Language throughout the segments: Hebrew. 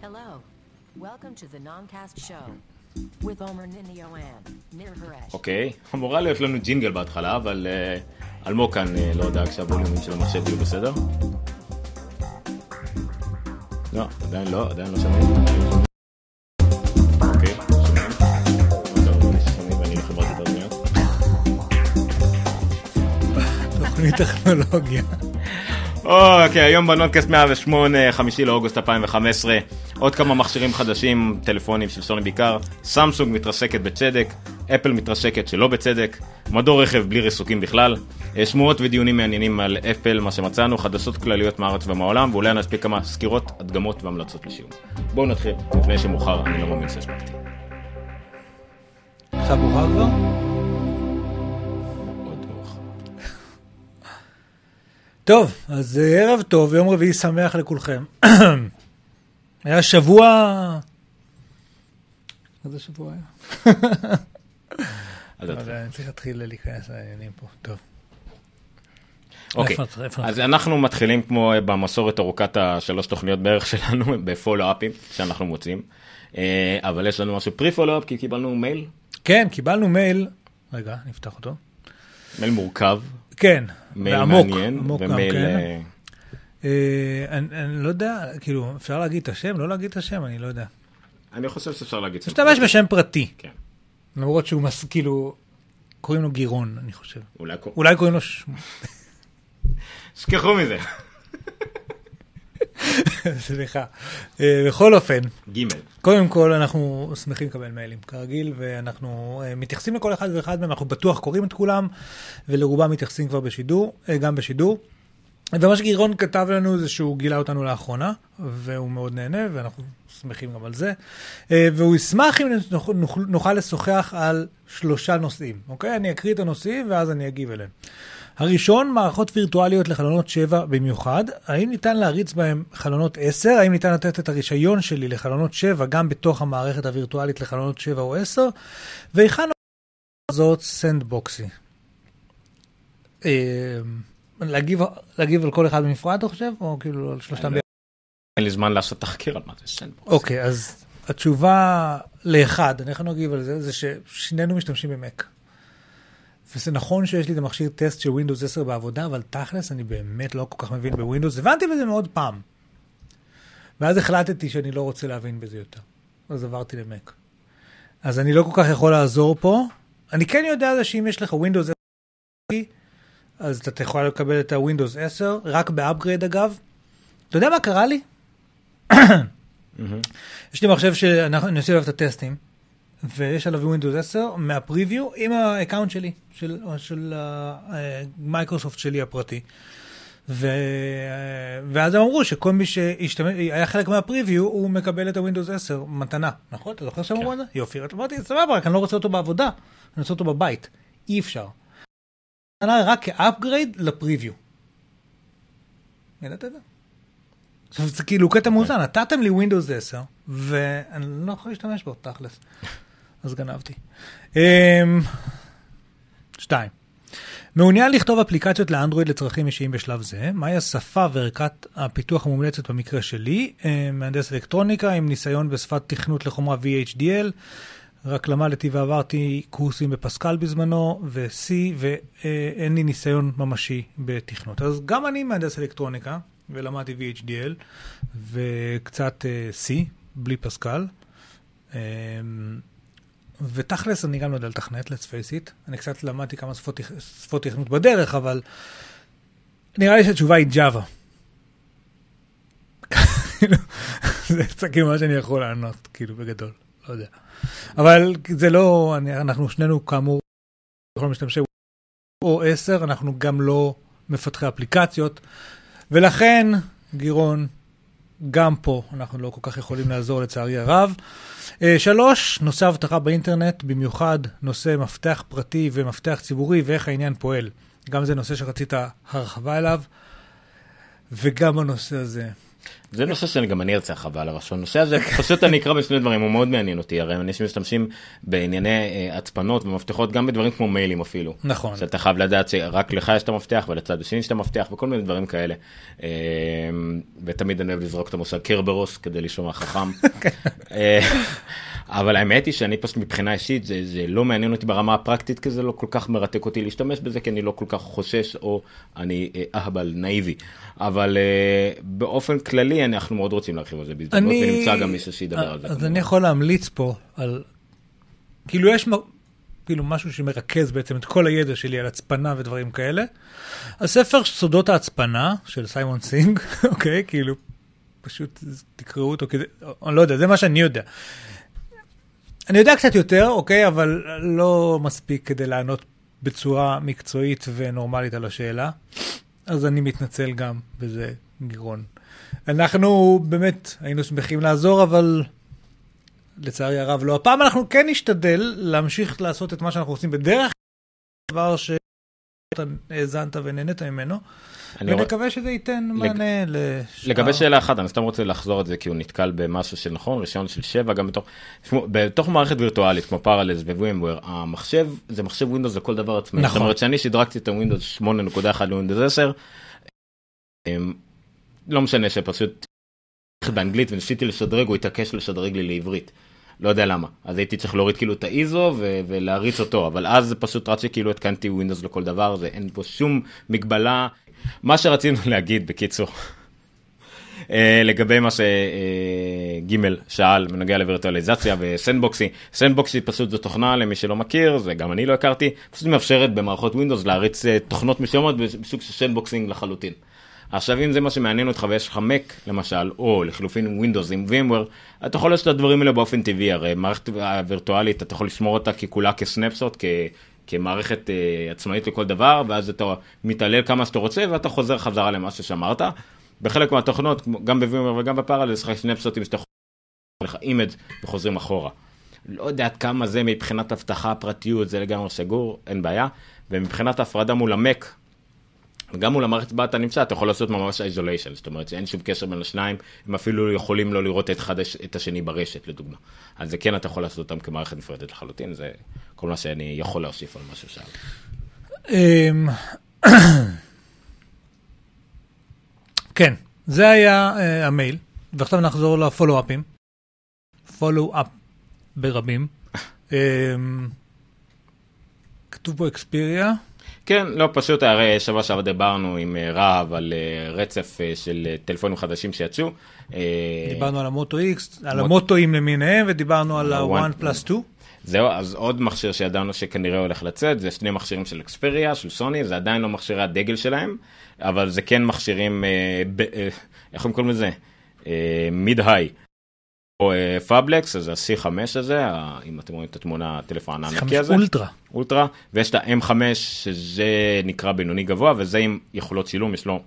Hello. Welcome to the Noncast Show with Omer Ninioan, Nir Haresh. אוקיי, אמורה להיות לנו ג'ינגל בהתחלה, אבל אה, אלמוג כאן אה, לא דאג שהווליומים של המחשב יהיו בסדר. לא, עדיין לא, עדיין לא שומעים. אוקיי, שומעים. אני שומעים ואני לחברת התרמיות. תוכנית טכנולוגיה. אוקיי, היום בנודקאסט 108, חמישי לאוגוסט 2015, עוד כמה מכשירים חדשים, טלפונים של סוני בעיקר, סמסונג מתרסקת בצדק, אפל מתרסקת שלא בצדק, מדור רכב בלי ריסוקים בכלל, אה, שמועות ודיונים מעניינים על אפל, מה שמצאנו, חדשות כלליות מהארץ ומהעולם, ואולי נספיק כמה סקירות, הדגמות והמלצות לשיעור. בואו נתחיל, לפני שמאוחר, אני לא מאמין שהספקתי. עכשיו מאוחר כבר? טוב, אז אה, ערב טוב, יום רביעי שמח לכולכם. היה שבוע... איזה שבוע היה? נתחיל. אני צריך להתחיל להיכנס לעניינים פה. טוב. אוקיי, אז אנחנו מתחילים כמו אה, במסורת ארוכת השלוש תוכניות בערך שלנו, ב follow-up ים שאנחנו מוצאים. אה, אבל יש לנו משהו pre-follow-up, כי קיבלנו מייל, כן, קיבלנו מייל, רגע, נפתח אותו. מייל מורכב, כן, מייל ועמוק, מעניין, עמוק גם, ומייל... כן. אה, אה, אני אני לא יודע, כאילו, אפשר להגיד את השם? לא להגיד את השם? אני לא יודע. אני חושב שאפשר להגיד... משתמש בשם פרטי, כן. למרות שהוא מס... כאילו, קוראים לו גירון, אני חושב. אולי... אולי קוראים לו... שכחו מזה. סליחה. אה, בכל אופן. קודם כל אנחנו שמחים לקבל מיילים כרגיל ואנחנו אה, מתייחסים לכל אחד ואחד מהם, אנחנו בטוח קוראים את כולם ולרובם מתייחסים כבר בשידור, אה, גם בשידור. ומה שגירון כתב לנו זה שהוא גילה אותנו לאחרונה והוא מאוד נהנה ואנחנו שמחים גם על זה. והוא ישמח אם נוכל לשוחח על שלושה נושאים, אוקיי? אני אקריא את הנושאים ואז אני אגיב אליהם. הראשון, מערכות וירטואליות לחלונות 7 במיוחד. האם ניתן להריץ בהם חלונות 10? האם ניתן לתת את הרישיון שלי לחלונות 7 גם בתוך המערכת הווירטואלית לחלונות 7 או 10? והיכן זאת Sandboxie? אה, להגיב, להגיב על כל אחד בנפרד, אתה חושב? או כאילו על שלושתם ביחד? אין לי זמן לעשות תחקיר על מה זה sandbox. אוקיי, אז התשובה לאחד, אני אני אגיב על זה, זה ששנינו משתמשים במק. וזה נכון שיש לי את המכשיר טסט של Windows 10 בעבודה, אבל תכלס אני באמת לא כל כך מבין בווינדוס. הבנתי בזה מאוד פעם. ואז החלטתי שאני לא רוצה להבין בזה יותר. אז עברתי למק. אז אני לא כל כך יכול לעזור פה. אני כן יודע שאם יש לך Windows 10, אז אתה יכול לקבל את ה-Windows 10, רק ב upgrade אגב. אתה יודע מה קרה לי? מהמם. יש לי מחשב שאני עושה עליו את הטסטים, ויש עליו Windows 10 מה preview עם ה account שלי, של, של מייקרוסופט שלי הפרטי. ו... ואז הם אמרו שכל מי שהיה חלק מהפריוויו, הוא מקבל את ה-Windows 10 מתנה. נכון? אתה זוכר שהם אמרו את זה? יופי. אז אמרתי, סבבה, רק אני לא רוצה אותו בעבודה, אני רוצה אותו בבית. אי אפשר. מתנה רק כאפגרייד לפריוויו. ידעת את זה? עכשיו זה כאילו קטע מאוזן, נתתם לי Windows 10, ואני לא יכול להשתמש בו, תכלס. אז גנבתי. אמ, שתיים. מעוניין לכתוב אפליקציות לאנדרואיד לצרכים אישיים בשלב זה, מהי השפה וערכת הפיתוח המומלצת במקרה שלי? אמ, מהנדס אלקטרוניקה עם ניסיון בשפת תכנות לחומרה VHDL, רק למדתי ועברתי קורסים בפסקל בזמנו, ו-C, ואין לי ניסיון ממשי בתכנות. אז גם אני מהנדס אלקטרוניקה, ולמדתי VHDL, וקצת אה, C, בלי פסקל. ותכלס אני גם לא יודע לתכנת, let's face it. אני קצת למדתי כמה שפות, שפות תכנות בדרך, אבל נראה לי שהתשובה היא Java. כאילו, זה קצת כאילו מה שאני יכול לענות, כאילו, בגדול, לא יודע. אבל זה לא, אני, אנחנו שנינו כאמור יכולים להשתמשי או 10, אנחנו גם לא מפתחי אפליקציות, ולכן, גירון, גם פה אנחנו לא כל כך יכולים לעזור לצערי הרב. אה, שלוש, נושא אבטחה באינטרנט, במיוחד נושא מפתח פרטי ומפתח ציבורי ואיך העניין פועל. גם זה נושא שרצית הרחבה אליו, וגם הנושא הזה זה נושא שאני גם אני ארצה חבל על הראשון. הנושא הזה, פשוט אני אקרא בשני דברים, הוא מאוד מעניין אותי, הרי אנשים משתמשים בענייני אה, הצפנות ומפתחות גם בדברים כמו מיילים אפילו. נכון. שאתה חייב לדעת שרק לך יש את המפתח ולצד השני יש את המפתח וכל מיני דברים כאלה. אה, ותמיד אני אוהב לזרוק את המושג קרברוס כדי לשמוע חכם. אה, אבל האמת היא שאני פשוט מבחינה אישית זה, זה לא מעניין אותי ברמה הפרקטית כי זה לא כל כך מרתק אותי להשתמש בזה כי אני לא כל כך חושש או אני אה, אהבל נאיבי. אבל uh, באופן כללי אנחנו מאוד רוצים להרחיב על זה בהזדמנות אני... ונמצא גם מישהו שידבר על זה. אז אני יכול להמליץ פה על, כאילו יש מ... כאילו משהו שמרכז בעצם את כל הידע שלי על הצפנה ודברים כאלה. הספר סודות ההצפנה של סיימון סינג, אוקיי, כאילו פשוט תקראו אותו כדי, אני לא יודע, זה מה שאני יודע. אני יודע קצת יותר, אוקיי, אבל לא מספיק כדי לענות בצורה מקצועית ונורמלית על השאלה. אז אני מתנצל גם בזה, גירון. אנחנו באמת היינו שמחים לעזור, אבל לצערי הרב לא. הפעם אנחנו כן נשתדל להמשיך לעשות את מה שאנחנו עושים בדרך דבר שאתה האזנת ונהנית ממנו, ונקווה רוצ... שזה ייתן מענה. לשאר... לגבי שאלה אחת, אני סתם רוצה לחזור על זה כי הוא נתקל במשהו שנכון, רישיון של 7, גם בתוך, בתוך מערכת וירטואלית כמו Parallels ו VMware, המחשב זה מחשב ווינדוס לכל דבר עצמאי. נכון. זאת אומרת שאני שדרגתי את הווינדוס 8.1 לווינדוס 10, אמ, לא משנה שפשוט באנגלית וניסיתי לשדרג, הוא התעקש לשדרג לי לעברית. לא יודע למה. אז הייתי צריך להוריד כאילו את ה ISO ו- ולהריץ אותו, אבל אז זה פשוט רץ שכאילו התקנתי ווינדוס לכל דבר, זה אין פה שום מגבלה. מה שרצינו להגיד בקיצור, אה, לגבי מה שג' אה, שאל בנוגע לווירטואליזציה ו Sandboxie, Sandboxie פשוט זו תוכנה למי שלא מכיר, זה גם אני לא הכרתי, פשוט מאפשרת במערכות ווינדוס להריץ אה, תוכנות מסוימות בסוג של sandboxing לחלוטין. עכשיו אם זה מה שמעניין אותך ויש לך מק למשל, או לחילופין ווינדוס עם VMware, אתה יכול לעשות את הדברים האלה באופן טבעי, הרי מערכת וירטואלית אתה יכול לשמור אותה ככולה כ snapshot, כ... כמערכת אה, עצמאית לכל דבר, ואז אתה מתעלל כמה שאתה רוצה ואתה חוזר חזרה למה ששמרת. בחלק מהתוכנות, גם ב VMware וגם ב Parallels, יש לך snapshot ים שאתה יכול לקחת image וחוזרים אחורה. לא יודע עד כמה זה מבחינת אבטחה, פרטיות, זה לגמרי סגור, אין בעיה. ומבחינת ההפרדה מול המק, וגם מול המערכת בה אתה נמצא, אתה יכול לעשות ממש isolation, זאת אומרת שאין שום קשר בין השניים, הם אפילו יכולים לא לראות את, אחד, את השני ברשת, לדוגמה. אז זה כן אתה יכול לעשות אותם כמערכת נפרדת לחלוטין, זה כל מה שאני יכול להוסיף על מה ששאל. אמ, כן, זה היה uh, המייל, ועכשיו נחזור לפולו-אפים. פולו-אפ ברבים. um, כתוב פה אקספיריה. כן, לא פשוט, הרי שבוע שעבר דיברנו עם אה, רהב על אה, רצף אה, של טלפונים חדשים שיצאו. דיברנו על המוטו X, על המוטואים למיניהם, ודיברנו על ה- OnePlus 2. זהו, אז עוד מכשיר שידענו שכנראה הולך לצאת, זה שני מכשירים של אקספריה, של סוני, זה עדיין לא מכשירי הדגל שלהם, אבל זה כן מכשירים, איך הם קוראים לזה? mid-high. או phablets, אז ה-C5 הזה, אם אתם רואים את התמונה, הטלפון הענקי הזה. אולטרה. אולטרה, ויש את ה-M5, שזה נקרא בינוני גבוה, וזה עם יכולות צילום, יש לו...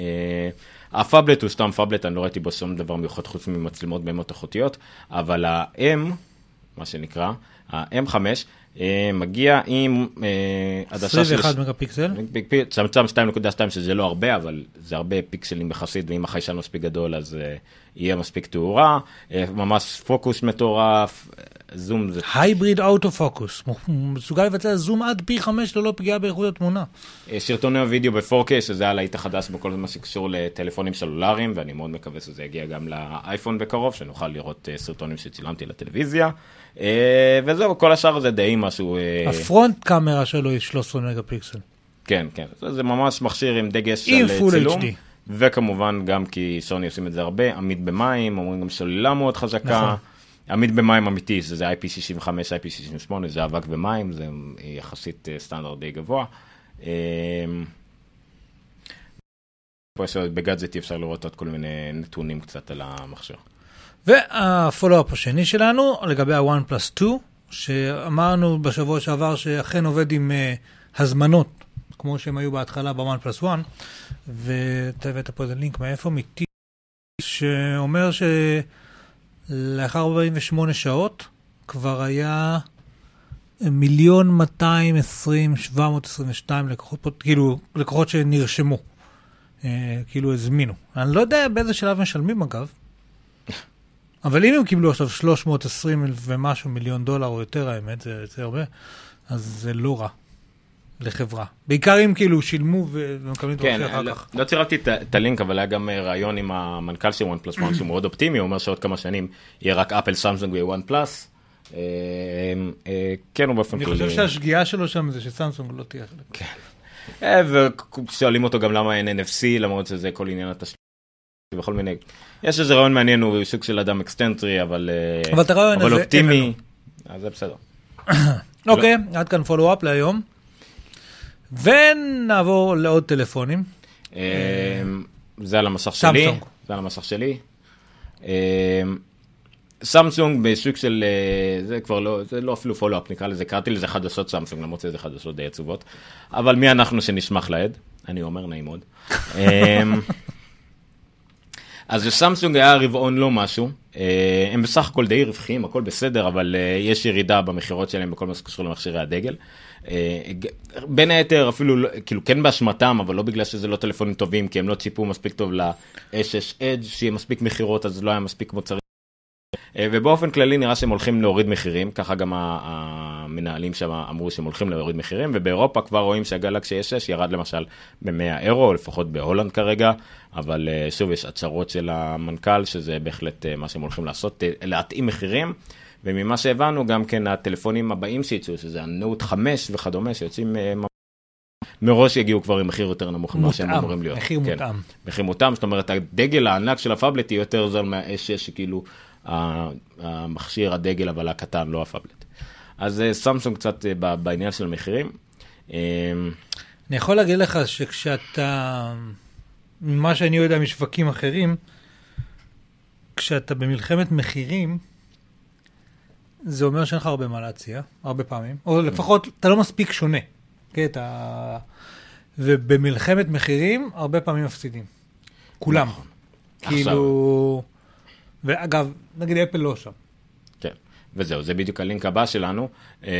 אה, הפאבלט הוא סתם פאבלט, אני לא ראיתי בו שום דבר מיוחד חוץ ממצלמות בהמות איכותיות, אבל ה-M, מה שנקרא, ה-M5, אה, מגיע עם אה, עדשה של... 21 מגה פיקסל. צמצם 2.2 שזה לא הרבה, אבל זה הרבה פיקסלים יחסית, ואם החיישן מספיק גדול אז uh, יהיה מספיק תאורה, ממש פוקוס מטורף, זום זה... הייבריד אוטו פוקוס, מסוגל לבצע זום עד פי 5 ללא פגיעה באיכות התמונה. סרטוני הוידאו ב-4K, שזה הלהיט החדש בכל מה שקשור לטלפונים סלולריים, ואני מאוד מקווה שזה יגיע גם לאייפון בקרוב, שנוכל לראות סרטונים שצילמתי לטלוויזיה. Uh, וזהו, כל השאר זה די משהו... Uh... הפרונט קאמרה שלו היא 13 מגה פיקסל. כן, כן, זה, זה ממש מכשיר עם דגש על צילום. HD. וכמובן גם כי סוני עושים את זה הרבה, עמיד במים, אומרים גם סוללה מאוד חזקה. נכון. עמיד במים אמיתי, שזה IP65, IP68, זה אבק במים, זה יחסית סטנדרט די גבוה. פה יש בגאדזט אפשר לראות עוד כל מיני נתונים קצת על המכשיר. והפולו-אפ השני שלנו לגבי ה-one plus 2, שאמרנו בשבוע שעבר שאכן עובד עם uh, הזמנות, כמו שהם היו בהתחלה ב-one plus 1, ואתה הבאת פה איזה לינק מאיפה? מ-T, שאומר שלאחר 48 שעות כבר היה מיליון 220, 722 לקוחות, כאילו לקוחות שנרשמו. אה, כאילו הזמינו. אני לא יודע באיזה שלב משלמים אגב, אבל אם הם קיבלו עכשיו 320 ומשהו מיליון דולר או יותר, האמת, זה, זה הרבה, אז זה לא רע לחברה. בעיקר אם כאילו שילמו ומקבלים את כן, אחר לא- כך. לא צירפתי את את הלינק, אבל היה גם אה, ראיון עם המנכ"ל של וואן פלוס וואן, שהוא מאוד אופטימי, הוא אומר שעוד כמה שנים יהיה רק אפל, סמסונג ווואן פלוס. כן, הוא באופן אני כללי. חושב שהשגיאה שלו שם זה שסמסונג לא תהיה חלק. אה, ושואלים אותו גם למה אין NFC, למרות שזה כל עניין התשלום. וכל מיני, יש איזה רעיון מעניין, הוא סוג של אדם אקסצנטרי, אבל אה, אופטימי. אז זה בסדר. אוקיי, עד כאן follow-up להיום. ונעבור לעוד טלפונים. אה, זה על המסך שלי. זה על המסך שלי. אה, סמסונג בסוג של, אה, זה כבר לא, זה לא אפילו פולו-אפ נקרא לזה, קראתי לזה חדשות סמסונג, למרות שזה חדשות די עצובות. אבל מי אנחנו שנשמח לעד? אני אומר נעים מאוד. אז סמסונג היה רבעון לא משהו, אה, הם בסך הכל די רווחיים, הכל בסדר, אבל אה, יש ירידה במכירות שלהם בכל מה שקשור למכשירי הדגל. אה, בין היתר אפילו, לא- כאילו כן באשמתם, אבל לא בגלל שזה לא טלפונים טובים, כי הם לא ציפו מספיק טוב ל-S6 Edge, שיהיה מספיק מכירות, אז לא היה מספיק מוצרים. אה, ובאופן כללי נראה שהם הולכים להוריד מחירים, ככה גם המנהלים שם אמרו שהם הולכים להוריד מחירים, ובאירופה כבר רואים שהגלקסי S6 ירד למשל ב-100 אירו, לפחות בהולנד כרגע, אבל אה, שוב יש הצהרות של המנכ"ל, שזה בהחלט אה, מה שהם הולכים לעשות, להתאים מחירים. וממה שהבנו גם כן הטלפונים הבאים שיצאו, שזה הנוט 5 וכדומה, שיוצאים מראש יגיעו כבר עם מחיר יותר נמוך ממה שהם אמורים להיות. מחיר כן. מותאם. מחיר מותאם, זאת אומרת הדגל הענק של הפאבלט יהיה יותר זול מה-S6, שכאילו המכשיר הדגל אבל הקטן, לא הפאבלט. אז אה, סמסונג קצת אה, בעניין של המחירים. אה, אני יכול להגיד לך שכשאתה, ממה שאני יודע משווקים אחרים, כשאתה במלחמת מחירים, זה אומר שאין לך הרבה מה להציע, הרבה פעמים, או לפחות אתה לא מספיק שונה. כן, אתה... ובמלחמת מחירים, הרבה פעמים מפסידים. כולם. נכון. כאילו... ואגב, נגיד אפל לא שם. כן, וזהו, זה בדיוק הלינק הבא שלנו. אה,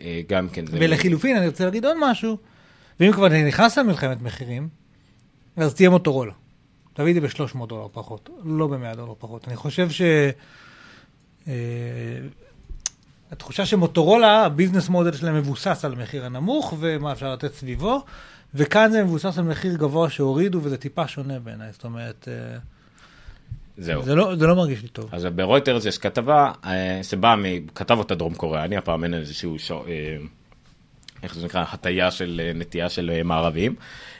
אה, גם כן, זה... ולחילופין, אני רוצה להגיד עוד משהו, ואם כבר נכנס למלחמת מחירים, אז תהיה מוטורולה. תביא את זה ב-300 דולר פחות, לא ב-100 דולר פחות. אני חושב ש... אה, התחושה שמוטורולה, הביזנס מודל שלהם מבוסס על המחיר הנמוך, ומה אפשר לתת סביבו, וכאן זה מבוסס על מחיר גבוה שהורידו, וזה טיפה שונה בעיניי. זאת אומרת, זהו. זה לא, זה לא מרגיש לי טוב. אז ברויטרס יש כתבה אה, שבאה, כתב אותה דרום קוריאה, אני הפעם אין איזשהו, שו, אה, איך זה נקרא, הטיה של אה, נטייה של מערבים.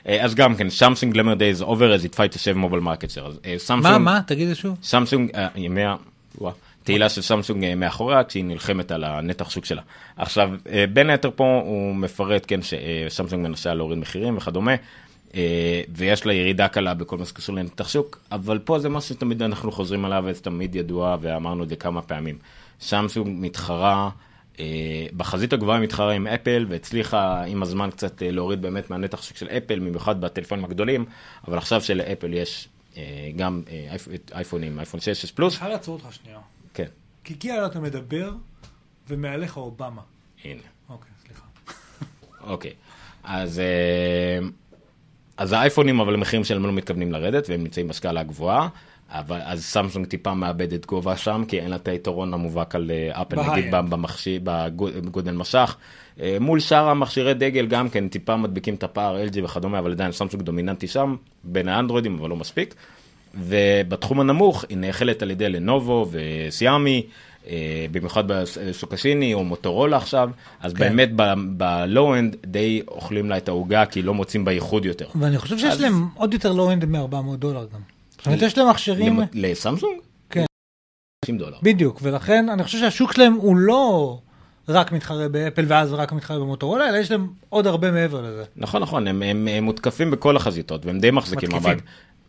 אז גם כן, סמסונג glamour days over as it fight to save mobile market share. אז, אה, מה, מה? תגיד זה שוב. אה, ימי ה... תהילה של סמסונג מאחוריה כשהיא נלחמת על הנתח שוק שלה. עכשיו, בין היתר פה הוא מפרט, כן, שסמסונג מנסה להוריד מחירים וכדומה. אה, ויש לה ירידה קלה בכל מה שקשור לנתח שוק, אבל פה זה משהו שתמיד אנחנו חוזרים עליו, וזה תמיד ידוע, ואמרנו את זה כמה פעמים. סמסונג מתחרה, אה, בחזית הגבוהה מתחרה עם אפל, והצליחה עם הזמן קצת אה, להוריד באמת מהנתח שוק של אפל, במיוחד בטלפונים הגדולים, אבל עכשיו שלאפל יש גם אייפ- אייפונים, אייפון 6, 6 פלוס, אפשר לעצור אותך שנייה. כן, כי כאילו אתה מדבר, ומעליך אובמה. הנה. אוקיי, סליחה. אוקיי, אז, אז האייפונים, אבל המחירים שלהם לא מתכוונים לרדת, והם נמצאים בסקאלה הגבוהה, אבל אז סמסונג טיפה מאבדת גובה שם, כי אין לה את היתרון המובהק על אה, אפל, ב high-end. נגיד במכשיר, בגודל מסך. אה, מול שאר המכשירי דגל גם כן טיפה מדביקים את הפער LG וכדומה, אבל עדיין סמסונג דומיננטי שם, בין האנדרואידים, אבל לא מספיק. ובתחום הנמוך היא נאכלת על ידי לנובו ושיאומי, אה, במיוחד בשוק הסיני או מוטורולה עכשיו, אז כן. באמת ב low-end די אוכלים לה את העוגה, כי לא מוצאים בייחוד יותר. ואני חושב שיש אז- להם עוד יותר low-end מ-400 דולר גם. זאת אומרת, יש להם מכשירים, לסמסונג? כן. 50 דולר. בדיוק, ולכן אני חושב שהשוק שלהם הוא לא רק מתחרה באפל ואז רק מתחרה במוטורולה, אלא יש להם עוד הרבה מעבר לזה. נכון, נכון, הם, הם, הם מותקפים בכל החזיתות, והם די מחזיקים מתקיפים.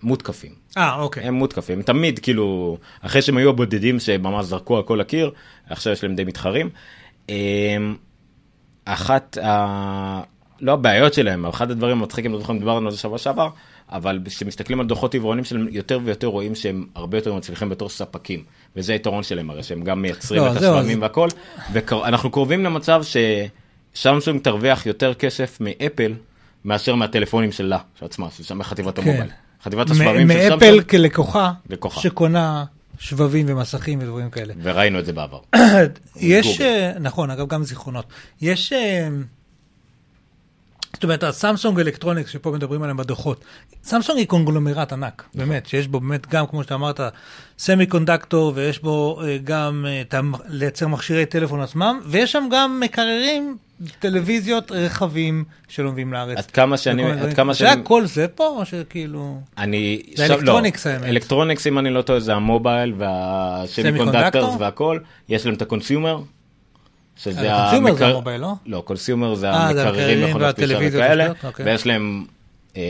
מותקפים. אה, אוקיי. הם מותקפים, תמיד כאילו, אחרי שהם היו הבודדים שממש זרקו על כל הקיר, עכשיו יש להם די מתחרים. אמ, אחת ה... לא הבעיות שלהם, אחד הדברים המצחיקים, לא זוכר אם דיברנו על זה שבוע שעבר, אבל כשמסתכלים על דוחות עיוורונים שלהם, יותר ויותר רואים שהם הרבה יותר מצליחים בתור ספקים, וזה היתרון שלהם הרי, שהם גם מייצרים לא, את השלמים אז- והכל, ואנחנו קרובים למצב ששמסונג תרוויח יותר כסף מאפל, מאשר מהטלפונים שלה, של עצמה, של שם חטיבת כן. המובייל. חטיבת השבבים של מאפל סמסונג, כלקוחה, לקוחה. שקונה שבבים ומסכים ודברים כאלה. וראינו את זה בעבר. יש. אה, נכון, אגב, גם זיכרונות. יש, אה, זאת אומרת, הסמסונג Electronics שפה מדברים עליהם בדוחות, סמסונג היא קונגלומרט ענק. באמת, שיש בו באמת גם, כמו שאתה אמרת, semiconductor, ויש בו אה, גם אה, לייצר מכשירי טלפון עצמם, ויש שם גם מקררים, טלוויזיות, רכבים שלא מביאים לארץ. עד כמה שאני, עד. כמה זה שאני, כל זה פה, או שכאילו... אני, זה עכשיו- Electronics, לא, האמת. Electronics אם אני לא טועה זה ה mobile וה semiconductors והכל, יש להם את ה consumer. שזה ה consumer זה המקר- ה mobile, לא? לא, consumer זה אה, זה המקררים, מכונות והטלוויזיות וכאלה. ויש להם... אה,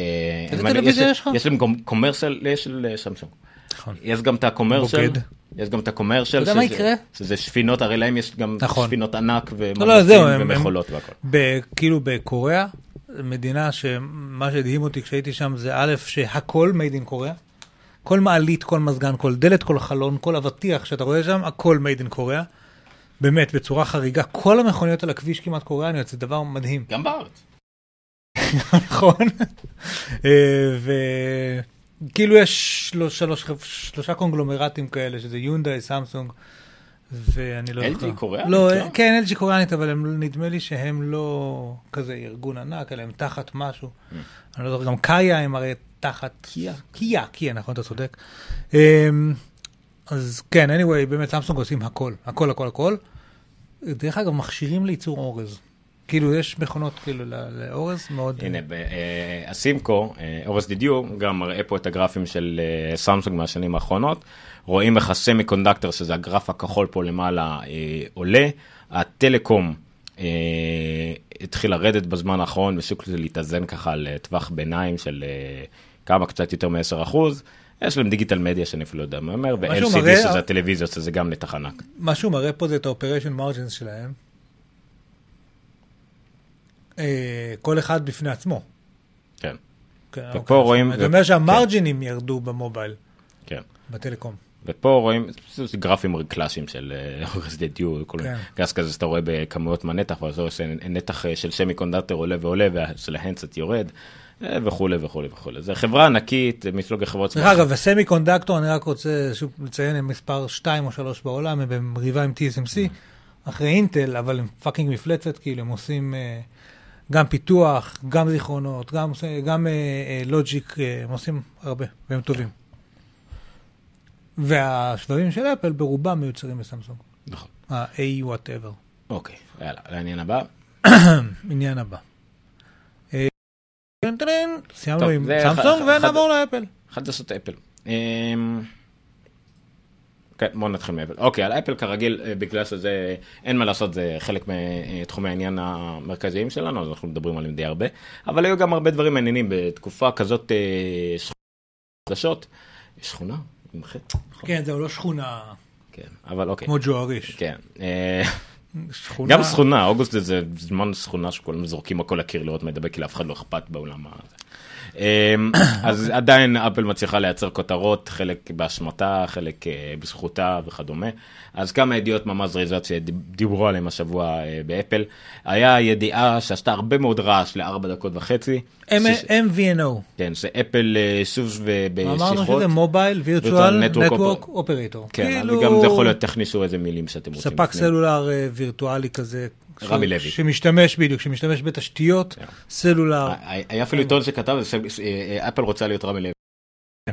איזה טלוויזיה יש לך? יש להם commercial, יש של אה, סמסונג. נכון. יש גם את ה commercial, בוגד. יש גם את ה commercial, אתה יודע מה שזה- יקרה? שזה ספינות, הרי להם יש גם נכון. ספינות ענק לא, לא, הם- ומכולות והכל. כאילו בקוריאה, מדינה שמה שהדהים אותי כשהייתי שם זה א', שהכל made in קוריאה. כל מעלית, כל מזגן, כל דלת, כל חלון, כל אבטיח שאתה רואה שם, הכל made in קוריאה. באמת, בצורה חריגה. כל המכוניות על הכביש כמעט קוריאניות, זה דבר מדהים. גם בארץ. נכון? אה, וכאילו יש שלוש, שלוש, שלושה קונגלומרטים כאלה, שזה יונדאי, סמסונג, ואני לא LG זוכר. קוריאנית, לא, לא? כן, LG קוריאנית, אבל הם, נדמה לי שהם לא כזה ארגון ענק, אלא הם תחת משהו. אני לא זוכר, גם קאיה הם הרי תחת... קיה. קיה, קיה, נכון, אתה צודק. אמ, אז כן, anyway, באמת סמסונג עושים הכל, הכל, הכל, הכל. דרך אגב, מכשירים לייצור אורז. כאילו, יש מכונות כאילו לאורז מאוד... הנה, אה, הסימקו, אה, אורס דידיו, גם מראה פה את הגרפים של אה, סמסונג מהשנים האחרונות. רואים איך הסמי קונדקטור, שזה הגרף הכחול פה למעלה, עולה. הטלקום התחיל לרדת בזמן האחרון, ושוק להתאזן ככה על אה, טווח ביניים של כמה, קצת יותר מ-10 אחוז. יש להם digital media שאני אפילו לא יודע מה אומר, ו-LCD שזה הטלוויזיות, שזה גם נתח ענק. מה שהוא מראה פה זה את ה-operation margins שלהם. אה, כל אחד בפני עצמו. כן, כן, ופה אוקיי. רואים- זאת ו- אומרת שהמרג'ינים ירדו ב mobile, כן. בטלקום. ופה רואים זה גרפים קלאסיים של אה, רזידנט דיו, כל כן. גז כזה שאתה רואה בכמויות מהנתח, ואז אתה רואה שנתח אה, של semiconductor עולה ועולה, ושל ה handset יורד, וכולי וכולי וכולי. זה חברה ענקית, מסוג החברות... דרך אגב, ו semiconductor, אני רק רוצה שוב לציין, הם מספר 2 או 3 בעולם, הם במריבה עם TSMC, אחרי אינטל, אבל הם fucking מפלצת, כאילו, הם עושים אה, גם פיתוח, גם זיכרונות, גם, גם אה, אה, logic, אה, הם עושים הרבה, והם טובים. והשבבים של אפל ברובם מיוצרים בסמסונג. נכון. ה-A whatever. אוקיי, יאללה, לעניין הבא. עניין הבא. אה, סיימנו עם סמסונג ונעבור לאפל. חדשות אפל. אמ, כן, בואו נתחיל מאפל. אוקיי, על אפל כרגיל, אה, בגלל שזה, אין מה לעשות, זה חלק מתחומי העניין המרכזיים שלנו, אז אנחנו מדברים עליהם די הרבה. אבל היו גם הרבה דברים מעניינים בתקופה כזאת אה, חדשות. שכונה? עם חטא? כן, זהו, לא שכונה כן, אבל אוקיי. כמו ג'ואריש. כן. שכונה... גם שכונה, אוגוסט זה- זמן שכונה שכולם זורקים הכל לקיר לראות מדבר, כי לאף אחד לא אכפת בעולם הזה. אמ, אז עדיין אפל מצליחה לייצר כותרות, חלק באשמתה, חלק אה, בזכותה וכדומה. אז כמה ידיעות ממש זריזות שדיברו עליהן השבוע אה, באפל. היה ידיעה שעשתה הרבה מאוד רעש לארבע דקות וחצי. MVNO. כן, שאפל אה, שוב ו- אמרנו בשיחות. שזה מובייל וירטואל נטוורק אופרטור. כן, וגם זה יכול להיות, תכניסו איזה מילים שאתם רוצים. ספק. סלולר וירטואלי כזה. רמי לוי. שמשתמש בדיוק, שמשתמש בתשתיות כן. סלולר. היה אפילו עיתון שכתב, אה, אפל רוצה להיות רמי לוי.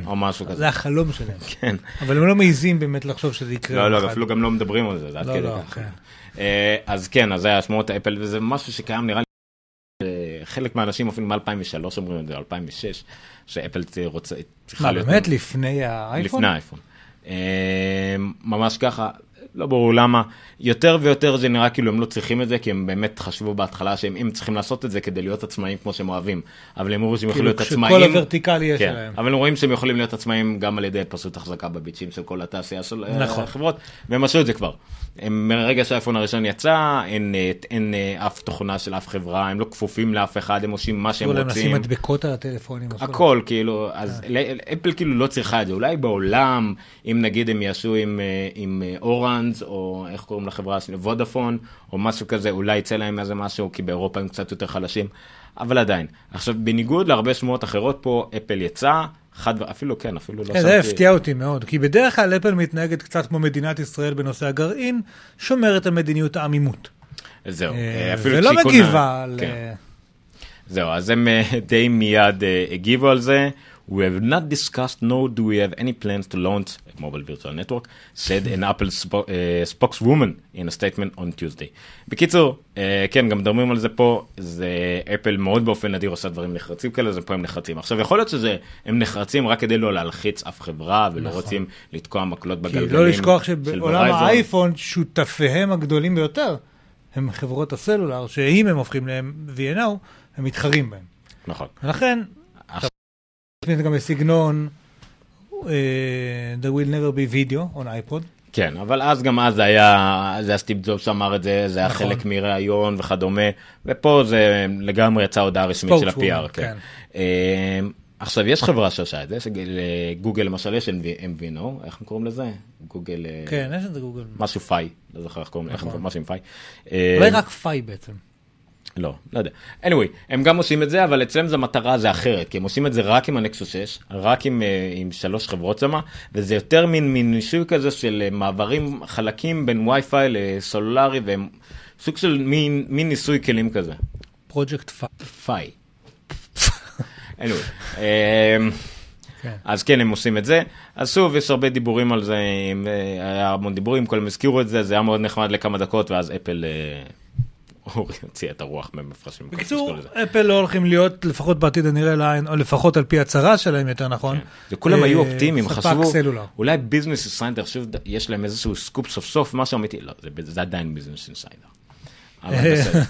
או משהו כזה. זה החלום שלהם. כן. אבל הם לא מעיזים באמת לחשוב שזה יקרה. לא, לא. אפילו גם לא מדברים על זה, זה עד לא, כדי לא. כן. אה, אז כן, אז זה היה שמועות אפל, וזה משהו שקיים נראה לי, אה, חלק מהאנשים אפילו מ-2003 אומרים את זה, 2006, שאפל רוצה, צריכה מה, להיות... באמת? לפני האייפון? לפני האייפון. אה, ממש ככה, לא ברור למה. יותר ויותר זה נראה כאילו הם לא צריכים את זה, כי הם באמת חשבו בהתחלה שהם הם צריכים לעשות את זה כדי להיות עצמאיים כמו שהם אוהבים. אבל הם אמרו שהם יכולים כאילו להיות כשכל עצמאיים. הוורטיקלי יש כן, להם. אבל הם רואים שהם יכולים להיות עצמאיים גם על ידי פשוט החזקה בביצים של כל התעשייה של אה, נכון. החברות, והם עשו את זה כבר. הם, מרגע שהאייפון הראשון יצא, אין, אה, אין אה, אף תוכנה של אף חברה, הם לא כפופים לאף אחד, הם עושים מה שהם אסור להם רוצים. לשים מדבקות על הטלפונים. הכל, כאילו, אז אפל כאילו לא צריכה את זה, אולי בעולם, אם נגיד הם יעשו עם, אה, עם אה, פאנס, או איך קוראים לחברה השנייה, וודאפון, או משהו כזה, אולי יצא להם איזה משהו, כי באירופה הם קצת יותר חלשים, אבל עדיין. עכשיו, בניגוד להרבה שמועות אחרות פה, אפל יצא, חד, אפילו כן, אפילו לא כן, זה הפתיע אותי מאוד, כי בדרך כלל אפל מתנהגת קצת כמו מדינת ישראל בנושא הגרעין, שומרת על מדיניות העמימות. זהו, אה, אפילו ולא כשהיא קונה- מגיבה על... כן. אה, זהו, אז הם אה, די מיד אה, הגיבו על זה. We have not discussed nor do we have any plans to launch a mobile virtual network, said an Apple spo- uh, spokeswoman in a statement on Tuesday. בקיצור, אה, כן, גם מדברים על זה פה, זה אפל מאוד באופן נדיר עושה דברים נחרצים כאלה, זה פה הם נחרצים. עכשיו, יכול להיות שזה, הם נחרצים רק כדי לא להלחיץ אף חברה, ולא רוצים לתקוע מקלות כי בגלגלים. לא לשכוח של שבעולם. האייפון, שותפיהם הגדולים ביותר הם חברות הסלולר, שאם הם הופכים להם V&O, הם מתחרים בהם. נכון. ולכן, גם בסגנון אה, There will never be video on iPod. כן, אבל אז גם אז זה היה, זה היה סטיב ג'ובס שאמר את זה, זה היה נכון. חלק מראיון וכדומה, ופה זה לגמרי יצאה הודעה רשמית של ה-PR. כן. כן. אה, עכשיו, יש חברה שעושה את זה, לגוגל למשל יש MVNO, איך הם קוראים לזה? גוגל, אה, כן, יש את זה גוגל. משהו Fi, לא זוכר איך קוראים לזה, נכון. משהו עם. אה, אולי רק Fi בעצם. לא, לא יודע. anyway, הם גם עושים את זה, אבל אצלם זה מטרה זה אחרת, כי הם עושים את זה רק עם הנקסוס 6, רק עם, אה, עם שלוש חברות שמה, וזה יותר מין, מין ניסוי כזה של אה, מעברים חלקים בין וי-פיי לסלולרי, והם סוג של מין, מין ניסוי כלים כזה. פרויקט Fi. Fi. anyway, אמ, כן. אז כן, הם עושים את זה. אז שוב, יש הרבה דיבורים על זה, אה, היה המון דיבורים, כולם הזכירו את זה, זה היה מאוד נחמד לכמה דקות, ואז אפל אה, הוציאה את הרוח מהמפרשים. בקיצור. אפל לא הולכים להיות, לפחות בעתיד הנראה לעין, או לפחות על פי הצהרה שלהם, יותר נכון. וכולם אה, היו אופטימיים, חשבו. אולי Business Insider, יש להם איזשהו סקופ סוף סוף, משהו אמיתי, לא, זה- זה עדיין Business Insider. אבל בסדר.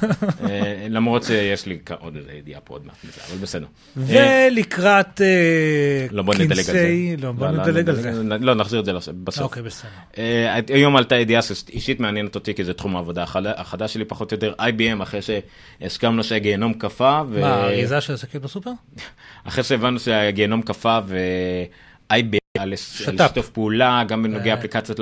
אה, למרות שיש לי עוד איזה ידיעה פה עוד מעט אבל בסדר. אה, ולקראת אה, לא, בוא נדלג על זה. כנסי, לא, בוא נדלג על זה. לא, נחזיר את זה בסוף. אוקיי, בסדר. אה, היום עלתה ידיעה שאישית מעניינת אותי, כי זה תחום העבודה החד- החדש שלי פחות או יותר, IBM, אחרי שהסכמנו שהגיהנום קפא, ו- מה, האריזה של השקית בסופר? אחרי שהבנו שהגיהנום קפא ו-IBM על שת"פ. שיתוף פעולה, גם בנוגע אה. אפליקציות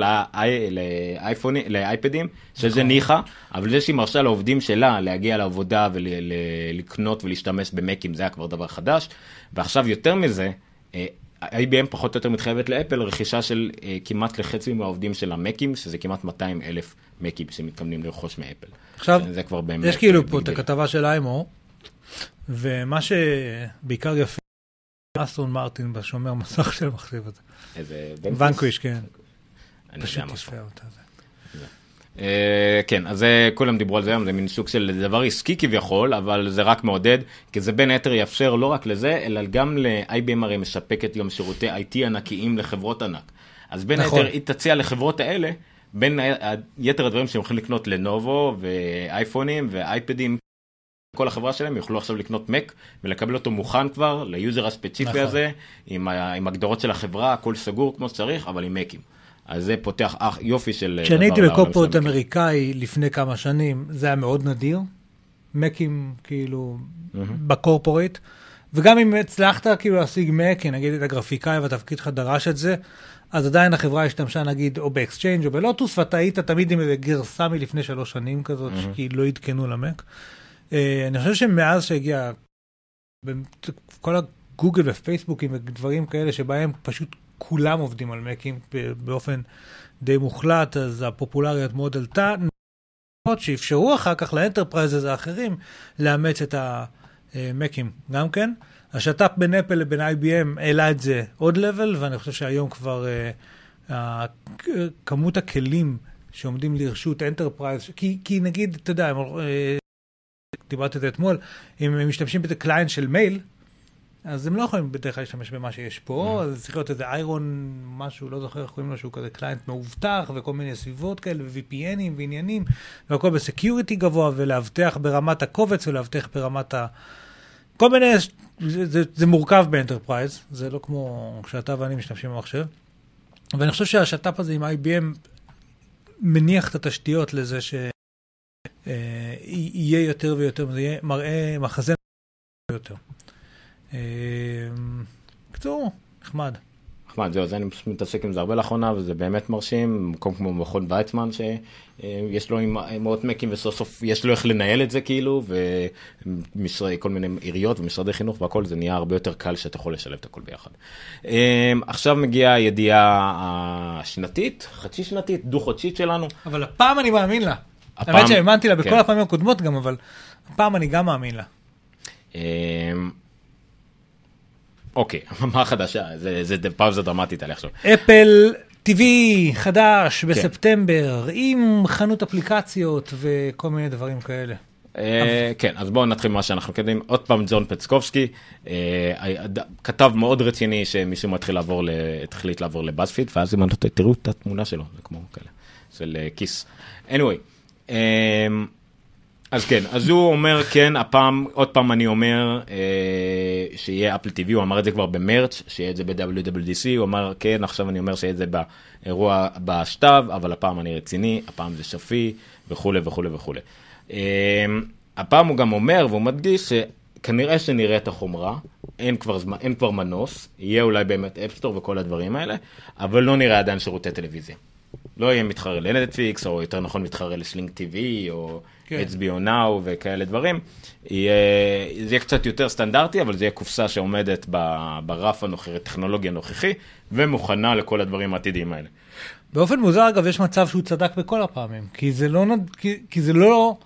לאייפונים, לאייפדים, שזה ניחא, אבל זה שהיא מרשה לעובדים שלה להגיע לעבודה ולקנות ולהשתמש במקים, זה היה כבר דבר חדש, ועכשיו יותר מזה, אה, IBM פחות או יותר מתחייבת לאפל רכישה של אה, כמעט לחצי מהעובדים של המקים, שזה כמעט 200 אלף מקים שמתכוונים לרכוש מאפל. עכשיו. יש כאילו פה את. הכתבה של איימור, ומה שבעיקר יפה, אסטרון מרטין בשומר מסך של המחשב הזה. איזה... ונקוויש, כן. פשוט. יפה אותה. אה, כן, אז זה, כולם דיברו על זה היום, זה מין סוג של דבר עסקי כביכול, אבל זה רק מעודד, כי זה בין היתר יאפשר לא רק לזה, אלא גם ל-IBM הרי מספקת גם שירותי IT ענקיים לחברות ענק. אז בין נכון. היתר היא תציע לחברות האלה, בין יתר הדברים שהם יכולים לקנות לנובו ואייפונים ואייפדים, כל החברה שלהם יוכלו עכשיו לקנות מק ולקבל אותו מוכן כבר ל user הספציפי נכון. הזה, עם, עם הגדרות של החברה, הכל סגור כמו שצריך, אבל עם מקים. אז זה פותח אח, יופי של... כשאני הייתי בקורפורט המקים. אמריקאי לפני כמה שנים, זה היה מאוד נדיר. מקים, כאילו, ב corporate. וגם אם הצלחת כאילו להשיג מק, נגיד את הגרפיקאי והתפקיד שלך דרש את זה, אז עדיין החברה השתמשה נגיד או ב Exchange או ב Lotus, ואתה היית תמיד עם איזה גרסה מלפני שלוש שנים כזאת, כי לא עדכנו למק. אה, אני חושב שמאז שהגיע כל הגוגל ופייסבוקים ודברים כאלה שבהם פשוט כולם עובדים על מקים באופן די מוחלט, אז הפופולריות מאוד עלתה. שאפשרו אחר כך ל enterprises האחרים לאמץ את המקים גם כן. השת"פ בין אפל לבין IBM העלה את זה עוד level, ואני חושב שהיום כבר אה, אה, כמות הכלים שעומדים לרשות enterprise, כי, כי נגיד, אתה יודע, אה, דיברתי על זה אתמול, אם הם משתמשים בזה client של מייל, אז הם לא יכולים בדרך כלל להשתמש במה שיש פה, אז צריך להיות איזה איירון, משהו, לא זוכר איך קוראים לו, שהוא כזה client מאובטח, וכל מיני סביבות כאלה, ו-VPNים ועניינים, והכל ב security גבוה, ולאבטח ברמת הקובץ, ולאבטח ברמת ה... כל מיני, זה, זה, זה מורכב ב enterprise, זה לא כמו כשאתה ואני משתמשים במחשב. ואני חושב שהשת"פ הזה עם IBM מניח את התשתיות לזה שיהיה יותר ויותר, זה יהיה מראה מחזה יותר. אה, בקיצור, נחמד. נחמד, זהו, זה אני פשוט מתעסק עם זה הרבה לאחרונה, וזה באמת מרשים, מקום כמו מכון ויצמן, שיש לו עם מאות מקים, וסוף סוף יש לו איך לנהל את זה כאילו, וכל מיני עיריות ומשרדי חינוך והכל, זה נהיה הרבה יותר קל שאתה יכול לשלב את הכל ביחד. עכשיו מגיעה הידיעה השנתית, חצי שנתית, דו-חודשית שלנו. אבל הפעם אני מאמין לה. הפעם- האמת שהאמנתי לה בכל כן. הפעמים הקודמות גם, אבל הפעם אני גם מאמין לה. אמ, אוקיי, מה חדשה? זה, זה פאוזה דרמטית עלי עכשיו. אפל TV חדש כן. בספטמבר, עם חנות אפליקציות וכל מיני דברים כאלה. אה, כן, אז בואו נתחיל ממה שאנחנו יודעים. עוד פעם ג'ון פצקובסקי, אה, כתב מאוד רציני שמישהו מתחיל לעבור, החליט לעבור לבאזפיד, ואז אם אני לא תראו את התמונה שלו, זה כמו כאלה, של אה, כיס. anyway, אז כן, אז הוא אומר, כן, הפעם, עוד פעם אני אומר, אה, שיהיה אפל TV, הוא אמר את זה כבר במרץ, שיהיה את זה ב-WWDC, הוא אמר, כן, עכשיו אני אומר שיהיה את זה באירוע, בשתיו, אבל הפעם אני רציני, הפעם זה שפי, וכולי וכולי וכולי. אה, הפעם הוא גם אומר, והוא מדגיש, שכנראה שנראה את החומרה, אין כבר, זמן, אין כבר מנוס, יהיה אולי באמת אפסטור וכל הדברים האלה, אבל לא נראה עדיין שירותי טלוויזיה. לא יהיה מתחרה לנטפליקס, או יותר נכון מתחרה לסלינג TV, או כן. HBO Now וכאלה דברים. יהיה, זה יהיה קצת יותר סטנדרטי, אבל זה יהיה קופסה שעומדת ברף הנוכחי, הטכנולוגי הנוכחי, ומוכנה לכל הדברים העתידיים האלה. באופן מוזר, אגב, יש מצב שהוא צדק בכל הפעמים, כי זה לא, כי, כי זה לא,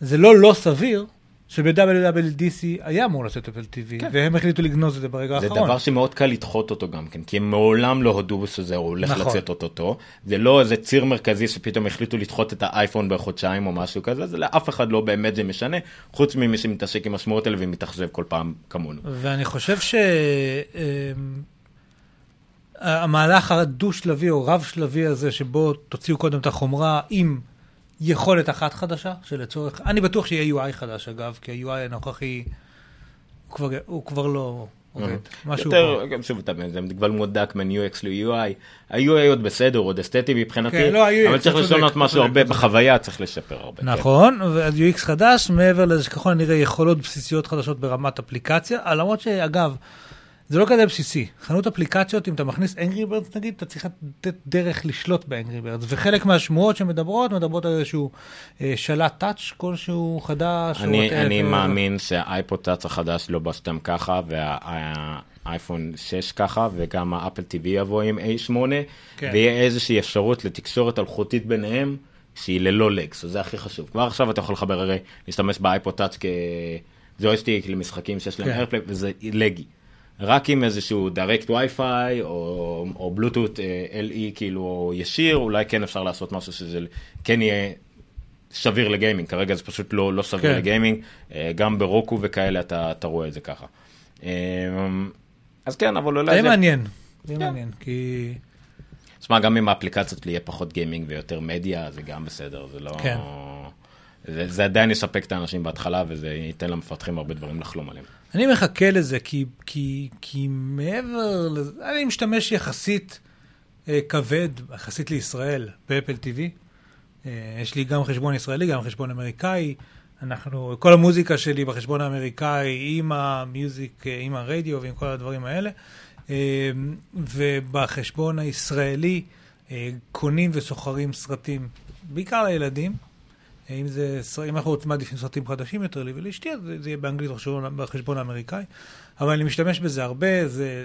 זה לא לא סביר שב-WWDC היה אמור לצאת אפל TV, כן. והם החליטו לגנוז את זה ברגע זה האחרון. דבר שמאוד קל לדחות אותו גם כן, כי הם מעולם לא הודו שזה הולך נכון. לצאת אוטוטו. זה לא איזה ציר מרכזי שפתאום החליטו לדחות את האייפון בחודשיים או משהו כזה, זה לאף אחד לא באמת זה משנה, חוץ ממי שמתעסק עם המשמעות האלה ומתאכזב כל פעם כמונו. ואני חושב ש... אמ, המהלך הדו-שלבי או רב-שלבי הזה, שבו תוציאו קודם את החומרה עם יכולת אחת חדשה, שלצורך... אני בטוח שיהיה UI חדש, אגב, כי ה-UI הנוכחי הוא כבר, הוא כבר לא עובד. משהו יותר. גם שוב, זה מגבל מאוד דק בין UX ל-UI. ה-UI עוד בסדר, עוד אסתטי מבחינתי, כן, לא, אבל צריך לשנות משהו הרבה. בחוויה, צריך לשפר הרבה. כן. נכון, ואז UX חדש, מעבר לזה שככל הנראה יכולות בסיסיות חדשות ברמת אפליקציה, למרות שאגב, זה לא כזה בסיסי. חנות אפליקציות, אם אתה מכניס Angry Birds נגיד, אתה צריך לתת דרך לשלוט ב-Angry Birds, וחלק מהשמועות שמדברות, מדברות על איזשהו אה, שלט touch כלשהו חדש. אני. אני מאמין שה iPod Touch החדש לא בסתם ככה, והאייפון 6 ככה, וגם האפל TV יבוא עם A8, כן. ויהיה איזושהי אפשרות לתקשורת אלחוטית ביניהם, שהיא ללא lags, זה הכי חשוב. כבר עכשיו אתה יכול לחבר הרי, להשתמש ב iPod Touch כג'ויסטיק למשחקים שיש להם כן. איירפליי, וזה לגי. רק עם איזשהו direct wi-fi או, או בלוטות אה, LE כאילו ישיר, אולי כן אפשר לעשות משהו שזה כן יהיה סביר לגיימינג, כרגע זה פשוט לא, לא סביר כן. לגיימינג, אה, גם ברוקו וכאלה אתה, אתה רואה את זה ככה. אה, אז כן, אבל אולי זה זה... מעניין, זה כן. מעניין, כי... תשמע, גם אם האפליקציות יהיה פחות גיימינג ויותר מדיה, זה גם בסדר, זה לא... כן. זה, זה עדיין יספק את האנשים בהתחלה, וזה ייתן למפתחים הרבה דברים לחלום עליהם. אני מחכה לזה, כי, כי, כי מעבר לזה, אני משתמש יחסית אה, כבד, יחסית לישראל, באפל TV. אה, יש לי גם חשבון ישראלי, גם חשבון אמריקאי. אנחנו, כל המוזיקה שלי בחשבון האמריקאי, עם המיוזיק, אה, עם הרדיו ועם כל הדברים האלה. אה, ובחשבון הישראלי אה, קונים וסוחרים סרטים, בעיקר לילדים. אם זה, אם אנחנו רוצים מעדיפים סרטים חדשים יותר לי ולאשתי, אז זה זה יהיה באנגלית בחשבון, האמריקאי. אבל אני משתמש בזה הרבה, זה,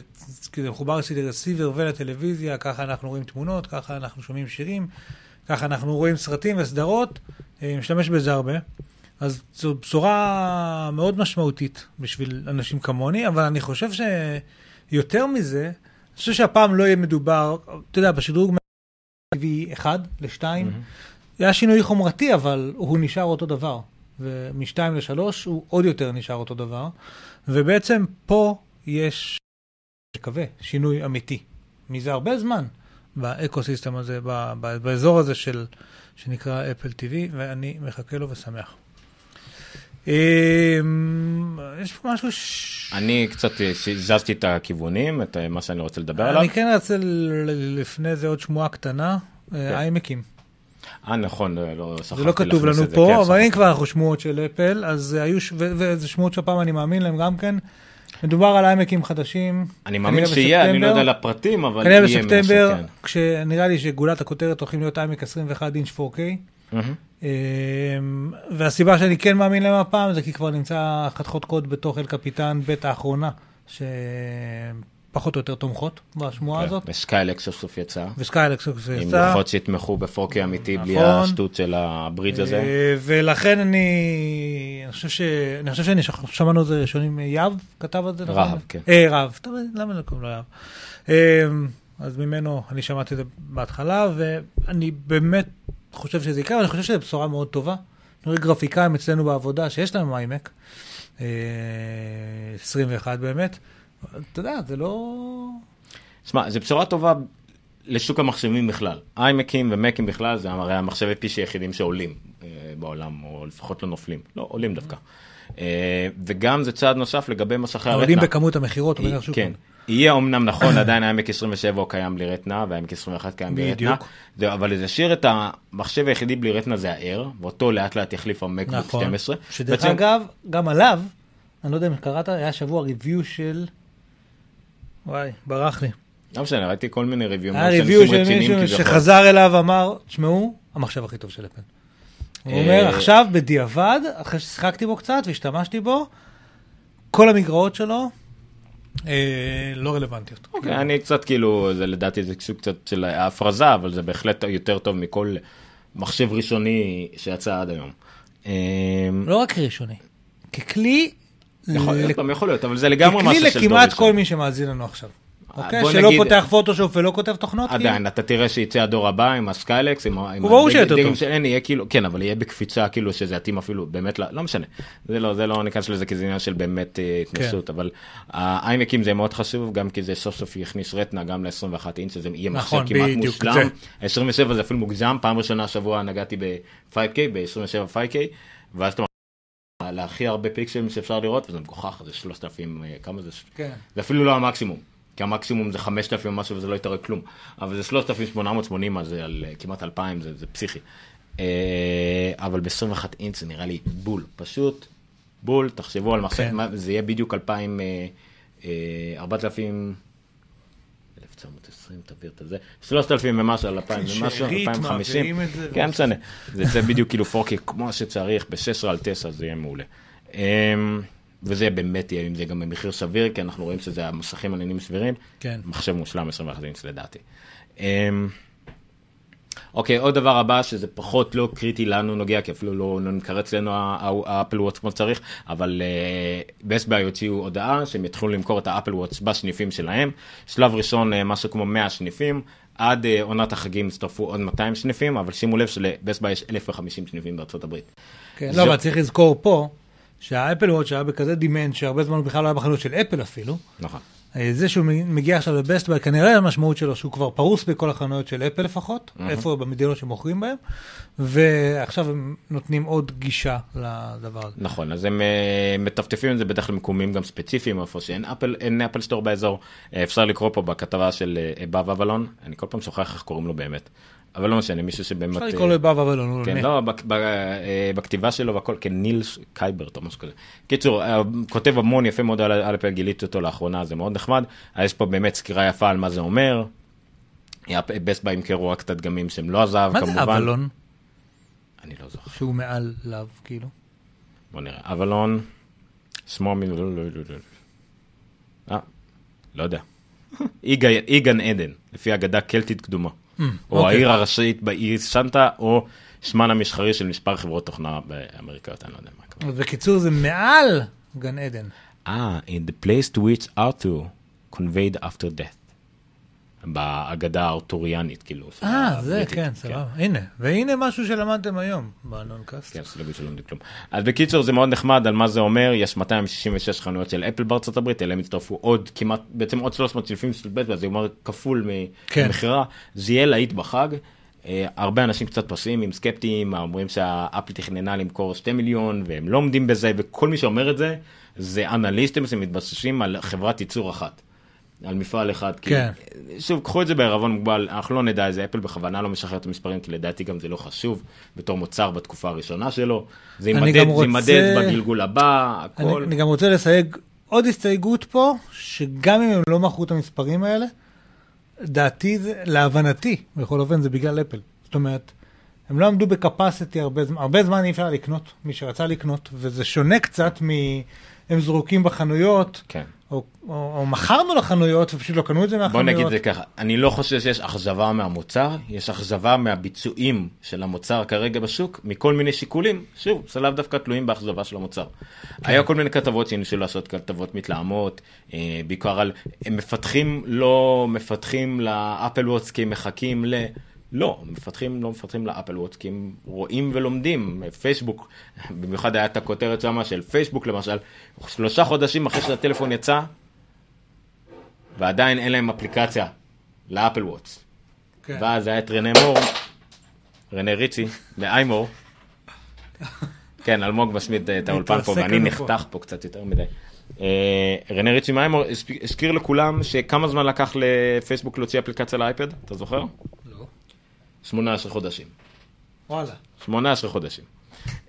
זה מחובר אצלי לרסיבר ולטלוויזיה, ככה אנחנו רואים תמונות, ככה אנחנו שומעים שירים, ככה אנחנו רואים סרטים וסדרות, אני משתמש בזה הרבה. אז זו בשורה מאוד משמעותית בשביל אנשים כמוני, אבל אני חושב שיותר מזה, אני חושב שהפעם לא יהיה מדובר, אתה יודע, בשדרוג מ-TV 1 ל-2, היה שינוי חומרתי, אבל הוא נשאר אותו דבר. ומשתיים לשלוש הוא עוד יותר נשאר אותו דבר. ובעצם פה יש, מקווה, שינוי אמיתי. מזה הרבה זמן באקו-סיסטם הזה, באזור הזה של, שנקרא אפל TV, ואני מחכה לו ושמח. אמ, יש פה משהו ש... אני קצת זזתי את הכיוונים, את מה שאני רוצה לדבר עליו. אני כן רוצה לפני זה עוד שמועה קטנה, אה, איימקים. אה, נכון, לא, לא שכחתי זה לא כתוב לנו פה, כן, אבל. אם כבר אנחנו שמועות של אפל, אז היו, ש- וזה שמועות שהפעם אני מאמין להם גם כן. מדובר על איימקים חדשים. אני מאמין כנראה שיהיה, אני לא יודע בספטמבר. על הפרטים, אבל כנראה יהיה בספטמבר, משהו, כן. כשנראה לי שגולת הכותרת הולכים להיות איימק 21 אינץ' 4K. מהמם. אמ, והסיבה שאני כן מאמין להם הפעם זה כי כבר נמצא חתכות קוד בתוך אל קפיטן בית האחרונה, שפחות או יותר תומכות בשמועה כן, הזאת. וסקיילק סוף סוף יצא. וסקיילקס עם יצא. לוחות שיתמכו בפוקי אמיתי, בלי נכון. השטות של הברידג' הזה. אה, ולכן אני, אני חושב ש... אני חושב שאני שמענו את זה ראשונים, יהב כתב את זה, נכון? רהב, כן. אה, רהב, טוב, למה לא קוראים לו יהב? אה, אז ממנו אני שמעתי את זה בהתחלה, ואני באמת חושב שזה יקרה, ואני חושב שזו בשורה מאוד טובה. אני רואה גרפיקאים אצלנו בעבודה שיש להם איימק, אה, 21 באמת. אתה יודע, זה לא... שמע, זו בשורה טובה לשוק המחשבים בכלל. איימקים ומקים בכלל זה הרי המחשבי PC היחידים שעולים אה, בעולם, או לפחות לא נופלים. לא, עולים דווקא. אה, וגם זה צעד נוסף לגבי מסכי הרטנה. עולים בכמות המכירות, היא- אומר השוק. כן. יהיה אמנם נכון, עדיין העמק 27 הוא קיים בלי רטנה, והעמק 21 קיים בלי רטנה. בדיוק. אבל זה ישאיר את המחשב היחידי בלי רטנה זה ה-Air, ואותו לאט לאט יחליף המקבוק נכון. 12. שדרך בעצם- אגב, גם עליו, אני לא יודע אם קראת, היה שבוע ריוויו של... וואי, ברח לי. לא משנה, ראיתי כל מיני ריוויום. היה ריוויו של מישהו. שחזר אליו ואמר, תשמעו, המחשב הכי טוב של אפל. הוא אה, אומר, עכשיו בדיעבד, אחרי ששיחקתי בו קצת והשתמשתי בו, כל המגרעות שלו אה, לא רלוונטיות. אוקיי, אני קצת כאילו, זה לדעתי זה סוג קצת של הפרזה, אבל זה בהחלט יותר טוב מכל מחשב ראשוני שיצא עד היום. אמ, לא רק ראשוני, ככלי, יכול ל- להיות, גם יכול להיות, אבל זה לגמרי ככלי משהו של דור לכמעט ראשון. כל מי שמאזין לנו עכשיו. אוקיי? בוא שלא נגיד- פותח פוטושופ ולא כותב תוכנות? כאילו? עדיין, אתה תראה שיצא הדור הבא עם ה-Skylakes, עם ה- עם הוא ברור שיהיה יותר הדגם טוב. של אין, יהיה כאילו, כן, אבל יהיה בקפיצה כאילו שזה יתאים אפילו, באמת, לא לא משנה. זה לא, זה לא ניכנס לזה כי זה עניין של באמת אה, התנסות, כן. אבל האיימקים זה מאוד חשוב, גם כי זה סוף סוף יכניס רטנה גם ל-21 אינץ', שזה יהיה מחשב נכון, כמעט בדיוק, מושלם. זה. 27 זה אפילו מוגזם, פעם ראשונה השבוע נגעתי ב-5K, ב-27 5K, ואז אתה להכי הרבה פיקסלים שאפשר לראות, וזה מגוחך, זה 3,000, אה, כמה זה? כן. זה אפילו לא המקסימום, כי המקסימום זה 5,000 ומשהו וזה לא יתראה כלום, אבל זה 3,880, אז זה על אה, כמעט 2,000, זה, זה פסיכי. אה, אבל ב-21 אינץ זה נראה לי בול, פשוט בול, תחשבו על מחשב, כן. זה יהיה בדיוק 2,000, אה, אה, 4,000... 1920, תעביר את זה, 3,000 ומשהו על 2,000 ומשהו, שארית 2,050, מעבירים את זה. כן, משנה, זה יצא בדיוק כאילו 4K כמו שצריך, ב-16 על 9 זה יהיה מעולה. אמ, וזה באמת יהיה עם זה גם במחיר סביר, כי אנחנו רואים שזה המסכים עניינים סבירים. כן. מחשב מושלם 21 אינץ לדעתי. אוקיי, עוד דבר הבא שזה פחות לא קריטי לנו נוגע, כי אפילו לא, לא נקרא אצלנו האפל וואץ' כמו שצריך, אבל בסט ביי הוציאו הודעה שהם יתחילו למכור את האפל וואץ' בסניפים שלהם. שלב ראשון אה, משהו כמו 100 סניפים, עד אה, עונת החגים הצטרפו עוד 200 סניפים, אבל שימו לב שלבסט ביי יש 1,050 סניפים בארצות הברית. כן, לא, אבל צריך לזכור פה, שהאפל וואץ' היה בכזה demand, שהרבה זמן הוא בכלל לא היה בחנות של אפל אפילו. נכון. אה, זה שהוא מגיע עכשיו לבסט ביי, כנראה המשמעות שלו שהוא כבר פרוס בכל החנויות של אפל לפחות, איפה במדינות שמוכרים בהם, ועכשיו הם נותנים עוד גישה לדבר הזה. נכון, אז הם אה, מטפטפים את זה בדרך כלל במקומים גם ספציפיים, איפה שאין אפל, אין אפל סטור באזור. אה, אפשר לקרוא פה בכתבה של בב אבלון, אני כל פעם שוכח איך קוראים לו באמת, אבל לא משנה, מישהו שבאמת... אפשר אה, לקרוא לו בבא אבל לא כן. לא, אה, בכתיבה שלו והכל, כן, ניל קייברט או משהו כזה. קיצור, אה, כותב המון יפה מאוד על אפל, גיליתי אותו לאחרונה, זה מאוד נחמד. אז יש פה באמת סקירה יפה על מה זה אומר. בסט ביי ימכרו רק את הדגמים שהם לא הזהב, מה כמובן. זה אבלון? אני לא זוכר. שהוא מעל לאו, כאילו. בוא נראה, אבלון, שמאל מ... לא, לא, לא, לא. אה, יודע. אי גי- אי גן עדן, לפי אגדה קלטית קדומה. או אוקיי. העיר הראשית באי סנטה, או שמן המסחרי של מספר חברות תוכנה באמריקאיות, אני לא יודע מה. אז בקיצור זה מעל גן עדן. אה, in the place to which Arthur conveyed after death. באגדה הארתוריאנית, כאילו. אה, זה, הבריטית, כן, סבבה. הנה, והנה משהו שלמדתם היום בנונקאסט. כן, סלובי שלא לומדים כלום. אז בקיצור זה מאוד נחמד על מה זה אומר, יש 266 חנויות של אפל בארצות הברית, אליהם הצטרפו עוד כמעט, בעצם עוד 300 סניפים של בית, זה אומר כפול כן. ממכירה, זה יהיה להיט בחג. אה, הרבה אנשים קצת פסימיים, סקפטיים, אומרים שהאפל תכננה למכור 2 מיליון והם לא עומדים בזה, וכל מי שאומר את זה, זה אנליסטים שמתבססים על חברת ייצור אחת. על מפעל אחד, כי כן. שוב, קחו את זה בערבון מוגבל, אנחנו לא נדע איזה אפל בכוונה לא משחרר את המספרים, כי לדעתי גם זה לא חשוב בתור מוצר בתקופה הראשונה שלו. זה אני יימדד, רוצה- בגלגול הבא, אני הכל. אני גם רוצה לסייג עוד הסתייגות פה, שגם אם הם לא מכרו את המספרים האלה, דעתי זה, להבנתי, בכל אופן זה בגלל אפל. זאת אומרת, הם לא עמדו בקפסיטי הרבה זמן, הרבה זמן אי אפשר לקנות, מי שרצה לקנות, וזה שונה קצת מ... הם זרוקים בחנויות, כן. או, או, או מכרנו לחנויות ופשוט לא קנו את זה בוא מהחנויות. נגיד את זה ככה, אני לא חושב שיש אכזבה מהמוצר, יש אכזבה מהביצועים של המוצר כרגע בשוק, מכל מיני שיקולים, שוב, זה לאו דווקא תלויים באכזבה של המוצר. כן. היה כל מיני כתבות שניסו לעשות כתבות מתלהמות, אה, בעיקר על, הם מפתחים, לא מפתחים לאפל וואטס כי הם מחכים ל... לא, מפתחים לא מפתחים לאפל וואטס כי הם רואים ולומדים. פייסבוק, במיוחד היה את הכותרת שמה של פייסבוק למשל, שלושה חודשים אחרי שהטלפון יצא, ועדיין אין להם אפליקציה לאפל וואטס. כן. ואז היה את רנה מור, רנה ריצ'י, מאיימור. כן, אלמוג משמיד את האולפן פה, ואני. נחתך פה קצת יותר מדי. אה, רנה ריצ'י מאיימור הספ- הזכיר לכולם שכמה זמן לקח לפייסבוק להוציא אפליקציה לאייפד, אתה זוכר? לא. 18 חודשים. וואלה. 18 חודשים.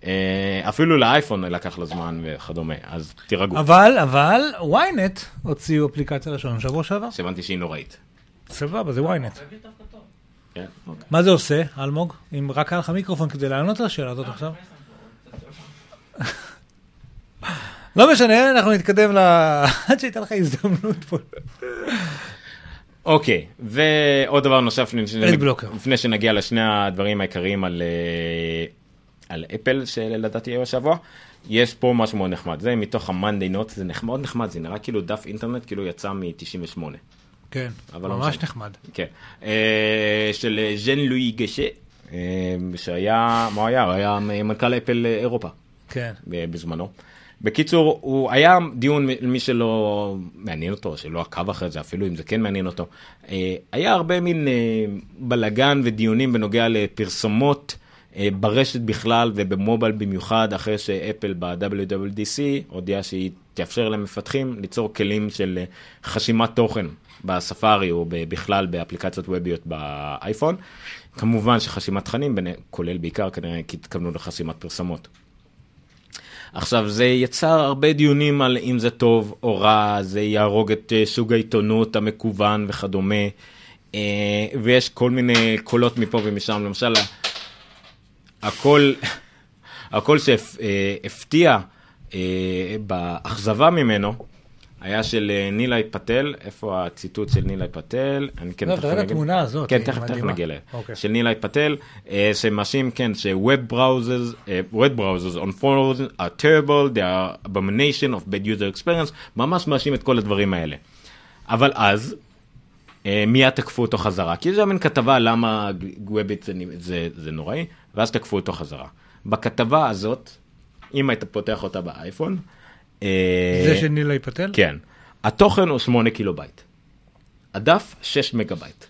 אה, אפילו לאייפון לקח לו זמן וכדומה, אז תירגעו. אבל, אבל, ynet הוציאו אפליקציה ראשונה שבוע שעבר. שהבנתי שהיא נוראית. סבבה, זה ynet. כן, אוקיי. מה זה עושה, אלמוג? אם רק היה לך מיקרופון כדי לענות על השאלה הזאת עכשיו. לא משנה, אנחנו נתקדם ל... עד שהייתה לך הזדמנות פה. אוקיי, ועוד דבר נוסף לפני שנגיע לשני הדברים העיקריים על, אה, על אפל שלדעתי היו השבוע, יש פה משהו מאוד נחמד, זה מתוך ה-Monday Note, זה נחמד, מאוד נחמד, זה נראה כאילו דף אינטרנט, כאילו יצא מ-98. כן, לא ממש. נחמד. כן, אה, של ז'ן לואי גשה, שהיה, מה היה? הוא היה מנכ"ל אפל אה, אירופה. כן. בזמנו. בקיצור, הוא היה דיון, למי שלא מעניין אותו, שלא עקב אחרי זה, אפילו אם זה כן מעניין אותו, אה, היה הרבה מין אה, בלגן ודיונים בנוגע לפרסומות אה, ברשת בכלל ובמובייל במיוחד, אחרי שאפל ב-WWDC הודיעה שהיא תאפשר למפתחים ליצור כלים של חשימת תוכן בספארי או בכלל באפליקציות ווביות באייפון. כמובן שחשימת תכנים, כולל בעיקר כנראה כי התכוונו לחסימת פרסומות. עכשיו זה יצר הרבה דיונים על אם זה טוב או רע, זה יהרוג את אה, סוג העיתונות המקוון וכדומה, אה, ויש כל מיני קולות מפה ומשם, למשל הקול, הקול שהפתיע אה, באכזבה ממנו היה של אה, נילי פטל, איפה הציטוט של נילי פטל? אני כן לא, תכף תראה את התמונה הזאת, כן, תכף תכף. נגיע אליה. אוקיי. של נילי פטל, אה, שמאשים, כן, ש-Web browsers, אה, Web browsers on phones are terrible, they are abomination of bad user experience, ממש מאשים את כל הדברים האלה. אבל אז, אה, מיד תקפו אותו חזרה, כי זה היה מין כתבה למה ווב איטי זה, זה, זה נוראי, ואז תקפו אותו חזרה. בכתבה הזאת, אם היית פותח אותה באייפון, זה של נילאי פטל? כן. התוכן הוא 8 קילו בייט. הדף 6 מגה בייט.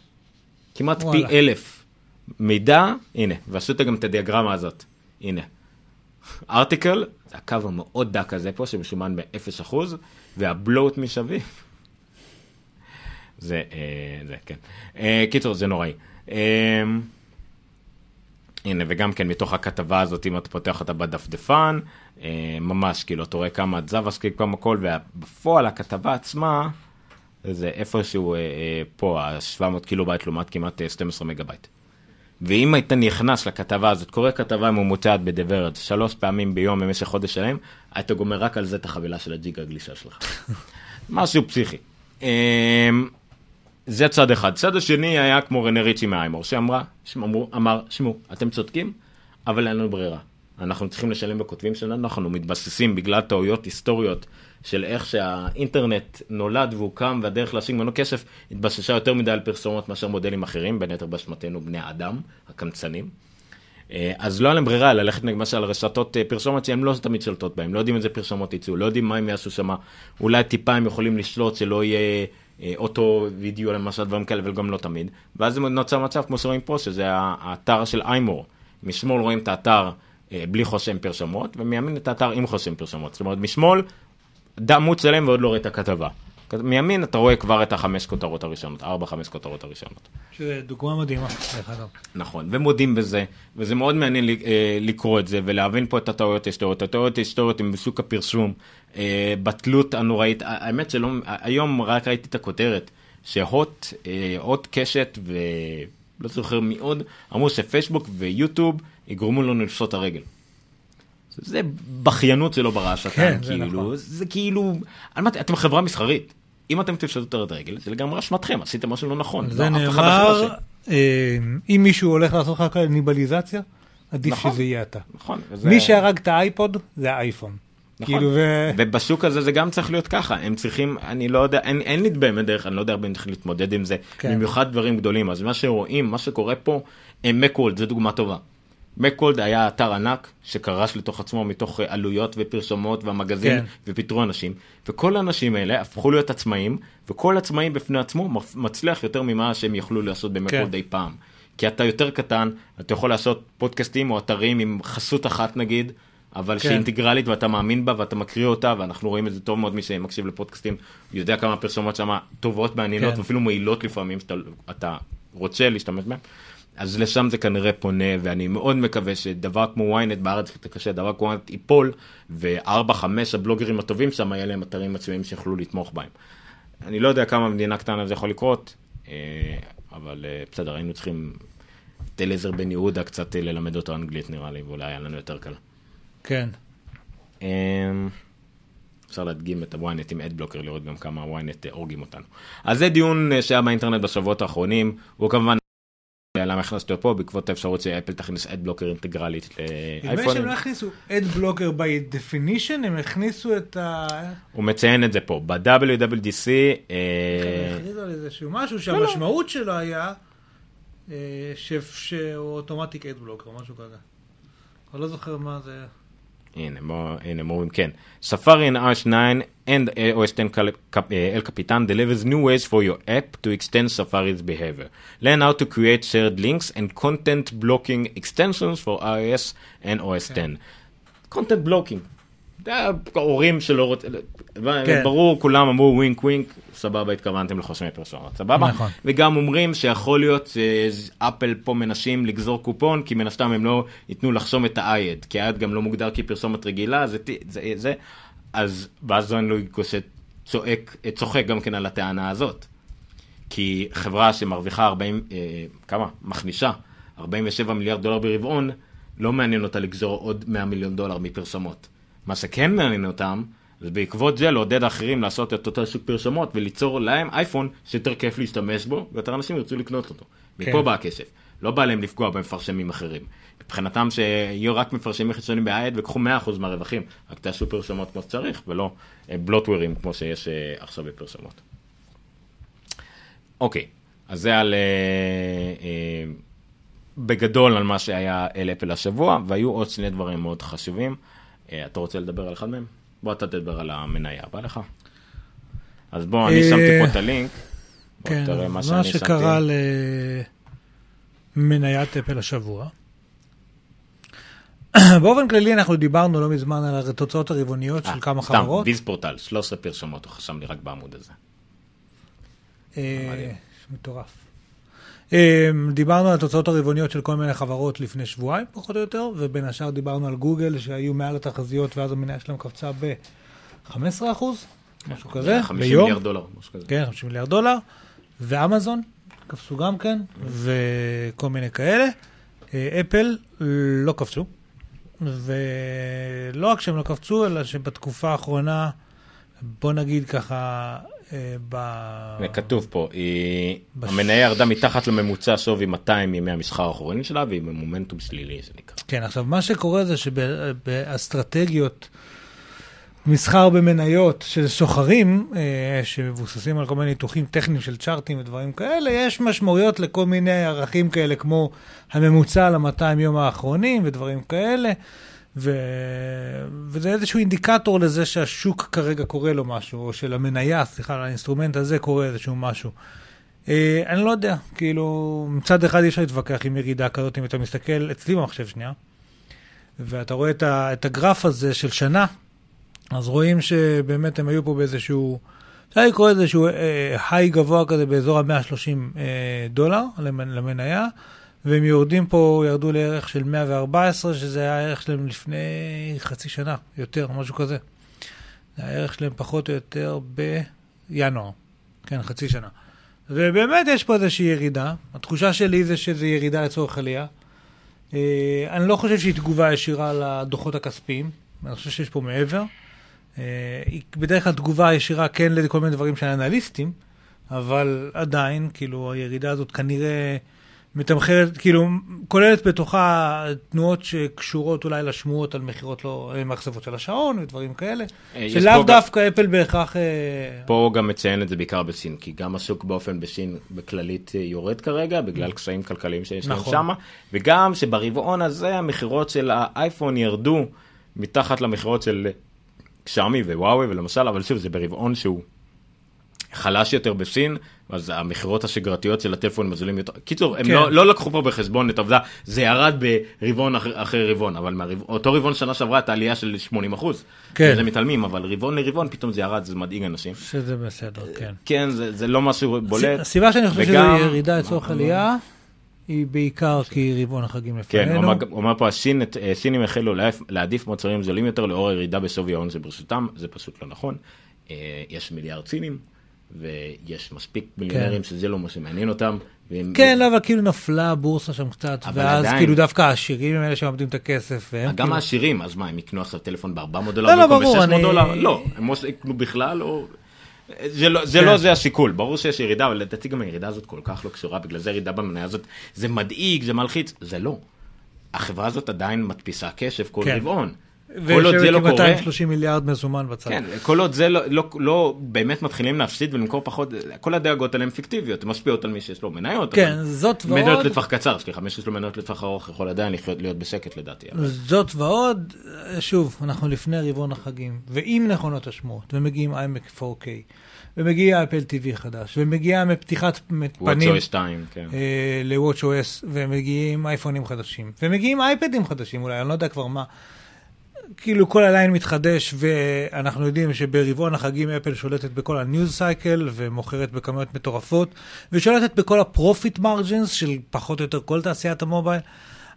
כמעט פי וואלה. אלף מידע, הנה, ועשו גם את הדיאגרמה הזאת, הנה. Article, זה הקו המאוד דק הזה פה, שמשומן ב-0%, וה-bloat מסביב. זה, אה, זה, כן. אה, קיצור, זה נוראי. אה, הנה, וגם כן מתוך הכתבה הזאת, אם פותח אותה בדפדפן, אה, ממש, כאילו, אתה רואה כמה JavaScript, כמה הכל, ובפועל הכתבה עצמה, זה איפשהו אה, אה, פה, ה-700 קילו בייט לעומת כמעט אה, 12 מגה בייט. ואם היית נכנס לכתבה הזאת, קורא כתבה ממוצעת בדה ורג' שלוש פעמים ביום במשך חודש שלם, היית גומר רק על זה את החבילה של הג'יגה הגלישה שלך. משהו פסיכי. זה צד אחד. צד השני היה כמו רנה ריצ'י מהאיימור, שאמרה, שאמרו, אמר, שמעו, אתם צודקים, אבל אין לנו ברירה. אנחנו צריכים לשלם בכותבים שלנו, אנחנו מתבססים בגלל טעויות היסטוריות של איך שהאינטרנט נולד והוקם והדרך להשיג ממנו כסף התבססה יותר מדי על פרסומות מאשר מודלים אחרים, בין היתר באשמתנו בני האדם, הקמצנים. אה, אז לא היה להם ברירה ללכת למשל על רשתות אה, פרסומת שהם לא תמיד שולטות בהם, לא יודעים איזה פרסומות יצאו, לא יודעים מה הם יעשו שם, אולי טיפה הם יכולים לשלוט שלא יהיה אה, אוטו וידאו למשל דברים כאלה, אבל גם לא תמיד. ואז נוצר מצב כמו שרואים פה, שזה האתר של איימור. משמאל רואים את האתר בלי חוסם פרסומות, ומימין את האתר עם חוסם פרסומות. זאת אומרת, משמאל עמוד שלם ועוד לא רואה את הכתבה. מימין אתה רואה כבר את החמש כותרות הראשונות, ארבע, חמש כותרות הראשונות. שזה דוגמה מדהימה, דרך אגב. נכון, ומודים בזה, וזה מאוד מעניין אה, לקרוא את זה ולהבין פה את הטעויות ההיסטוריות. הטעויות ההיסטוריות הן בשוק הפרסום, אה, בתלות הנוראית, האמת שלא, היום רק ראיתי את הכותרת, שהוט, אה, הוט קשת ולא זוכר מי עוד, אמרו שפייסבוק ויוטיוב יגרמו לנו לפשוט את הרגל. זה בכיינות שלא ברא השטן, כן, זה כאילו, נכון. זה כאילו, על מה אתם- חברה מסחרית. אם אתם תפשטו את הרגל, זה לגמרי אשמתכם, עשיתם משהו לא נכון. לא, זה אחר לא נאמר. אה, אם מישהו הולך לעשות לך קניבליזציה, עדיף נכון. שזה יהיה אתה. נכון. וזה- מי שהרג את האייפוד זה האייפון. נכון. כאילו, ו... ובשוק הזה זה גם צריך להיות ככה, הם צריכים, אני לא יודע, אין, אין לי באמת דרך, אני לא יודע הרבה איך להתמודד עם זה, כן. במיוחד דברים גדולים, אז מה שרואים, מה שקורה פה, מקוולד, זה דוגמה טובה. מקוולד היה אתר ענק שקרס לתוך עצמו מתוך אה, עלויות ופרסומות והמגזין כן. ופיטרו אנשים, וכל האנשים האלה הפכו להיות עצמאים, וכל עצמאי בפני עצמו מצליח יותר ממה שהם יכלו לעשות במקוולד כן. אי פעם. כי אתה יותר קטן, אתה יכול לעשות פודקאסטים או אתרים עם חסות אחת נגיד, אבל כן. שהיא אינטגרלית ואתה מאמין בה ואתה מקריא אותה ואנחנו רואים את זה טוב מאוד מי שמקשיב לפודקאסטים יודע כמה פרסומות שם טובות מעניינות כן. ואפילו מועילות לפעמים שאתה אתה רוצה להשתמש בהן. אז לשם זה כנראה פונה ואני מאוד מקווה שדבר כמו ynet בארץ קשה דבר כמו ynet ייפול וארבע חמש הבלוגרים הטובים שם יהיה להם אתרים עצמאיים שיוכלו לתמוך בהם. אני לא יודע כמה מדינה קטנה זה יכול לקרות אה, אבל אה, בסדר היינו צריכים את אליעזר בן יהודה קצת אה, ללמד אותו אנגלית נראה לי ואולי היה לנו יותר קל. כן. אמ, אפשר להדגים את הוויינט עם אדבלוקר, לראות גם כמה הוויינט הורגים אותנו. אז זה דיון שהיה באינטרנט בשבועות האחרונים, הוא כמובן, למה הכנסתי אותו פה? בעקבות האפשרות שאפל תכניס אדבלוקר אינטגרלית נדמה לי שהם לאייפונים. לא הכניסו ad blocker by definition, הם הכניסו את ה... הוא מציין את זה פה, ב-WWDC, אה, הם הכריזו על איזשהו משהו לא. שהמשמעות שלו היה אה, שהוא אוטומטיק ad blocker, משהו כזה. אני לא זוכר מה זה היה. הנה, בוא, הנה, הם אומרים כן. Safari in OS 9 and OS 10 Cal- Cap- uh, El Capitan delivers new ways for your app to extend Safari's behavior. Learn how to create shared links and content blocking extensions for iOS and OS 10. content blocking. ההורים שלא רוצים, כן. ברור, כולם אמרו wink wink, סבבה, התכוונתם לחוסמי פרסומות, סבבה? נכון. וגם אומרים שיכול להיות שאפל פה מנסים לגזור קופון, כי מן הסתם הם לא ייתנו לחסום את ה-iAd, כי ה-iAd גם לא מוגדר כפרסומת רגילה, זה, זה, זה, אז ואז ז'אן לואי גאסה צועק, צוחק גם כן על הטענה הזאת. כי חברה שמרוויחה 40, אה, כמה? מכנישה 47 מיליארד דולר ברבעון, לא מעניין אותה לגזור עוד 100 מיליון דולר מפרסומות. מה שכן מעניין אותם, זה בעקבות זה לעודד אחרים לעשות את אותו שוק פרסומות וליצור להם אייפון שיותר כיף להשתמש בו, ויותר אנשים ירצו לקנות אותו. מפה כן. בא הכסף. לא בא להם לפגוע במפרשמים אחרים. מבחינתם שיהיו רק מפרשמים חיצוניים בעייד וקחו 100% מהרווחים, רק תעשו פרסומות כמו שצריך, ולא אה, בלוטוורים כמו שיש אה, עכשיו בפרסומות. אוקיי, אז זה על... אה, בגדול על מה שהיה אל אפל השבוע, והיו עוד שני דברים מאוד חשובים. אה, אתה רוצה לדבר על אחד מהם? בוא אתה תדבר על המניה, בא לך? אז בוא, אני אה, שמתי פה את הלינק. כן, תראה מה מה שאני שקרה. למניית אפל השבוע. באופן כללי אנחנו דיברנו לא מזמן על התוצאות הרבעוניות של אה, כמה סתם, חברות. ביז פורטל, 13 פרסומות, הוא חסם לי רק בעמוד הזה. מטורף. אה, דיברנו על התוצאות הרבעוניות של כל מיני חברות לפני שבועיים, פחות או יותר, ובין השאר דיברנו על גוגל, שהיו מעל התחזיות, ואז המניה שלהם קפצה ב-15 אחוז, משהו כזה, 50 ביום. מיליארד דולר, משהו כזה. כן, 50 מיליארד דולר, ואמזון קפצו גם כן, וכל מיני כאלה. אה, אפל לא קפצו, ולא רק שהם לא קפצו, אלא שבתקופה האחרונה, בוא נגיד ככה, ב... וכתוב פה, היא... בש- המניה ירדה מתחת לממוצע שווי 200 ימי המסחר האחרונים שלה, והיא במומנטום שלילי, זה נקרא. כן, עכשיו, מה שקורה זה שבאסטרטגיות מסחר במניות של סוחרים, אה, שמבוססים על כל מיני ניתוחים טכניים של צ'ארטים ודברים כאלה, יש משמעויות לכל מיני ערכים כאלה, כמו הממוצע ל-200 יום האחרונים ודברים כאלה, ו... וזה איזשהו אינדיקטור לזה שהשוק כרגע קורה לו משהו, או של המניה, סליחה, ל-instrument הזה קורה איזשהו משהו. אה, אני לא יודע, כאילו, מצד אחד אי אפשר להתווכח עם ירידה כזאת, אם אתה מסתכל אצלי במחשב שנייה, ואתה רואה את, ה, את הגרף הזה של שנה, אז רואים שבאמת הם היו פה באיזשהו, אפשר לקרוא לזה שהוא היי גבוה כזה באזור ה-130 דולר למנ- למניה, והם יורדים פה, ירדו לערך של 114, שזה היה הערך שלהם לפני חצי שנה, יותר, משהו כזה. זה הערך שלהם פחות או יותר בינואר, כן, חצי שנה. ובאמת יש פה איזושהי ירידה. התחושה שלי זה שזה ירידה לצורך עלייה. אה, אני לא חושב שהיא תגובה ישירה לדוחות הכספיים, אני חושב שיש פה מעבר. אה, היא בדרך כלל תגובה ישירה כן לכל מיני דברים של אנליסטים, אבל עדיין, כאילו, הירידה הזאת כנראה מתמחרת, כאילו, כוללת בתוכה תנועות שקשורות אולי לשמועות על מכירות לא, מאכזבות של השעון ודברים כאלה, אה, שלאו פה גם- דווקא אפל בהכרח... אה, פה הוא גם מציין את זה בעיקר בסין, כי גם השוק באופן בסין בכללית אה, יורד כרגע, בגלל קשיים כלכליים שיש להם נכון. שם, וגם שברבעון הזה המכירות של האייפון ירדו מתחת למכירות של קשמי ווואוי ולמשל, אבל שוב, זה ברבעון שהוא חלש יותר בסין, אז המכירות השגרתיות של הטלפונים הזולים יותר. קיצור, הם כן. לא, לא לקחו פה בחשבון את העובדה, זה ירד ברבעון אחרי, אחרי רבעון, אבל מאותו רבעון שנה שעברה הייתה עלייה של 80 אחוז. כן. וזה מתעלמים, אבל רבעון לרבעון פתאום זה ירד, זה מדאיג אנשים. שזה בסדר, כן. כן, זה, זה לא משהו בולט. הסיבה שאני חושב שזו וגם- ירידה לצורך עלייה, היא בעיקר כי רבעון החגים כן, לפנינו. אומר, הוא אומר פה, הסין, אה, הסינים החלו להעדיף- מוצרים זולים יותר לאור הירידה בשווי ההון שברשותם, זה פשוט לא נכון. אה, יש מיליארד סינים, ויש מספיק מיליונרים שזה לא מה שמעניין אותם. והם- כן, לא, אבל כאילו נפלה הבורסה שם קצת, ואז עדיין. כאילו דווקא העשירים הם אלה שמאבדים את הכסף. גם כאילו- העשירים, אז מה, הם יקנו עכשיו טלפון ב-400 לא, דולר לא, במקום ברור, ב-600 אני- דולר? לא, הם או שיקנו בכלל, או... זה לא, זה כן. לא זה השיקול, ברור שיש ירידה, אבל לדעתי גם הירידה הזאת כל כך לא קשורה, בגלל זה ירידה במניה הזאת, זה מדאיג, זה מלחיץ, זה לא. החברה הזאת עדיין מדפיסה כסף כל כן. רבעון. כל עוד זה לא ויושבת קורה, 230 מיליארד מזומן בצד. כן, כל עוד זה לא, לא, לא באמת מתחילים להפסיד ולמכור פחות, כל הדאגות עליהן פיקטיביות, הן משפיעות על מי שיש לו מניות. כן, אבל זאת מניות ועוד, לטווח קצר, סליחה, מי שיש לו מניות לטווח ארוך יכול עדיין לחיות, להיות בשקט לדעתי. אבל... זאת ועוד, שוב, אנחנו לפני רבעון החגים, ואם נכונות השמועות, ומגיעים איימק 4K, ומגיע אפל TV חדש, ומגיע מפתיחת פנים watchOS 2, כן. אה, ל-WatchOS, ומגיעים אייפונים חדשים, ומגיעים אייפדים חדשים אולי, אני לא יודע כבר מה. כאילו כל הליין מתחדש, ואנחנו יודעים שברבעון החגים אפל שולטת בכל ה-news cycle, ומוכרת בכמויות מטורפות, ושולטת בכל ה-profit margins של פחות או יותר כל תעשיית ה-mobile.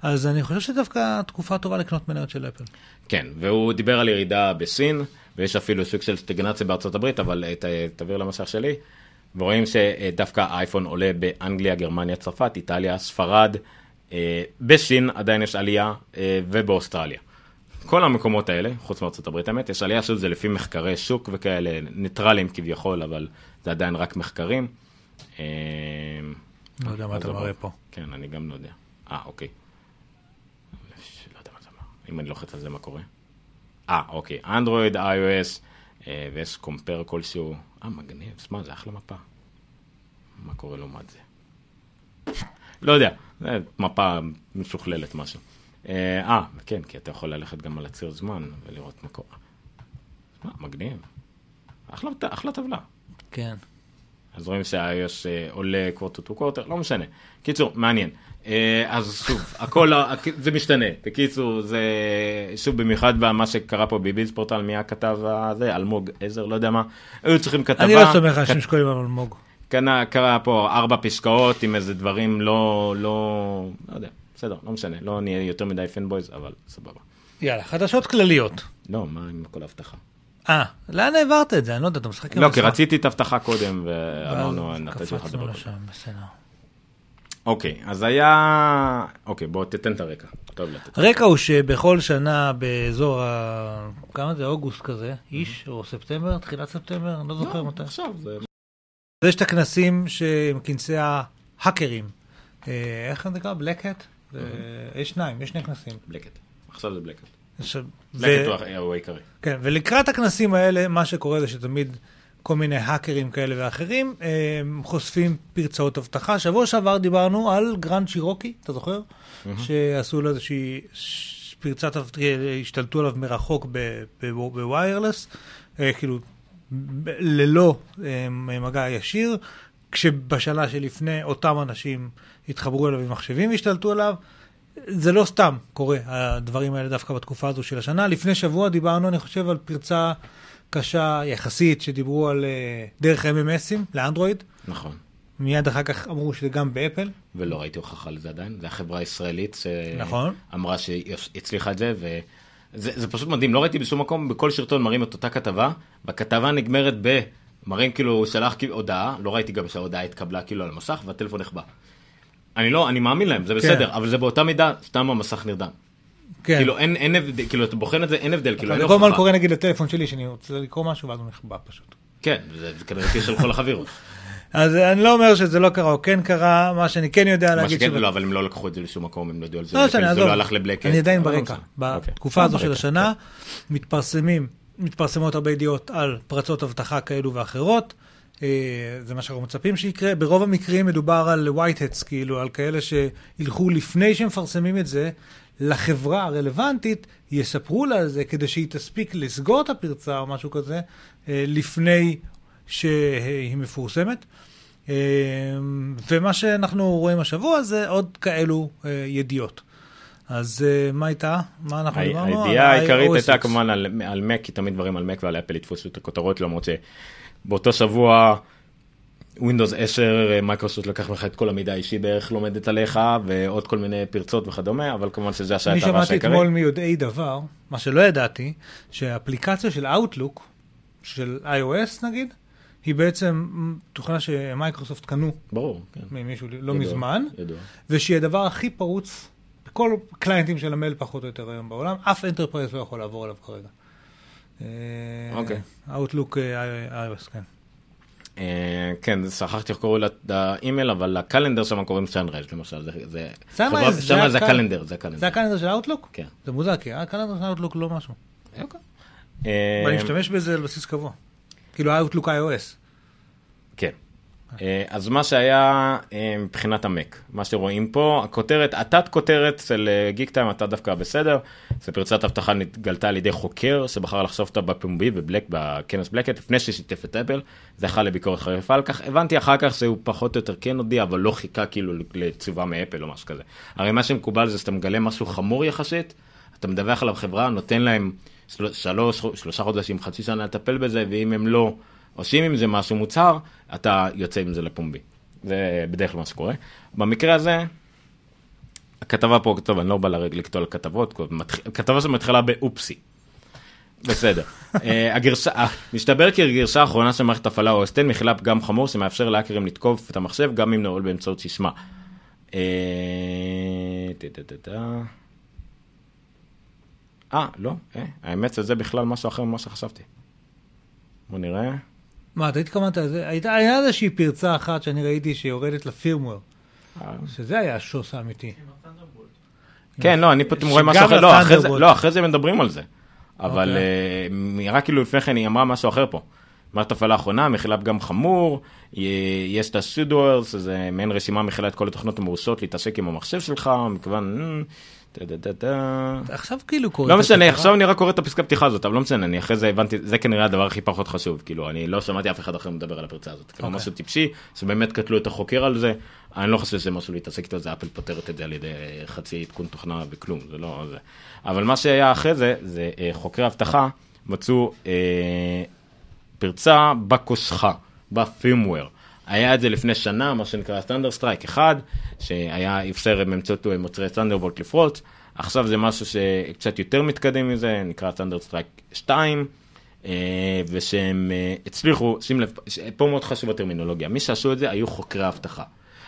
אז אני חושב שדווקא תקופה טובה לקנות מניות של אפל. כן, והוא דיבר על ירידה בסין, ויש אפילו סוג של סטגנציה בארצות הברית, אבל אה, ת- תעביר למסך שלי, ורואים שדווקא האייפון עולה באנגליה, גרמניה, צרפת, איטליה, ספרד, אה, בסין עדיין יש עלייה, אה, ובאוסטרליה. כל המקומות האלה, חוץ מארצות הברית, האמת, יש עלייה שוב, זה לפי מחקרי שוק וכאלה, ניטרלים כביכול, אבל זה עדיין רק מחקרים. אה, לא יודע מה אתה. מראה פה. כן, אני גם לא יודע. אה, אוקיי. לא יודע מה זה אמר. אם אני לוחץ על זה, מה קורה? אה, אוקיי. אנדרואיד, iOS, אה, ויש קומפר כלשהו. אה, מגניב. שמע, זה אחלה מפה. מה קורה לעומת זה? לא יודע, מפה משוכללת משהו. אה, אה, כן, כי אתה יכול ללכת גם על הציר זמן ולראות מה קורה. שמע, מגניב. אחלה, אחלה טבלה. כן. אז רואים שה-iOS אה, עולה quarter to quarter, לא משנה. קיצור, מעניין. אה, אז שוב, הכל, זה משתנה. בקיצור, זה, שוב, במיוחד במה שקרה פה בביז פורטל, מי הכתב הזה, אלמוג עזר, לא יודע מה, היו צריכים כתבה. אני לא סומך על אנשים שקוראים על אלמוג. קרה פה ארבע פסקאות עם איזה דברים לא, לא, לא יודע, בסדר, לא משנה, לא נהיה יותר מדי fanboys, אבל סבבה. יאללה, חדשות כלליות. לא, מה עם כל ההבטחה? אה, לאן העברת את זה? אני לא יודע, אתה משחק עם לא, כי. רציתי את ההבטחה קודם, ואמרנו, נתתי לך לדבר. אוקיי, אז היה... אוקיי, בוא תתן את הרקע. טוב לתת. הרקע הוא שבכל שנה באזור ה... כמה זה? אוגוסט כזה, איש, או ספטמבר, תחילת ספטמבר, אני לא זוכר מתי. עכשיו זה... יש את הכנסים שהם כנסי ההאקרים. אה, איך זה נקרא? בלקט? יש שניים, יש שני כנסים. בלקט. עכשיו זה בלקט. בלקט הוא העיקרי. כן, ולקראת הכנסים האלה, מה שקורה זה שתמיד כל מיני האקרים כאלה ואחרים הם חושפים פרצות אבטחה. שבוע שעבר דיברנו על גרנד צ'ירוקי, אתה זוכר? שעשו לו איזושהי פרצת אבטחה, השתלטו עליו מרחוק ב-wireless, אה, כאילו ללא אה, מגע ישיר, כשבשנה שלפני אותם אנשים התחברו אליו עם מחשבים והשתלטו עליו. זה לא סתם קורה, הדברים האלה דווקא בתקופה הזו של השנה. לפני שבוע דיברנו, אני חושב, על פרצה קשה יחסית, שדיברו על אה, דרך MMSים לאנדרואיד. נכון. מיד אחר כך אמרו שזה גם באפל. ולא ראיתי הוכחה לזה עדיין, זו החברה הישראלית נכון. שאמרה שהיא הצליחה את זה, וזה זה פשוט מדהים, לא ראיתי בשום מקום, בכל שרטון מראים את אותה כתבה, והכתבה נגמרת ב... מראים כאילו, הוא שלח כאילו הודעה, לא ראיתי גם שההודעה התקבלה כאילו על המסך, והטלפון נחבא. אני לא, אני מאמין להם, זה בסדר, אבל זה באותה מידה, סתם המסך נרדם. כן. כאילו אין, אין הבדל, כאילו אתה בוחן את זה, אין הבדל, כאילו אין אני כל הוכחה. קורא נגיד לטלפון שלי שאני רוצה לקרוא משהו ואז הוא נחבא פשוט. כן, זה זה כנראה קשר לכל החבירות. אז אני לא אומר שזה לא קרה או כן קרה, מה שאני כן יודע מה להגיד שכן, שב- לא, אבל הם לא לקחו את זה לשום מקום, הם לא ידעו על זה, לא זה משנה, זה. לא הלך לבלק. אני עדיין לא ברקע. אוקיי. בתקופה אה, הזו של השנה מתפרסמים, מתפרסמות הרבה ידיעות על פרצות אבטחה כאלו ואחרות. אה, זה מה שאנחנו מצפים שיקרה. ברוב המקרים מדובר על white hats, כאילו, על כאלה שילכו לפני שמפרסמים את זה לחברה הרלוונטית, יספרו לה על זה כדי שהיא תספיק לסגור את הפרצה או משהו כזה אה, לפני שהיא מפורסמת. אה, ומה שאנחנו רואים השבוע זה עוד כאלו ידיעות. אז אה, מה הייתה? מה אנחנו ה- דיברנו? הידיעה העיקרית הייתה. כמובן על, על Mac, כי תמיד דברים על Mac ועל אפל יתפוסו את הכותרות, למרות שבאותו שבוע Windows 10, מייקרוסופט לקח ממך את כל המידע האישי בערך לומדת עליך, ועוד כל מיני פרצות וכדומה, אבל כמובן שזה השעה אני את הרעש שמעתי. אתמול מיודעי דבר, מה שלא ידעתי, שהאפליקציה של Outlook, של iOS נגיד, היא בעצם תוכנה שמייקרוסופט קנו ברור, כן. ממישהו לא ידוע, מזמן, ידוע. ושהיא הדבר הכי פרוץ בכל clientים של המייל פחות או יותר היום בעולם, אף enterprise לא יכול לעבור עליו כרגע. אה, אוקיי. Outlook אה, iOS, כן. אה, כן, שכחתי איך קוראים לאימייל, אבל ה-calendar שם קוראים סאנרייז למשל, זה- זה... ה-calendar, זה ה-calendar. זה ה-calendar של Outlook? כן. זה מוזר, כי ה-calendar של Outlook לא משהו. אוקיי. ואני משתמש בזה על בסיס קבוע. כאילו Outlook iOS. כן. אה, אז מה שהיה אה, מבחינת המק, מה שרואים פה, הכותרת, התת כותרת של גיק טיים, אתה דווקא בסדר, זה פרצת אבטחה נתגלתה על ידי חוקר שבחר לחשוף אותה בפומבי בבלק, בכנס בלקט, לפני ששיתף את אפל, זכה לביקורת חריפה על כך, הבנתי אחר כך שהוא פחות או יותר כן הודיע, אבל לא חיכה כאילו לתשובה מאפל או משהו כזה. הרי מה שמקובל זה שאתה מגלה משהו חמור יחסית, אתה מדווח עליו חברה, נותן להם של- שלוש, שלושה חודשים, חצי שנה לטפל בזה, ואם הם לא עושים עם זה משהו מוצהר, אתה יוצא עם זה לפומבי. זה בדרך כלל מה שקורה. במקרה הזה, הכתבה פה, טוב, אני לא בא על כתבות, כתבה שמתחילה באופסי. בסדר. אה, הגרשה, אה, מסתבר כי הגרשה האחרונה של מערכת הפעלה או אסטן מכילה פגם חמור שמאפשר להאקרים לתקוף את המחשב גם אם נעול באמצעות סיסמה. אה. אה, לא, האמת שזה בכלל משהו אחר ממה שחשבתי. בוא נראה. מה, אתה התכוונת לזה? הייתה היה איזושהי פרצה אחת שאני ראיתי שיורדת לפירמוור, אה, שזה היה השוס האמיתי. כן, לא, אני פתאום רואה שגם משהו אחר, לא, אחרי זה- ל-Thunderbolt. לא, אחרי זה מדברים על זה. אבל אוקיי. אה, נראה כאילו לפני כן היא אמרה משהו אחר פה. מערכת הפעלה האחרונה מכילה פגם חמור, יש את הסודוורס, זה מעין רשימה מכילה את כל התוכנות המורשות להתעסק עם המחשב שלך, מכיוון... אה. עכשיו כאילו קורא. לא משנה. עכשיו אני רק קורא את הפסקה פתיחה הזאת, אבל לא משנה, אני אחרי זה הבנתי, זה כנראה הדבר הכי פחות חשוב, כאילו, אני לא שמעתי אף אחד אחר מדבר על הפרצה הזאת, כאילו, אוקיי. משהו טיפשי, שבאמת קטלו את החוקר על זה, אני לא חושב שזה משהו להתעסק איתו, זה אפל פותרת את זה על ידי חצי עדכון תוכנה וכלום, זה לא זה. אבל מה שהיה אחרי זה, זה אה, חוקרי אבטחה מצאו אה, פרצה בקושחה, ב-firmware. היה את זה לפני שנה, מה שנקרא ת'אנדרסטרייק 1, שהיה אפשר באמצעות מוצרי ת'אנדרבולט לפרוץ. עכשיו זה משהו שקצת יותר מתקדם מזה, נקרא ת'אנדרסטרייק 2, אה, ושהם אה, הצליחו, שים לב, פה מאוד חשוב הטרמינולוגיה, מי שעשו את זה היו חוקרי אבטחה.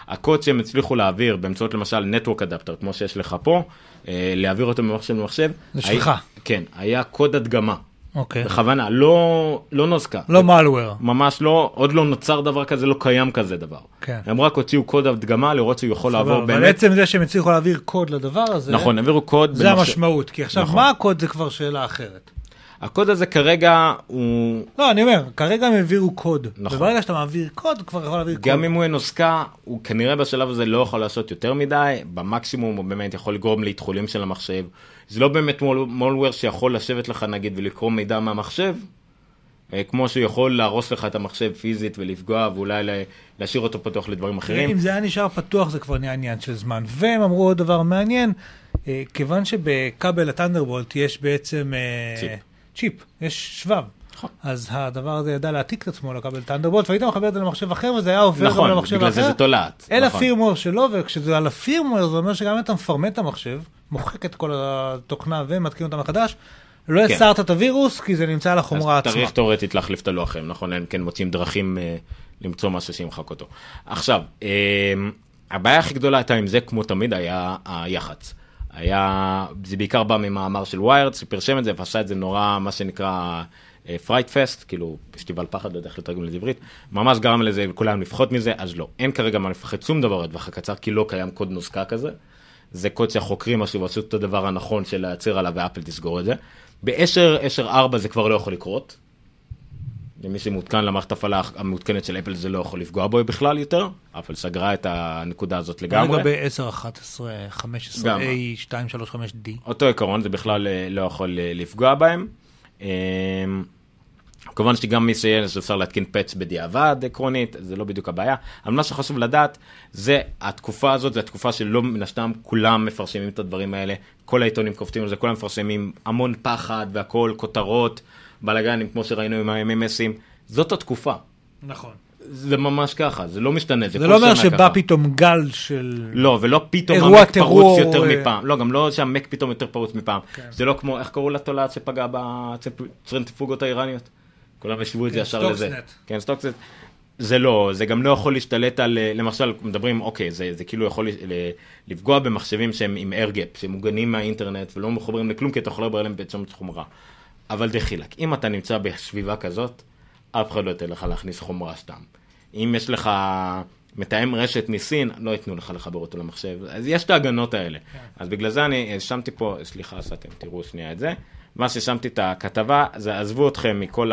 הקוד שהם הצליחו להעביר באמצעות למשל Network Adapter, כמו שיש לך פה, אה, להעביר אותו ממחשב למחשב. זה שלך. כן, היה קוד הדגמה. אוקיי. בכוונה, לא, לא נוזקה. לא malware. ממש לא, עוד לא נוצר דבר כזה, לא קיים כזה דבר. כן. הם רק הוציאו קוד הדגמה לראות שהוא יכול לעבור אבל באמת. עצם זה שהם הצליחו להעביר קוד לדבר הזה, נכון, העבירו קוד. זה במחשב. המשמעות. כי עכשיו, נכון. מה הקוד זה כבר שאלה אחרת. הקוד הזה כרגע הוא, לא, אני אומר, כרגע הם העבירו קוד. נכון. וברגע שאתה מעביר קוד, כבר יכול להעביר קוד. גם אם הוא נוסקה, הוא כנראה בשלב הזה לא יכול לעשות יותר מדי, במקסימום הוא באמת יכול לגרום לאתחולים של המחשב. זה לא באמת מול- מולוור שיכול לשבת לך נגיד ולקרוא מידע מהמחשב, אה, כמו שהוא יכול להרוס לך את המחשב פיזית ולפגוע ואולי לה- להשאיר אותו פתוח לדברים אחרים. אם זה היה נשאר פתוח זה כבר נהיה עניין של זמן. והם אמרו עוד דבר מעניין, אה, כיוון שבכבל הטנדרבולט יש בעצם אה, צ'יפ. צ'יפ, יש שבב. נכון. אז הדבר הזה ידע להעתיק את עצמו לכבל טנדרבולט, והיית מחבר את זה למחשב אחר, וזה היה עובר גם נכון, למחשב בגלל זה אחר. זה תולעת. אל נכון. הפירמוור שלו, וכשזה על הפירמוור זה אומר שגם אם אתה מפרמט את המחשב, מוחק את כל התוכנה ומתקין אותה מחדש, לא כן. הסרת את הווירוס, כי זה נמצא על החומרה אז עצמה. צריך תאורטית להחליף את הלוחם, נכון? הם כן מוצאים דרכים אה, למצוא משהו שימחק אותו. עכשיו, אה, הבעיה הכי גדולה הייתה עם זה, כמו תמיד, היה היח"צ. היה, זה בעיקר בא ממאמר של Wired, שפרסם את זה ועשה את זה נורא, מה שנקרא fright fest, כאילו פסטיבל פחד, לא יודע איך לתרגם לעברית, ממש גרם לזה לכולם לפחות מזה, אז לא, אין כרגע מה לפחד שום דבר לטווח הקצר, כי לא קיים קוד נוזקה כזה. זה קוד שהחוקרים מצאו ועשו את הדבר הנכון של להצהיר עליו ואפל תסגור את זה. ב-10, 10.4 זה כבר לא יכול לקרות. למי שמותקן למערכת הפעלה המעודכנת של אפל זה לא יכול לפגוע בו בכלל יותר. אפל סגרה את הנקודה הזאת לגמרי. לגבי 10, 11, 15, גם. A, 2, 3, 5, D. אותו עיקרון זה בכלל אה, לא יכול אה, לפגוע בהם. כמובן שגם מי שיהיה שאפשר להתקין פאץ' בדיעבד עקרונית, זה לא בדיוק הבעיה. אבל מה שחשוב לדעת, זה התקופה הזאת, זה התקופה שלא מן הסתם כולם מפרשמים את הדברים האלה, כל העיתונים קופצים על זה, כולם מפרסמים המון פחד והכל, כותרות, בלאגנים כמו שראינו עם ה-MMSים, זאת התקופה. נכון. זה ממש ככה, זה לא משתנה, זה זה לא אומר שבא ככה. פתאום גל של... לא, ולא פתאום אירוע המק טרור, פרוץ יותר אה, מפעם. לא, גם לא שהמק פתאום יותר פרוץ מפעם. כן. זה לא כמו, איך קראו לתולעת שפגעה בצנטריפוגות האיראניות? כולם השוו את זה כן, ישר לזה. כן, Stuxnet. זה לא, זה גם לא יכול להשתלט על, אה, למשל, מדברים, אוקיי, זה, זה כאילו יכול ל- לפגוע במחשבים שהם עם איירגאפ, שמוגנים מהאינטרנט ולא מחוברים לכלום, כי אתה יכול לדבר עליהם בעצם חומרה. אבל דחילק, אם אתה נמצא בסביבה כזאת, אף אחד לא ייתן לך להכניס חומרה סתם. אם יש לך מתאם רשת מסין, לא ייתנו לך לחבר אותו למחשב. אז יש את ההגנות האלה. אז בגלל זה אני שמתי פה, סליחה, אתם תראו שנייה את זה. מה ששמתי את הכתבה, זה עזבו אתכם מכל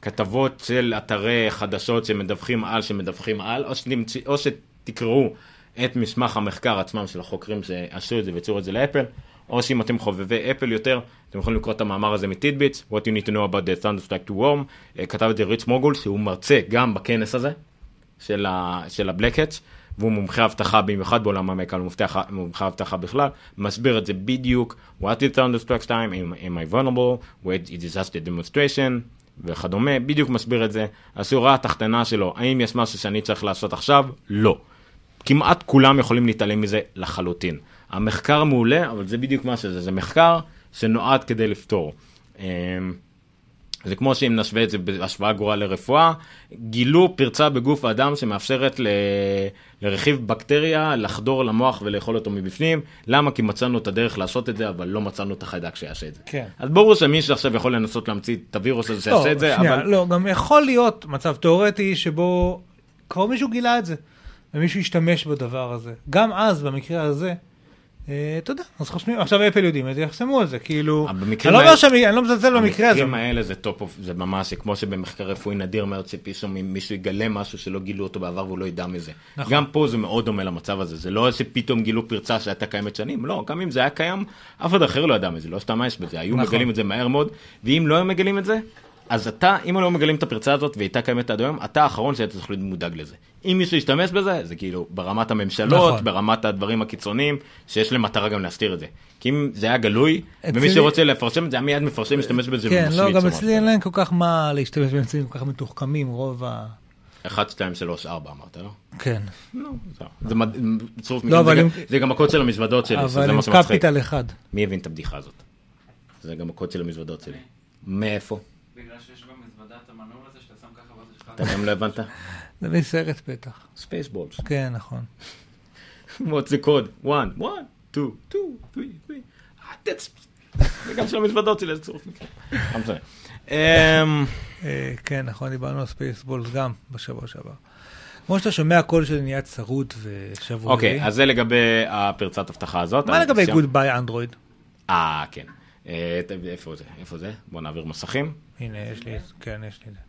הכתבות של אתרי חדשות שמדווחים על, שמדווחים על, או, שתמצ... או שתקראו את מסמך המחקר עצמם של החוקרים שעשו את זה והציעו את זה לאפל, או שאם אתם חובבי אפל יותר, אתם יכולים לקרוא את המאמר הזה מטידביטס, What you need to know about the Thunderstrike to Worm, אה, כתב את זה ריץ' מוגול, שהוא מרצה גם בכנס הזה, של, ה, של הבלקאץ', והוא מומחה אבטחה במיוחד בעולם המקה, הוא מומחה אבטחה בכלל, מסביר את זה בדיוק, What did Thunderstruck time, am, am I vulnerable, what is disaster demonstration, וכדומה, בדיוק מסביר את זה. השורה התחתונה שלו, האם יש משהו שאני צריך לעשות עכשיו? לא. כמעט כולם יכולים להתעלם מזה לחלוטין. המחקר מעולה, אבל זה בדיוק מה שזה, זה מחקר שנועד כדי לפתור. זה כמו שאם נשווה את זה בהשוואה גרועה לרפואה, גילו פרצה בגוף האדם שמאפשרת ל... לרכיב בקטריה לחדור למוח ולאכול אותו מבפנים. למה? כי מצאנו את הדרך לעשות את זה, אבל לא מצאנו את החיידק שיעשה את זה. כן. אז ברור שמי שעכשיו יכול לנסות להמציא את הווירוס הזה שיעשה את זה, שנייה, אבל... לא, גם יכול להיות מצב תיאורטי שבו קרוב מישהו גילה את זה, ומישהו השתמש בדבר הזה. גם אז, במקרה הזה, אתה יודע, אז חושבים, עכשיו אפל יודעים את זה, יחסמו את זה, כאילו, אבל אני לא אומר שאני אני לא מזלזל במקרה הזה. המקרים האלה זה tip of, זה ממש, כמו שבמחקר רפואי נדיר מאוד שפתאום מישהו יגלה משהו שלא גילו אותו בעבר והוא לא ידע מזה. נכון. גם פה זה מאוד דומה למצב הזה, זה לא שפתאום גילו פרצה שהייתה קיימת שנים, לא, גם אם זה היה קיים, אף אחד אחר לא ידע מזה, לא השתמש בזה, היו נכון. מגלים את זה מהר מאוד, ואם לא היו מגלים את זה, אז אתה, אם לא מגלים את הפרצה הזאת והיא הייתה קיימת עד היום, אתה האחרון שהיית צריך להיות מודאג לזה. אם מישהו ישתמש בזה, זה כאילו ברמת הממשלות, נכון. ברמת הדברים הקיצוניים, שיש להם מטרה גם להסתיר את זה. כי אם זה היה גלוי, ומי שרוצה לפרשם את זה, היה מיד מפרשם, משתמש בזה כן, ומשוויץ לא, גם אצלי. אין להם כל כך מה להשתמש באמצעים כל כך מתוחכמים, רוב ה... 1, 2, 3, 4 אמרת, לא? כן, לא. זה צירוף לא, מקרים, אבל זה גם- עם- הקוד של המזוודות שלי, אבל שזה עם מה שמצחיק. קפיטל אחד. מי הבין את הבדיחה הזאת? זה גם הקוד של המזוודות שלי. מאיפה? בגלל שיש במזוודה את המנעול הזה שאתה שם ככה לך... אתה גם לא הבנת? זה מסרט בטח. ספייסבולס. כן, נכון. what's the code? 1, 1, 2, 2, 3, 3. Ah, that's... זה גם של המזוודות שלי, זה צירוף אה, כן, נכון, דיברנו על ספייסבולס גם בשבוע שעבר. כמו שאתה שומע קול שלי נהיה צרוד ושבועי. אוקיי, אז זה לגבי הפרצת אבטחה הזאת. מה לגבי גוד ביי אנדרואיד? אה, כן. אה, איפה זה? איפה זה? בוא נעביר מסכים. הנה, יש לי, כן, יש לי את זה.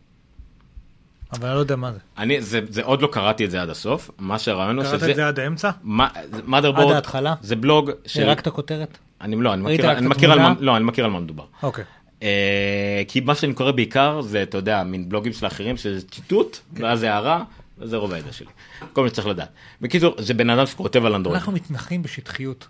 אבל אני לא יודע מה זה. אני, זה, זה עוד לא קראתי את זה עד הסוף, מה שהרעיון הוא קראת שזה, את זה עד האמצע? motherboard, עד ההתחלה? זה בלוג, של, רק את הכותרת? אני לא, אני מכיר, אני מכיר על מה? לא, אני מכיר על מה מדובר. אוקיי. אה, כי מה שאני קורא בעיקר זה, אתה יודע, מין בלוגים של אחרים, שזה ציטוט, כן. ואז הערה, וזה רוב הידע שלי. כל מה שצריך לדעת. בקיצור, זה בן אדם שכותב על אנדרואיד. אנחנו מתמחים בשטחיות.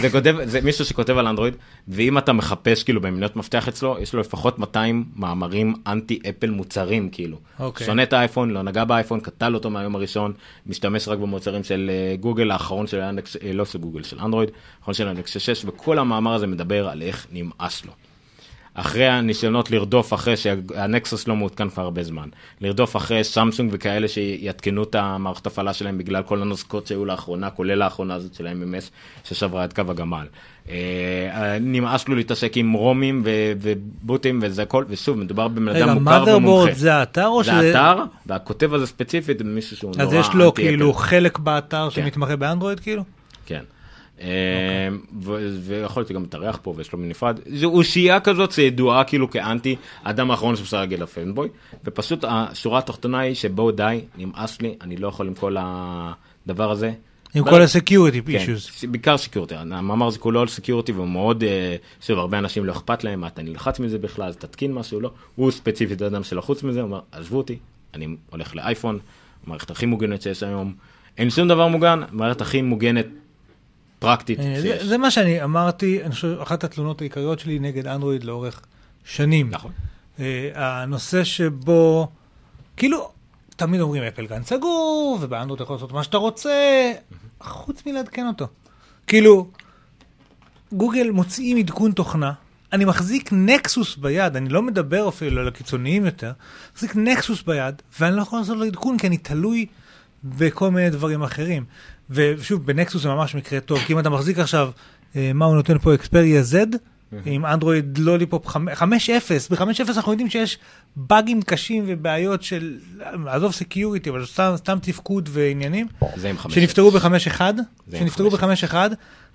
זה כותב, זה מישהו שכותב על אנדרואיד, ואם אתה מחפש כאילו במילות מפתח אצלו, יש לו לפחות 200 מאמרים אנטי אפל מוצרים כאילו. אוקיי. שונא את האייפון, לא נגע באייפון, קטל אותו מהיום הראשון, משתמש רק במוצרים של אה, גוגל, האחרון של הנקסוס, אה, לא של גוגל, של אנדרואיד, האחרון שלו הנקסוס 6, וכל המאמר הזה מדבר על איך נמאס לו. אחרי הניסיונות לרדוף אחרי שהנקסוס לא מעודכן כבר הרבה זמן, לרדוף אחרי סמסונג וכאלה שיעדכנו את המערכת הפעלה שלהם בגלל כל הנוזקות שהיו לאחרונה, כולל האחרונה הזאת של ה-MMS ששברה את קו הגמל. אה, נמאס לו להתעסק עם רומים ובוטים וזה הכל, ושוב, מדובר בבן אדם מוכר ומומחה. motherboard זה האתר או זה שזה... אתר, והכותב הזה ספציפית זה מישהו שהוא נורא אז יש לו. כאילו חלק באתר כן. שמתמחה באנדרואיד כאילו? כן. אה, ו- ויכולתי גם להתארח פה ויש לו מנפרד. זו אושייה כזאת שידועה כאילו כאנטי, האדם האחרון שאפשר להגיד לפנבוי, ופשוט השורה התחתונה היא שבואו די, נמאס לי, אני לא יכול עם כל הדבר הזה. עם כל ה-security כן, issues. בעיקר סקיורטי, המאמר הזה כולו על סקיורטי והוא מאוד, אה, שוב, הרבה אנשים לא אכפת להם, אתה נלחץ מזה בכלל, אז תתקין משהו, לא, הוא ספציפית אדם שלחוץ מזה, הוא אומר, עזבו אותי, אני הולך לאייפון, המערכת הכי מוגנת שיש היום, אין שום דבר מוגן, המערכת הכי מוגנת פרקטית אה, זה- מה שאני אמרתי, אני חושב, אחת התלונות העיקריות שלי נגד אנדרואיד לאורך שנים. נכון. אה, הנושא שבו, כאילו, תמיד אומרים אפל גן סגור, ובאנדרואיד אתה יכול לעשות מה שאתה רוצה, חוץ מלעדכן אותו. כאילו, גוגל מוציאים עדכון תוכנה, אני מחזיק נקסוס ביד, אני לא מדבר אפילו על הקיצוניים יותר, מחזיק נקסוס ביד, ואני לא יכול לעשות לו עדכון כי אני תלוי בכל מיני דברים אחרים. ושוב, בנקסוס זה ממש מקרה טוב, כי אם אתה מחזיק עכשיו, אה, מה הוא נותן פה, אקספריה Z, עם אנדרואיד לוליפופ 5.0, ב-5.0 אנחנו יודעים שיש באגים קשים ובעיות של, עזוב security, אבל סתם, סתם תפקוד ועניינים. שנפתרו ב-5.1, זה שנפתרו עם ב-5.1,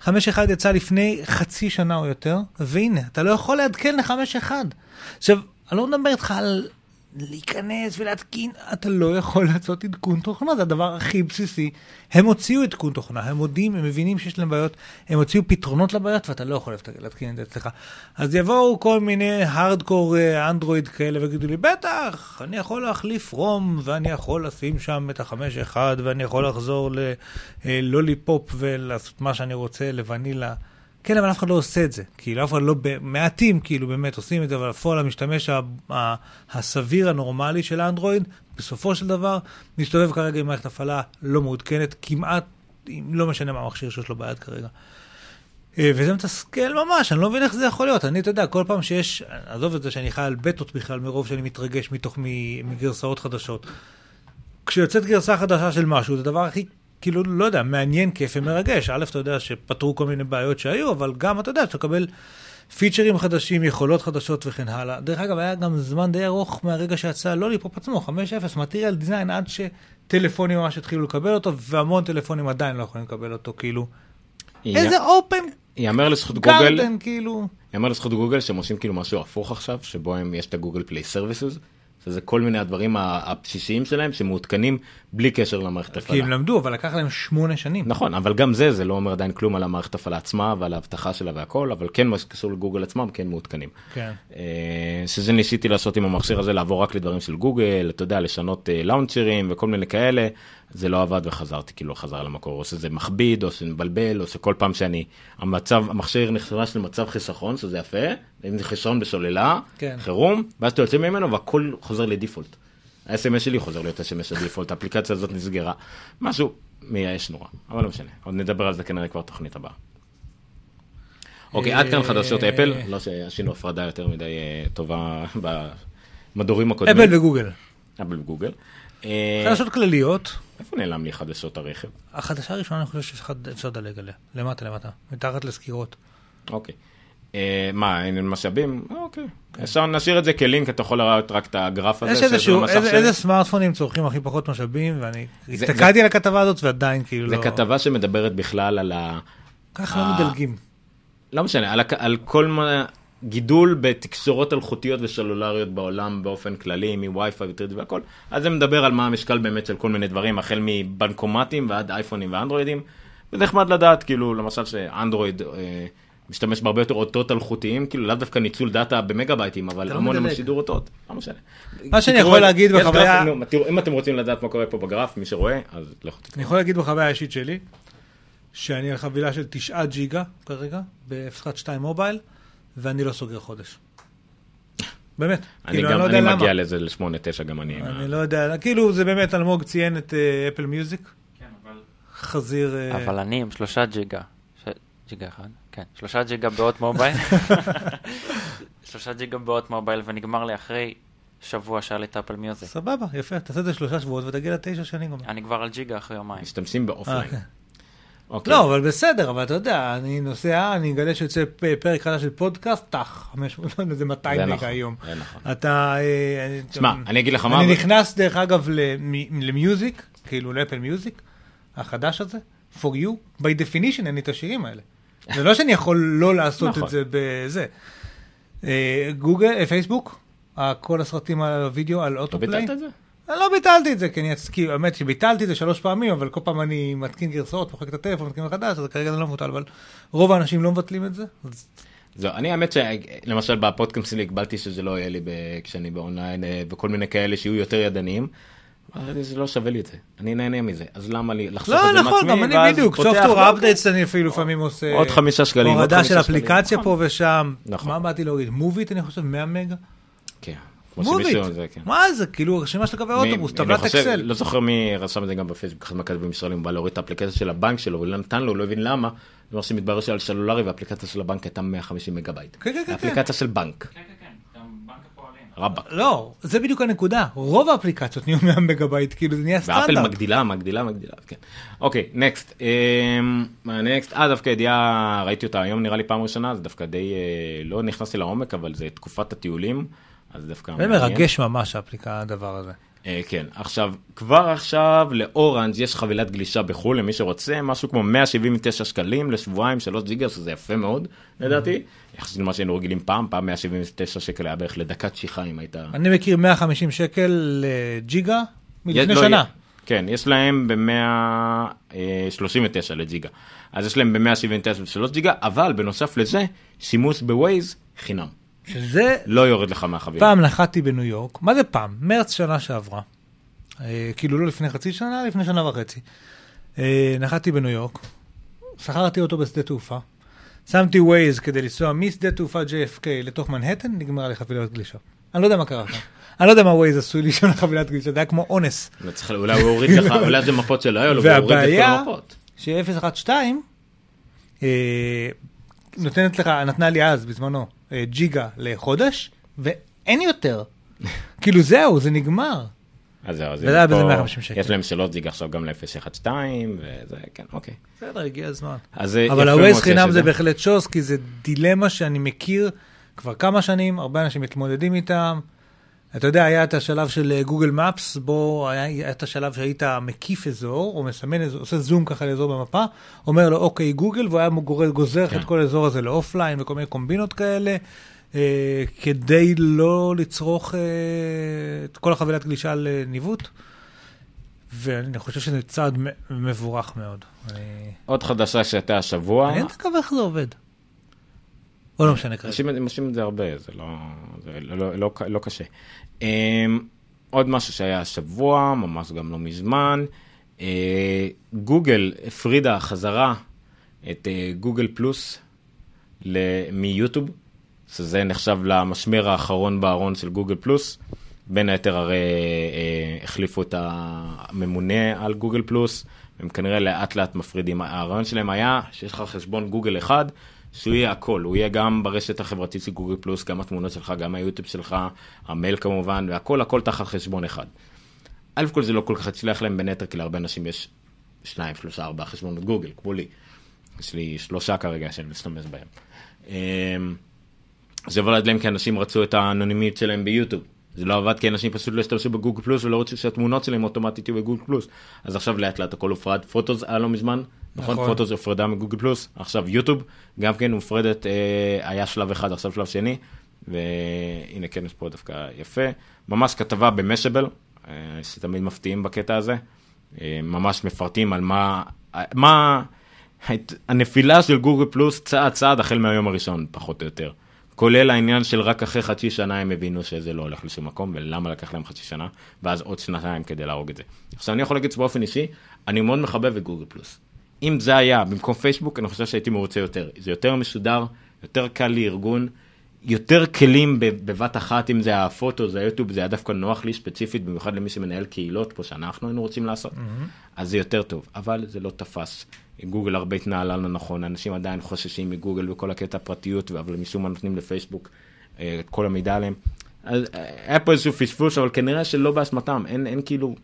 5.1 יצא לפני חצי שנה או יותר, והנה, אתה לא יכול לעדכן ל-5.1. עכשיו, אני לא מדבר איתך על להיכנס ולהתקין, אתה לא יכול לעשות עדכון תוכנה, זה הדבר הכי בסיסי. הם הוציאו עדכון תוכנה, הם מודים, הם מבינים שיש להם בעיות, הם הוציאו פתרונות לבעיות ואתה לא יכול להתקין את זה אצלך. אז יבואו כל מיני הארדקור אנדרואיד כאלה ויגידו לי, בטח, אני יכול להחליף רום ואני יכול לשים שם את החמש אחד ואני יכול לחזור ללוליפופ ולעשות מה שאני רוצה לוונילה. כן, אבל אף אחד לא עושה את זה. כאילו, אף אחד לא, מעטים כאילו באמת עושים את זה, אבל בפועל המשתמש הסביר הנורמלי של האנדרואיד, בסופו של דבר, מסתובב כרגע עם מערכת הפעלה לא מעודכנת, כמעט, לא משנה מה המכשיר שיש לו ביד כרגע. אה, וזה מתסכל ממש, אני לא מבין איך זה יכול להיות. אני, אתה יודע, כל פעם שיש, עזוב את זה שאני חי על בטאות בכלל, מרוב שאני מתרגש מגרסאות חדשות. כשיוצאת גרסה חדשה של משהו, זה הדבר הכי, כאילו, לא יודע, מעניין, כיף ומרגש. א', אתה יודע שפתרו כל מיני בעיות שהיו, אבל גם, אתה יודע, שתקבל פיצ'רים חדשים, יכולות חדשות וכן הלאה. דרך אגב, היה גם זמן די ארוך מהרגע שיצא לוליפופ עצמו, 5.0, material design, עד שטלפונים ממש התחילו לקבל אותו, והמון טלפונים עדיין לא יכולים לקבל אותו, כאילו. איזה אופן יאמר לזכות גוגל, garden, כאילו. יאמר לזכות גוגל שהם עושים כאילו משהו הפוך עכשיו, שבו הם יש את ה Google Play Services, שזה כל מיני הדברים הבסיסיים שלהם שמעודכנים בלי קשר למערכת כי הפעלה. הם למדו, אבל לקח להם שמונה שנים. נכון, אבל גם זה, זה לא אומר עדיין כלום על המערכת הפעלה עצמה ועל האבטחה שלה והכל, אבל כן מה שקשור לגוגל עצמם כן מעודכנים. כן. אה, שזה ניסיתי לעשות עם המכשיר הזה, לעבור רק לדברים של גוגל, אתה יודע, לשנות אה, לאנצ'רים וכל מיני כאלה, זה לא עבד וחזרתי כאילו חזר למקור, או שזה מכביד, או שזה מבלבל, או שכל פעם שאני, המצב, המכשיר נכנס למצב חיסכון, שזה יפה, אם זה חיסכון בשוללה, כן. חירום, ואז אתה יוצא ממנו והכל חוזר לדיפולט. ה-SMS שלי חוזר להיות SMS הדיפולט, האפליקציה הזאת נסגרה, משהו מייאש נורא, אבל לא משנה, עוד נדבר על זה כנראה כבר תוכנית הבאה. אוקיי, עד כאן חדשות אה, אפל, לא שעשינו הפרדה יותר מדי אה, טובה במדורים הקודמים. אפל וגוגל. אפל וגוגל. אה, חדשות כלליות. איפה נעלם לי חדשות הרכב? החדשה הראשונה, אני חושב שאפשר לדלג עליה. למטה, למטה. מתחת לסקירות. אוקיי. אה, מה, אין משאבים? אוקיי. אפשר נשאיר את זה כלינק, אתה יכול לראות רק את הגרף הזה. יש איזשהו, איזה, סמארטפונים צורכים הכי פחות משאבים, ואני הסתכלתי על הכתבה הזאת ועדיין כאילו לא... כתבה שמדברת בכלל על ה... ככה לא מדלגים. לא משנה, על כל מה... גידול בתקשורות אלחוטיות וסלולריות בעולם באופן כללי, מווי-פיי וטריד והכל, אז זה מדבר על מה המשקל באמת של כל מיני דברים, החל מבנקומטים ועד אייפונים ואנדרואידים, וזה נחמד לדעת, כאילו, למשל שאנדרואיד אה, משתמש בהרבה יותר אותות אלחוטיים, כאילו לאו דווקא ניצול דאטה במגה בייטים, אבל לא המון המון. שידור אותות, לא משנה. מה שאני יכול להגיד בחוויה- תראו, אם אתם רוצים לדעת מה קורה פה בגרף, מי שרואה, אז לכו תקראו. אני יכול להגיד בחוויה האישית שלי, שאני על חבילה של 9 ג'יגה כרגע, ב-012 מובייל, ואני לא סוגר חודש. באמת. אני כאילו, גם, לא יודע אני למה. מגיע לזה לשמונה, תשע, גם אני. אני לא יודע, כאילו זה באמת, אלמוג ציין את אה, Apple Music, כן, אבל... חזיר... אה, אבל אני עם שלושה ג'יגה. ש- ג'יגה אחד? כן. שלושה ג'יגה באות מובייל. שלושה ג'יגה ב-Hot Mobile, ונגמר לי אחרי שבוע שהיה לי את אפל מיוזיק. סבבה, יפה, תעשה את זה שלושה שבועות ותגיע לתשע שאני גומר. אני כבר על ג'יגה אחרי יומיים. משתמשים אה, ב offline. אוקיי. לא, אבל בסדר, אבל אתה יודע, אני נוסע, אני אגלה שיוצא פרק חדש של פודקאסט, טח, 500, לא יודע, זה 200 זה מגה נכון, היום. זה נכון. אתה... אה, תשמע, אני אגיד לך מה... אני נכנס, דרך אגב, למ- למיוזיק, כאילו לאפל מיוזיק, החדש הזה, for you, by definition אין לי את השירים האלה. זה לא שאני יכול לא לעשות נכון. את זה בזה. אה, גוגל, אה, פייסבוק, כל הסרטים על הוידאו, על לא אוטופליי. ביטלת את זה? אני לא ביטלתי את זה, כי אני אצקי, האמת שביטלתי את זה שלוש פעמים, אבל כל פעם אני מתקין גרסאות, מוחק את הטלפון, מתקין מחדש, אז כרגע זה לא מבוטל, אבל רוב האנשים לא מבטלים את זה. אז זהו, אני האמת שלמשל בפודקאסט שלי הגבלתי שזה לא יהיה לי ב- כשאני באונליין אה, וכל מיני כאלה שיהיו יותר ידניים. זה לא שווה לי את זה, אני נהנה מזה, אז למה לי לחסוך את לא, זה נכון, מעצמי? גם אני בדיוק, software updates אני אפילו לפעמים עושה. עוד חמישה שקלים, הורדה של. אפליקציה נכון. פה ושם. נכון. מה באתי להוריד? מוביט אני חושב 100 מגה? כן, זה כן. מה זה? כאילו רשימה של קווי אוטובוס, טבלת חושב- Excel. לא זוכר מי רשם את זה גם בפייסבוק, אחד מהכתבים ישראלים, הוא בא להוריד את האפליקציה של הבנק שלו, הוא לא נתן לו, הוא לא הבין למה. זה אומר שמתברר שעל סלולרי והאפליקציה של הבנק הייתה 150 מגה בייט. כן, כן, כן, כן. אפליקציה של בנק, כן, כן, כן, גם בנק הפועלים. רבאק. לא, זה בדיוק הנקודה. רוב האפליקציות נהיו 100 מגה בייט, כאילו זה נהיה ואפל סטנדרט. מגדילה, מגדילה, מגדילה, כן. אוקיי, next. מה next? אה, דווקא ידיעה, ראיתי אותה היום נראה לי פעם ראשונה, זה דווקא די, אה, לא נכנסתי לעומק, אבל זה תקופת הטיולים, אז דווקא זה מעניין. מרגש ממש האפליקה, הדבר הזה. אה, כן, עכשיו, כבר עכשיו לאורנג' יש חבילת גלישה בחו"ל למי שרוצה, משהו כמו 179 שקלים לשבועיים, 3 ג'יגה, שזה יפה מאוד, לדעתי. יחסית למה שהיינו רגילים פעם, פעם 179 שקל היה בערך לדקת שיחה אם הייתה... אני מכיר 150 שקל לג'יגה מלפני לא, שנה. כן, יש להם ב-139 לג'יגה. אז יש להם ב-179 ו-3 ג'יגה, אבל בנוסף לזה, שימוש בווייז חינם. שזה לא יורד לך מהחבילה. פעם נחתתי בניו יורק, מה זה פעם? מרץ שנה שעברה. אה, כאילו לא לפני חצי שנה, לפני שנה וחצי. אה, נחתתי בניו יורק, שכרתי אותו בשדה תעופה, שמתי ווייז כדי לנסוע משדה תעופה JFK לתוך מנהטן, נגמרה לי חבילת גלישה. אני לא יודע מה קרה שם. אני לא יודע מה ווייז עשוי לי שם לחבילת גלישה, זה היה כמו אונס. לא אולי הוא הוריד לך, אולי זה מפות שלא היו לו, והוא הוריד את כל והבעיה- המפות. ש-012 אה, נותנת לך, נתנה לי אז בזמנו ג'יגה לחודש, ואין יותר. כאילו זהו, זה נגמר. אז זהו, אז וזה היה הם בזה פה- 150 שקל. יש להם שלוש ג'יגה עכשיו גם ל-012, וזה, כן, אוקיי. בסדר, הגיע הזמן. אה, אבל ה-Waze חינם זה בהחלט שוס, כי זה דילמה שאני מכיר כבר כמה שנים, הרבה אנשים מתמודדים איתם. אתה יודע, היה את השלב של גוגל מפס, בו היה, היה את השלב שהיית מקיף אזור, או מסמן אזור, עושה זום ככה לאזור במפה, אומר לו, אוקיי, גוגל, והוא היה גורר- גוזר כן. את כל האזור הזה ל offline וכל מיני קומבינות כאלה, אה, כדי לא לצרוך אה, את כל החבילת גלישה לניווט. ואני חושב שזה צעד מבורך מאוד. אני... עוד חדשה שהייתה השבוע. מעניין אותי איך זה עובד. או לא משנה כרגע. אנשים עושים את זה הרבה, זה לא, זה לא, לא, לא, לא קשה. Um, עוד משהו שהיה השבוע, ממש גם לא מזמן, uh, גוגל הפרידה חזרה את uh, גוגל פלוס מיוטיוב, שזה נחשב למשמר האחרון בארון של גוגל פלוס. בין היתר הרי uh, החליפו את הממונה על גוגל פלוס, הם כנראה לאט לאט מפרידים. הרעיון שלהם היה שיש לך חשבון גוגל אחד, שהוא יהיה הכל, הוא יהיה גם ברשת החברתית של גוגל פלוס, גם התמונות שלך, גם היוטיוב שלך, המייל כמובן, והכל הכל תחת חשבון אחד. א' כל זה לא כל כך הצליח להם בין היתר, כי להרבה אנשים יש שניים, שלושה, ארבעה חשבונות גוגל, כמו לי. יש לי שלושה כרגע שאני משתמש בהם. אמ, זה עבד להם כי אנשים רצו את האנונימיות שלהם ביוטיוב. זה לא עבד כי אנשים פשוט לא השתמשו בגוגל פלוס ולא רצו שהתמונות שלהם אוטומטית יהיו בגוגל פלוס. אז עכשיו לאט לאט הכל הופרד. פוטוס היה לא מזמן, נכון? נכון. פוטוס הופרדה מגוגל פלוס. עכשיו יוטיוב גם כן מופרדת, אה, היה שלב אחד, עכשיו שלב שני. והנה יש פה דווקא יפה. ממש כתבה במשאבל, אה, שתמיד מפתיעים בקטע הזה. אה, ממש מפרטים על מה, מה הנפילה של גוגל פלוס צעד צעד החל מהיום הראשון פחות או יותר. כולל העניין של רק אחרי חצי שנה הם הבינו שזה לא הולך לשום מקום ולמה לקח להם חצי שנה ואז עוד שנתיים כדי להרוג את זה. עכשיו אני יכול להגיד שבאופן אישי אני מאוד מחבב את גוגל פלוס. אם זה היה במקום פייסבוק, אני חושב שהייתי מרוצה יותר. זה יותר מסודר, יותר קל לארגון, יותר כלים בבת אחת, אם זה הפוטו, זה היוטיוב, זה היה דווקא נוח לי ספציפית, במיוחד למי שמנהל קהילות פה שאנחנו היינו רוצים לעשות, אז זה יותר טוב, אבל זה לא תפס. גוגל הרבה התנהלה לא נכון, אנשים עדיין חוששים מגוגל וכל הקטע הפרטיות, אבל משום מה נותנים לפייסבוק אה, את כל המידע עליהם. אז אה, היה פה איזשהו פספוס, אבל כנראה שלא באשמתם, אין, אין כאילו...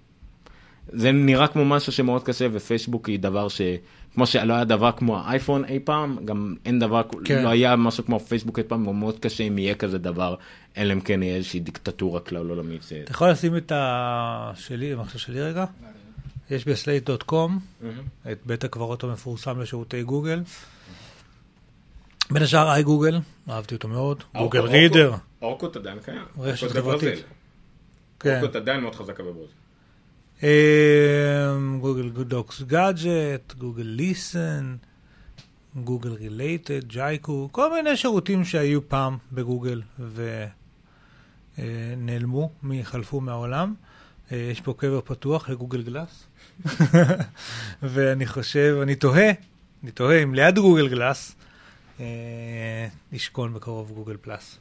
זה נראה כמו משהו שמאוד קשה, ופייסבוק היא דבר ש... כמו שלא היה דבר כמו האייפון אי פעם, גם אין דבר, כן. לא היה משהו כמו פייסבוק אי פעם, ומאוד קשה אם יהיה כזה דבר, אלא אם כן יהיה איזושהי דיקטטורה כלל עולמית. ש- אתה יכול לשים את ה... שלי, המחשב שלי רגע? יש ב Slate.com את בית הקברות המפורסם לשירותי גוגל. בין השאר iGoogle, אהבתי אותו מאוד. גוגל אורקוט- Reader. אורקוט עדיין קיים. רשת חברתית. כן. אורקוט עדיין מאוד חזקה בברזיל. אמ, Google Docs Gadget, Google Listen, Google Related, Jaiku, כל מיני שירותים שהיו פעם בגוגל ונעלמו, חלפו מהעולם. אה, יש פה קבר פתוח לגוגל גלאס, ואני חושב, אני תוהה, אני תוהה אם ליד גוגל גלאס אה, ישכון בקרוב גוגל פלאס.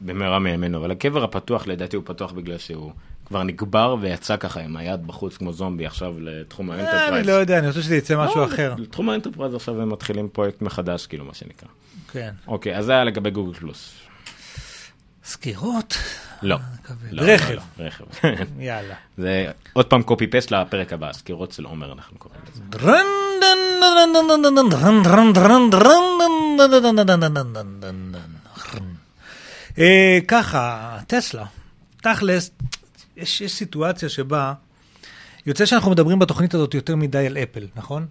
במהרה מימינו, אבל הקבר הפתוח לדעתי הוא פתוח בגלל שהוא כבר נקבר ויצא ככה עם היד בחוץ כמו זומבי עכשיו לתחום אה, אני ה enterprise. לא יודע, אני רוצה שזה יצא משהו אחר. לתחום ה enterprise עכשיו הם מתחילים פרויקט מחדש, כאילו מה שנקרא. כן. אוקיי, אז זה היה לגבי גוגל פלוס. סקירות? לא. לא, רכב. לא, לא, רכב. יאללה. זה עוד פעם קופי פסט לפרק הבא, סקירות של עומר אנחנו קוראים לזה. אה, ככה, טסלה, תכלס, יש יש סיטואציה שבה יוצא שאנחנו מדברים בתוכנית הזאת יותר מדי על אפל, נכון?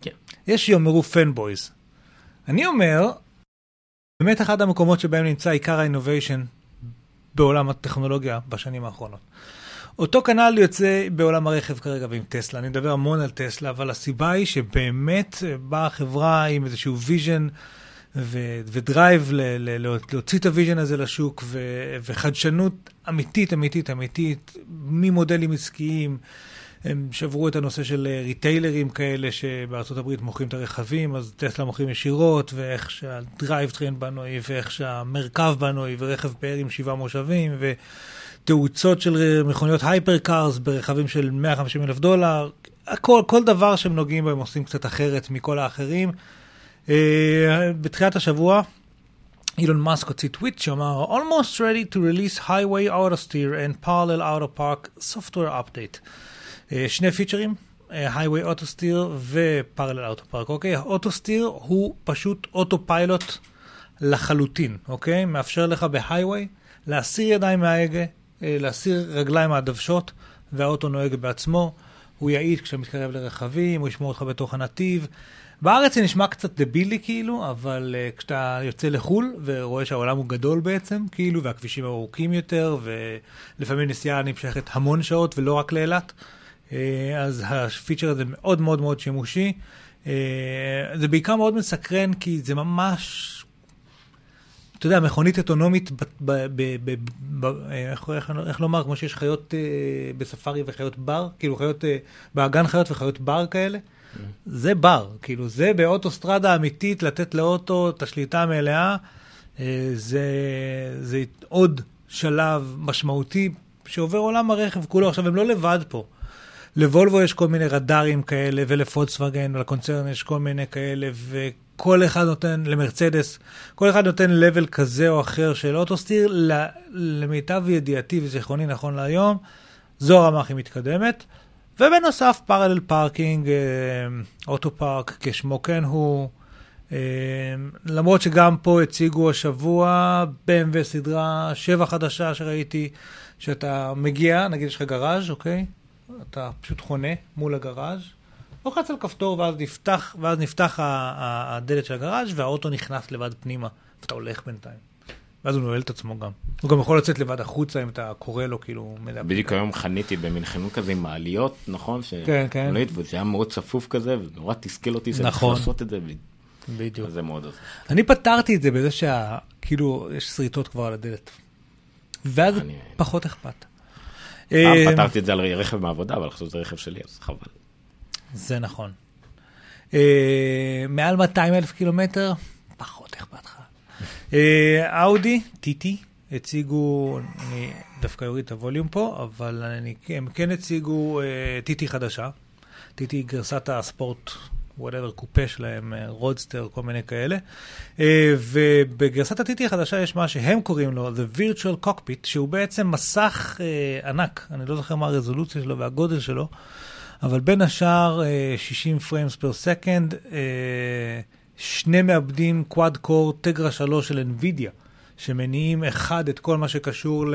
כן. יש שיאמרו fanboys. אני אומר, באמת אחד המקומות שבהם נמצא עיקר ה innovation בעולם הטכנולוגיה בשנים האחרונות. אותו כנ"ל יוצא בעולם הרכב כרגע ועם טסלה, אני מדבר המון על טסלה, אבל הסיבה היא שבאמת אה, באה החברה עם איזשהו vision ו- ו drive ל- ל- להוציא את ה vision הזה לשוק, ו- וחדשנות אמיתית, אמיתית, אמיתית, ממודלים עסקיים. הם שברו את הנושא של אה, ריטיילרים כאלה שבארצות הברית מוכרים את הרכבים, אז טסלה מוכרים ישירות, ואיך שה drive train בנוי, ואיך שהמרכב בנוי, ורכב פאר עם שבעה מושבים, ותאוצות של מכוניות hyper cars ברכבים של 150 אלף דולר, הכל, כל דבר שהם נוגעים בו הם עושים קצת אחרת מכל האחרים. אה, בתחילת השבוע, אילון מאסק הוציא טוויט שאמר Almost ready to release highway autosteer and parallel autopark software update. אה, שני פיצ'רים, אה, highway auto steer ו-parallel auto park, אוקיי? auto steer הוא פשוט אוטו פיילוט לחלוטין, אוקיי? מאפשר לך בהיghway להסיר ידיים מההגה, להסיר רגליים מהדוושות, והאוטו נוהג בעצמו. הוא יעיד כשאתה מתקרב לרכבים, הוא ישמור אותך בתוך הנתיב. בארץ זה נשמע קצת דבילי כאילו, אבל uh, כשאתה יוצא לחו"ל ורואה שהעולם הוא גדול בעצם, כאילו, והכבישים ארוכים יותר, ולפעמים נסיעה נמשכת המון שעות ולא רק לאילת, uh, אז הפיצ'ר הזה מאוד מאוד מאוד שימושי. Uh, זה בעיקר מאוד מסקרן, כי זה ממש... אתה יודע, מכונית אוטונומית, ב, ב, ב, ב, ב, איך, איך, איך לומר, כמו שיש חיות בספארי וחיות בר, כאילו חיות, באגן חיות וחיות בר כאלה, זה בר, כאילו זה באוטוסטרדה אמיתית, לתת לאוטו את השליטה המלאה, אה, זה, זה עוד שלב משמעותי שעובר עולם הרכב כולו. עכשיו, הם לא לבד פה. לוולבו יש כל מיני רדארים כאלה, ולפולקסווגן, ולקונצרן יש כל מיני כאלה, וכל אחד נותן, למרצדס, כל אחד נותן level כזה או אחר של autosteer, למיטב ידיעתי וזיכרוני נכון להיום, זו הרמה הכי מתקדמת. ובנוסף parallel parking, autopark כשמו כן הוא. אה, למרות שגם פה הציגו השבוע BMW סדרה 7 חדשה שראיתי, שאתה מגיע, נגיד יש לך גראז', אוקיי? אתה פשוט חונה מול הגראז', לוחץ על כפתור ואז נפתח, ואז נפתח הדלת של הגראז' והאוטו נכנס לבד פנימה, ואתה הולך בינתיים. ואז הוא נועל את עצמו גם. הוא גם יכול לצאת לבד החוצה אם אתה קורא לו, כאילו... בדיוק היום חניתי במין חנות כזה עם מעליות, נכון? ש- כן, כן. מעלית, וזה היה מאוד צפוף כזה, ונורא תסכל אותי נכון. לעשות את זה, בדיוק. וזה מאוד עוזר. אני פתרתי את זה בזה שה... כאילו, יש שריטות כבר על הדלת. ואז אני- פחות אכפת. פעם אה, פתרתי את זה על רכב מהעבודה, אבל עכשיו זה רכב שלי, אז חבל. זה נכון. אה, מעל 200 אלף קילומטר, פחות אכפת לך. אה, אאודי, טיטי, הציגו, אני דווקא אוריד את הווליום פה, אבל אני, הם כן הציגו אה, טיטי חדשה. TT גרסת הספורט, whatever, קופה שלהם, אה, roadster, כל מיני כאלה. אה, ובגרסת ה TT החדשה יש מה שהם קוראים לו The Virtual Cockpit, שהוא בעצם מסך אה, ענק, אני לא זוכר מה הרזולוציה שלו והגודל שלו, אבל בין השאר אה, 60 frames per second, אה, שני מעבדים quad core Tegra 3 של NVIDIA, שמניעים אחד את כל מה שקשור ל,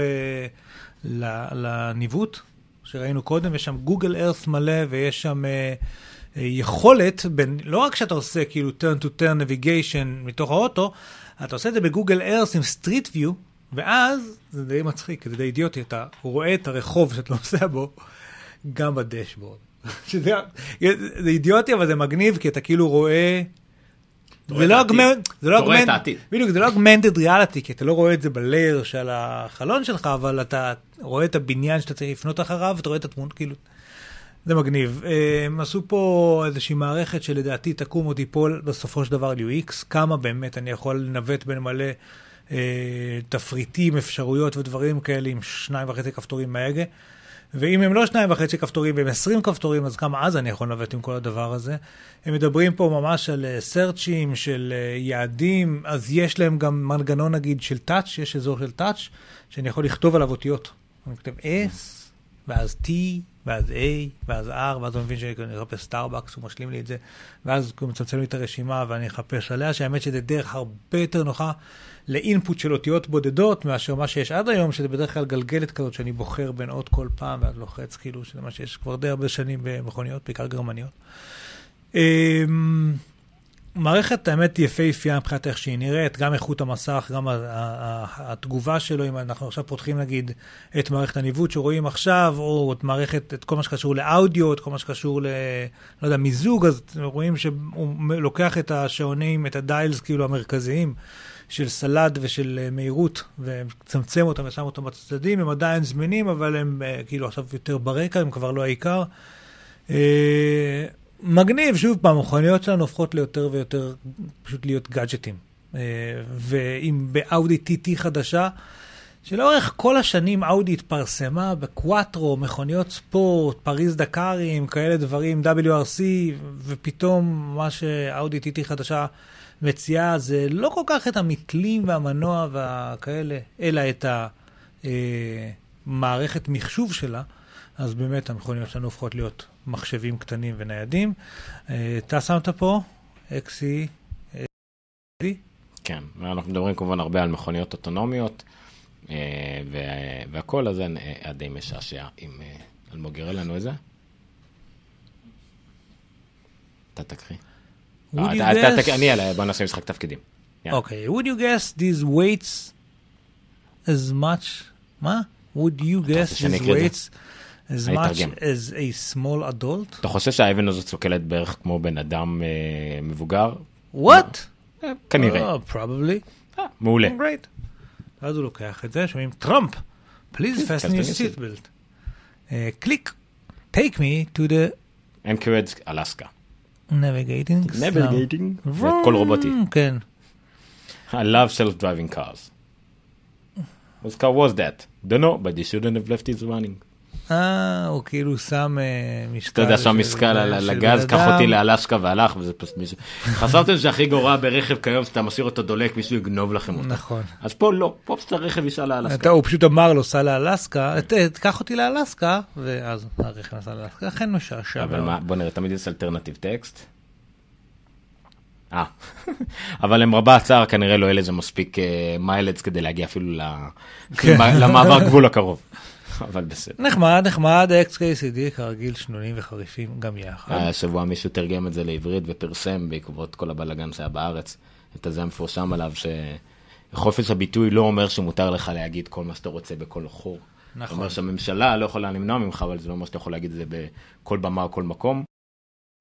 ל, לניווט, שראינו קודם, יש שם Google Earth מלא ויש שם אה, יכולת, בין, לא רק שאתה עושה כאילו turn to turn navigation מתוך האוטו, אתה עושה את זה ב Google Earth עם Street View, ואז זה די מצחיק, זה די אידיוטי, אתה רואה את הרחוב שאתה נוסע בו גם ב dashboard. שזה זה אידיוטי, אבל זה מגניב, כי אתה כאילו רואה... זה לא augmented- זה לא העתיד. בדיוק, זה לא augmented reality, כי אתה לא רואה את זה ב layer של החלון שלך, אבל אתה רואה את הבניין שאתה צריך לפנות אחריו, ואתה רואה את התמונות, כאילו... זה מגניב. הם עשו פה איזושהי מערכת שלדעתי תקום או תיפול בסופו של דבר על UX, כמה באמת אני יכול לנווט בין מלא אה, תפריטים, אפשרויות ודברים כאלה עם שניים וחצי כפתורים מההגה. ואם הם לא שניים וחצי כפתורים והם עשרים כפתורים, אז כמה אז אני יכול לנווט עם כל הדבר הזה. הם מדברים פה ממש על סרצ'ים, של אה, יעדים, אז יש להם גם מנגנון נגיד של טאץ', יש אזור של טאץ', שאני יכול לכתוב עליו אותיות. אני כותב S, ואז T, ואז A, ואז R, ואז הוא מבין שאני אחפש סטארבקס, הוא משלים לי את זה, ואז הוא מצמצם לי את הרשימה ואני אחפש עליה, שהאמת שזה דרך הרבה יותר נוחה ל input של אותיות בודדות, מאשר מה שיש עד היום, שזה בדרך כלל גלגלת כזאת שאני בוחר בין אות כל פעם, ואז לוחץ, כאילו, שזה מה שיש כבר די הרבה שנים במכוניות, בעיקר גרמניות. אמ, מערכת, האמת, יפהפייה מבחינת איך שהיא נראית, גם איכות המסך, גם התגובה שלו, אם אנחנו עכשיו פותחים נגיד את מערכת הניווט שרואים עכשיו, או את מערכת, את כל מה שקשור לאודיו, את כל מה שקשור ל... לא יודע, מיזוג, אז רואים שהוא לוקח את השעונים, את הדיילס כאילו המרכזיים של סלד ושל אה, מהירות, ומצמצם אותם ושם אותם בצדדים, הם עדיין זמינים, אבל הם אה, כאילו עכשיו יותר ברקע, הם כבר לא העיקר. אה, מגניב, שוב פעם, המכוניות שלנו הופכות ליותר ויותר פשוט להיות גאדג'טים. ואם באאודי TT חדשה, שלאורך כל השנים אאודי התפרסמה בקוואטרו, מכוניות ספורט, פריז דקארים, כאלה דברים, WRC, ופתאום מה שאאודי TT חדשה מציעה זה לא כל כך את המתלים והמנוע והכאלה, אלא את המערכת מחשוב שלה. אז באמת המכוניות שלנו הופכות להיות מחשבים קטנים וניידים. אה, אתה שמת פה XE, כן, ואנחנו מדברים כמובן הרבה על מכוניות אוטונומיות, אה, וה- והכל, אז זה היה די משעשע. אם אה, אלמוג יראה לנו את זה. אתה תקריא. אני אעלה, בוא נעשה משחק תפקידים. אוקיי, would you guess these weights as much, מה? would you guess these weights as much as a small adult? אתה חושב שהאבן הזאת שוקלת בערך כמו בן אדם אה, מבוגר? what? אה, כנראה. Oh, probably. אה, מעולה. great. ואז הוא לוקח את זה, שומעים טראמפ, please fasten your seatbelt. קליק, take me to the אנקרד, אלסקה. navigating. Navigating. זה קול רובוטי. כן. I love self-driving cars. Whose car was that? Don't know, but they shouldn't have left it running. אה, הוא כאילו שם אה, משקל. אתה יודע, שם משקל על הגז, קח. אותי לאלסקה והלך, וזה פשוט מישהו... חשבתם שהכי גרוע ברכב כיום, שאתה משאיר אותו דולק, מישהו יגנוב לכם אותו. נכון. אז פה לא, פה פשוט הרכב ייסע לאלסקה. הוא פשוט אמר לו, סע לאלסקה, תקח אותי לאלסקה, ואז הרכב נסע לאלסקה, אכן משעשע. אבל. מה, בוא נראה, תמיד יש אלטרנטיב טקסט. אה, אבל למרבה הצער כנראה לא יהיה לזה מספיק מיילדס כדי להגיע אפילו כן. למעבר גבול הקרוב. אבל בסדר. נחמד, נחמד, XKCD, כרגיל, שנונים וחריפים גם יחד. השבוע מישהו תרגם את זה לעברית ופרסם בעקבות כל הבלאגן שהיה בארץ, את הזה המפורשם עליו שחופש הביטוי לא אומר שמותר לך להגיד כל מה שאתה רוצה בכל חור. נכון. זאת אומרת שהממשלה לא יכולה למנוע ממך, אבל זה לא אומר שאתה יכול להגיד את זה בכל במה או כל מקום.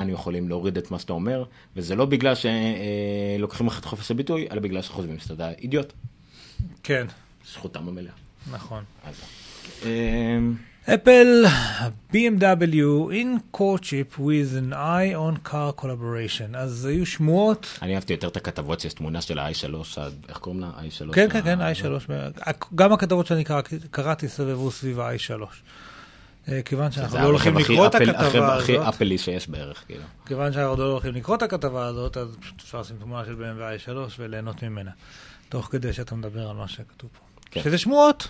אנחנו יכולים להוריד את מה שאתה אומר, וזה לא בגלל שלוקחים לך את חופש הביטוי, אלא בגלל שחושבים שאתה אידיוט. כן, זכותם המלאה. נכון. אז... אמ, אפל, BMW in courtship with an eye on car collaboration. אז היו שמועות, אני אהבתי יותר את הכתבות שיש תמונה של ה-i3, איך קוראים לה? i3. כן, כן, כן, ה- i3, גם הכתבות שאני קרא- קראתי סבבו סביב ה-i3. אה, כיוון זה שאנחנו לא הולכים הכי לקרוא את הכתבה הרכב הכי הזאת, אפלי שיש בערך, כאילו. כיוון שאנחנו לא הולכים לקרוא את הכתבה הזאת, אז פשוט אפשר לשים תמונה של BMW i3 וליהנות ממנה, תוך כדי שאתה מדבר על מה שכתוב פה. כן. שזה שמועות.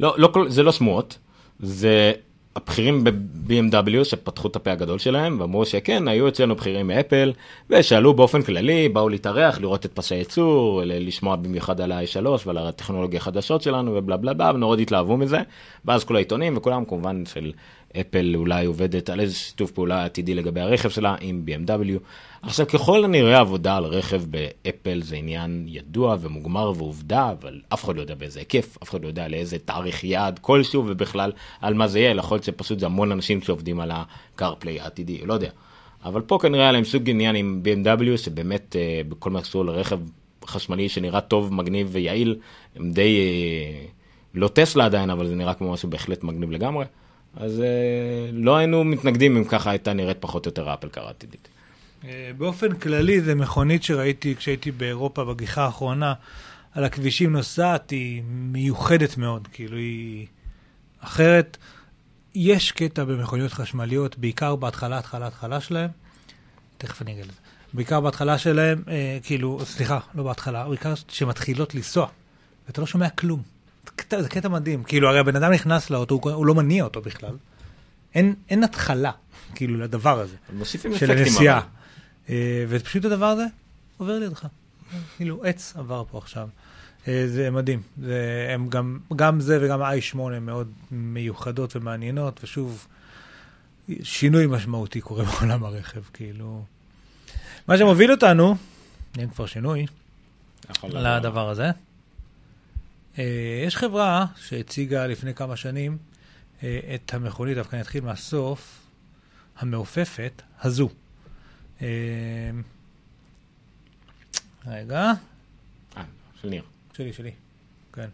לא, לא, זה לא שמועות, זה הבכירים ב-BMW שפתחו את הפה הגדול שלהם ואמרו שכן, היו אצלנו בכירים מאפל, ושאלו באופן כללי, באו להתארח, לראות את פסי ייצור, ל- לשמוע במיוחד על ה-i3 ועל הטכנולוגיה החדשות שלנו ובלה בלה בלה, ונורא התלהבו מזה, ואז כל העיתונים וכולם כמובן של אפל אולי עובדת על איזה שיתוף פעולה עתידי לגבי הרכב שלה עם BMW. עכשיו ככל הנראה עבודה על רכב באפל זה עניין ידוע ומוגמר ועובדה, אבל אף אחד לא יודע באיזה היקף, אף אחד לא יודע לאיזה תאריך יעד כלשהו ובכלל על מה זה יהיה, יכול להיות שפשוט זה המון אנשים שעובדים על ה-CarPlay העתידי, לא יודע. אבל פה כנראה היה להם סוג עניין עם BMW שבאמת אה, בכל מה שקשור לרכב חשמלי שנראה טוב, מגניב ויעיל, הם די, אה, לא טסלה עדיין, אבל זה נראה כמו משהו בהחלט מגניב לגמרי. אז אה, לא היינו מתנגדים אם ככה הייתה נראית פחות או יותר האפל קאר העתידית. אה, באופן כללי, זה מכונית שראיתי כשהייתי באירופה בגיחה האחרונה, על הכבישים נוסעת, היא מיוחדת מאוד, כאילו היא אחרת. יש קטע במכוניות חשמליות, בעיקר בהתחלה, התחלה, התחלה שלהם, תכף אני אגיד לזה, בעיקר בהתחלה שלהם, אה, כאילו, סליחה, לא בהתחלה, בעיקר שמתחילות לנסוע, ואתה לא שומע כלום. זה קטע, זה קטע מדהים, כאילו, הרי הבן אדם נכנס לאוטו, הוא, הוא לא מניע אותו בכלל. אין, אין התחלה, כאילו, לדבר הזה. מוסיפים של אפקטים. הנסיעה. אבל. אה, ופשוט הדבר הזה עובר לידך. כאילו עץ עבר פה עכשיו. אה, זה מדהים. זה, הם גם, גם זה וגם ה-i8 מאוד מיוחדות ומעניינות, ושוב, שינוי משמעותי קורה בעולם הרכב, כאילו. מה שמוביל אותנו, אין כבר שינוי, לעבור. לדבר הזה. אה, יש חברה שהציגה לפני כמה שנים את המכונית, דווקא אני אתחיל מהסוף, המעופפת הזו. אה, רגע, אה, של ניר. שלי, שלי, כן.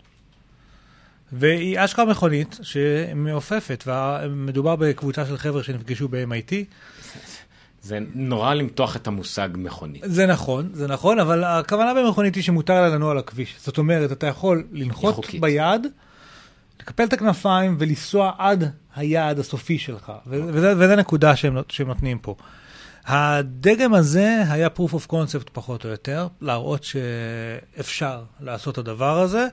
והיא אשכרה מכונית שמעופפת, ומדובר בקבוצה של חבר'ה שנפגשו ב-MIT. זה נורא למתוח את המושג מכונית. זה נכון, זה נכון, אבל הכוונה במכונית היא שמותר לה לנוע על הכביש. זאת אומרת, אתה יכול לנחות חוקית. ביד, לקפל את הכנפיים ולנסוע עד היעד הסופי שלך. ו- וזה, וזה נקודה שהם, נות- שהם נותנים פה. הדגם הזה היה proof of concept פחות או יותר, להראות שאפשר לעשות את הדבר הזה.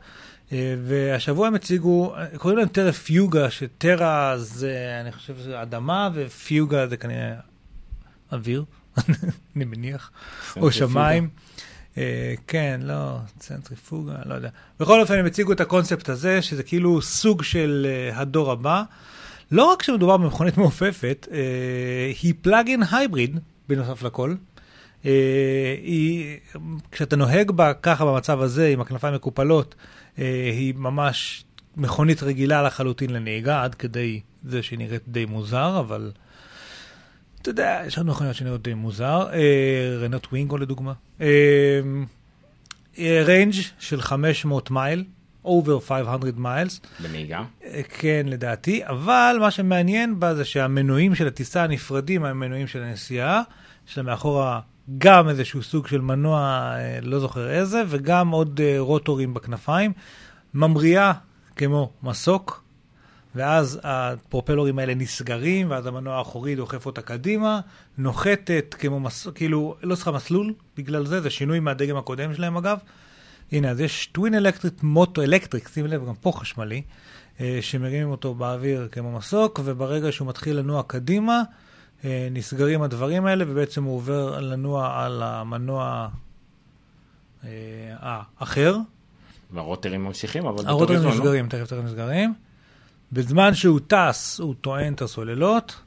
אה, והשבוע הם הציגו, קוראים להם טרה פיוגה, שטרה זה, אני חושב שזה אדמה, ופיוגה זה כנראה אוויר, אני מניח, או שמיים. אה, כן, לא, צנטריפוגה, לא יודע. בכל אופן, הם הציגו את הקונספט הזה, שזה כאילו סוג של אה, הדור הבא. לא רק שמדובר במכונית מעופפת, אה, היא פלאגין הייבריד, בנוסף לכל. אה, היא, כשאתה נוהג בה ככה במצב הזה, עם הכנפיים מקופלות, אה, היא ממש מכונית רגילה לחלוטין לנהיגה, עד כדי זה שהיא נראית די מוזר, אבל אתה יודע, יש לנו מכוניות שנראות די מוזר. אה, רנות ווינגו לדוגמה. אה, אה, range של 500 מייל, over 500 miles. בנהיגה. אה, כן, לדעתי, אבל מה שמעניין בה זה שהמנועים של הטיסה נפרדים מהמנועים של הנסיעה. יש לה מאחורה גם איזשהו סוג של מנוע, אה, לא זוכר איזה, וגם עוד אה, רוטורים בכנפיים. ממריאה כמו מסוק, ואז הפרופלורים האלה נסגרים, ואז המנוע האחורי דוחף אותה קדימה, נוחתת כמו מסוק, כאילו, לא צריכה מסלול בגלל זה, זה שינוי מהדגם הקודם שלהם אגב. הנה, אז יש טווין אלקטריק מוטו אלקטריק, שים לב, גם פה חשמלי, אה, שמרימים אותו באוויר כמו מסוק, וברגע שהוא מתחיל לנוע קדימה, אה, נסגרים הדברים האלה, ובעצם הוא עובר לנוע על המנוע אה, האחר. והרוטרים ממשיכים, אבל הרוטרים? נסגרים, תכף תכף נסגרים. בזמן שהוא טס, הוא טוען את הסוללות.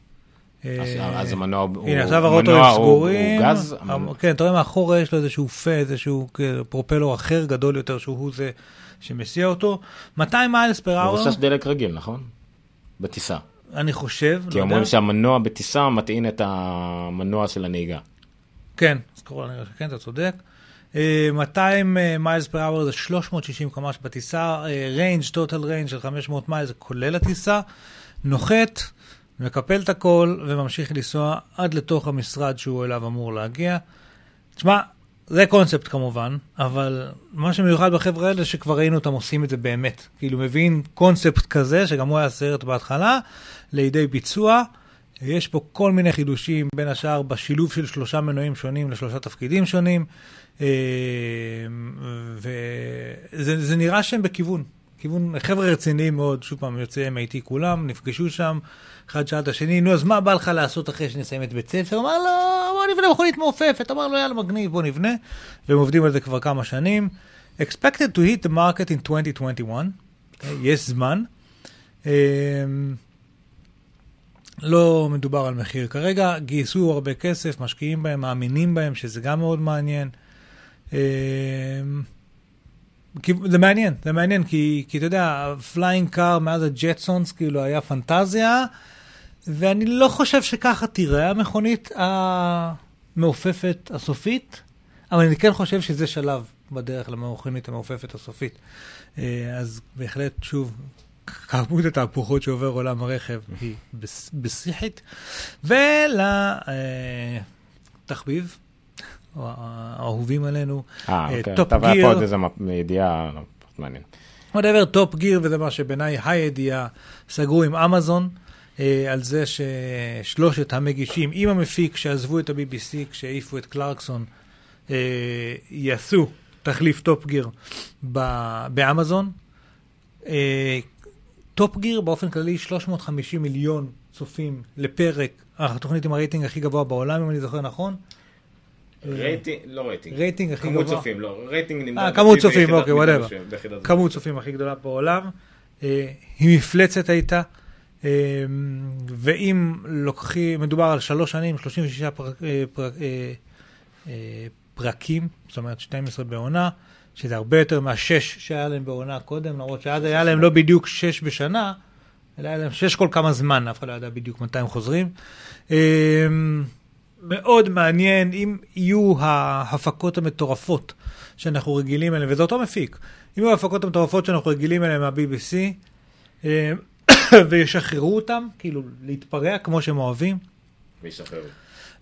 אז- אה, אז המנוע הוא... הנה, עכשיו הרוטורים הוא- סגורים. הוא גז? כן, אתה רואה מאחורה יש לו איזשהו פה, איזשהו כאילו, פרופלור אחר גדול יותר, שהוא זה שמסיע אותו. 200 מיילס פר הוא אאואר, מבוסס דלק רגיל, נכון? בטיסה. אני חושב, כי לא אומרים יודע. שהמנוע בטיסה מטעין את המנוע של הנהיגה. כן, אז קוראים לזה שכן, אתה צודק. אה, 200 miles per hour זה 360 קמ"ש בטיסה, range, total range של 500 מיילס, זה כולל הטיסה, נוחת, מקפל את הכל וממשיך לנסוע עד לתוך המשרד שהוא אליו אמור להגיע. תשמע, זה קונספט כמובן, אבל מה שמיוחד בחבר'ה האלה שכבר ראינו אותם עושים את זה באמת. כאילו מבין קונספט כזה, שגם הוא היה סרט בהתחלה, לידי ביצוע. יש פה כל מיני חידושים, בין השאר בשילוב של שלושה מנועים שונים לשלושה תפקידים שונים, אה, וזה זה נראה שהם בכיוון. כיוון, חבר'ה רציניים מאוד, שוב פעם, יוצאי MIT כולם, נפגשו שם, אחד שאל את השני, נו, אז מה בא לך לעשות אחרי שנסיים את בית ספר? אמר לו, בוא נבנה מכונית מעופפת. אמר לו, יאללה, מגניב, בוא נבנה. והם עובדים על זה כבר כמה שנים. expected to hit the market in 2021, okay, יש זמן. Um, לא מדובר על מחיר כרגע, גייסו הרבה כסף, משקיעים בהם, מאמינים בהם, שזה גם מאוד מעניין. כי זה מעניין, זה מעניין, כי, כי אתה יודע, flying car מאז ה Jetsons כאילו היה פנטזיה, ואני לא חושב שככה תיראה המכונית המעופפת הסופית, אבל אני כן חושב שזה שלב בדרך למכונית המעופפת הסופית. אה, אז בהחלט, שוב, כמות התהפוכות שעובר עולם הרכב היא בשיחית. ולתחביב, האהובים עלינו, אה, אה, אוקיי. טופ טוב, היה גיר. פה עוד איזה ידיעה לא, מעניין. whatever, טופ גיר, וזה מה שבעיניי הידיעה, סגרו עם אמזון אה, על זה ששלושת המגישים עם המפיק שעזבו את ה-BBC כשהעיפו את קלרקסון, אה, יעשו תחליף טופ גיר ב- באמזון. אה, טופ גיר באופן כללי 350 מיליון צופים לפרק, התוכנית עם הרייטינג הכי גבוה בעולם, אם אני זוכר נכון. רייטינג, לא רייטינג. רייטינג הכי כמות גבוה. צופים, לא. רייטינג נמדד. אה, כמות צופים, אוקיי, ביחידת כמות צופים הכי גדולה בעולם. אה, היא מפלצת הייתה. אה, ואם לוקחים, מדובר על שלוש שנים, 36 פרק, אה, פרק, אה, אה, פרקים, זאת אומרת 12 בעונה, שזה הרבה יותר מהשש שהיה להם בעונה קודם, למרות שאז היה להם לא בדיוק שש בשנה, אלא היה להם שש כל כמה זמן, אף אחד לא ידע בדיוק מתי הם חוזרים. אה, מאוד מעניין אם יהיו ההפקות המטורפות שאנחנו רגילים אליהן, וזה אותו מפיק, אם יהיו ההפקות המטורפות שאנחנו רגילים אליהן מה-BBC, אה, וישחררו אותם, כאילו להתפרע כמו שהם אוהבים, וישחררו.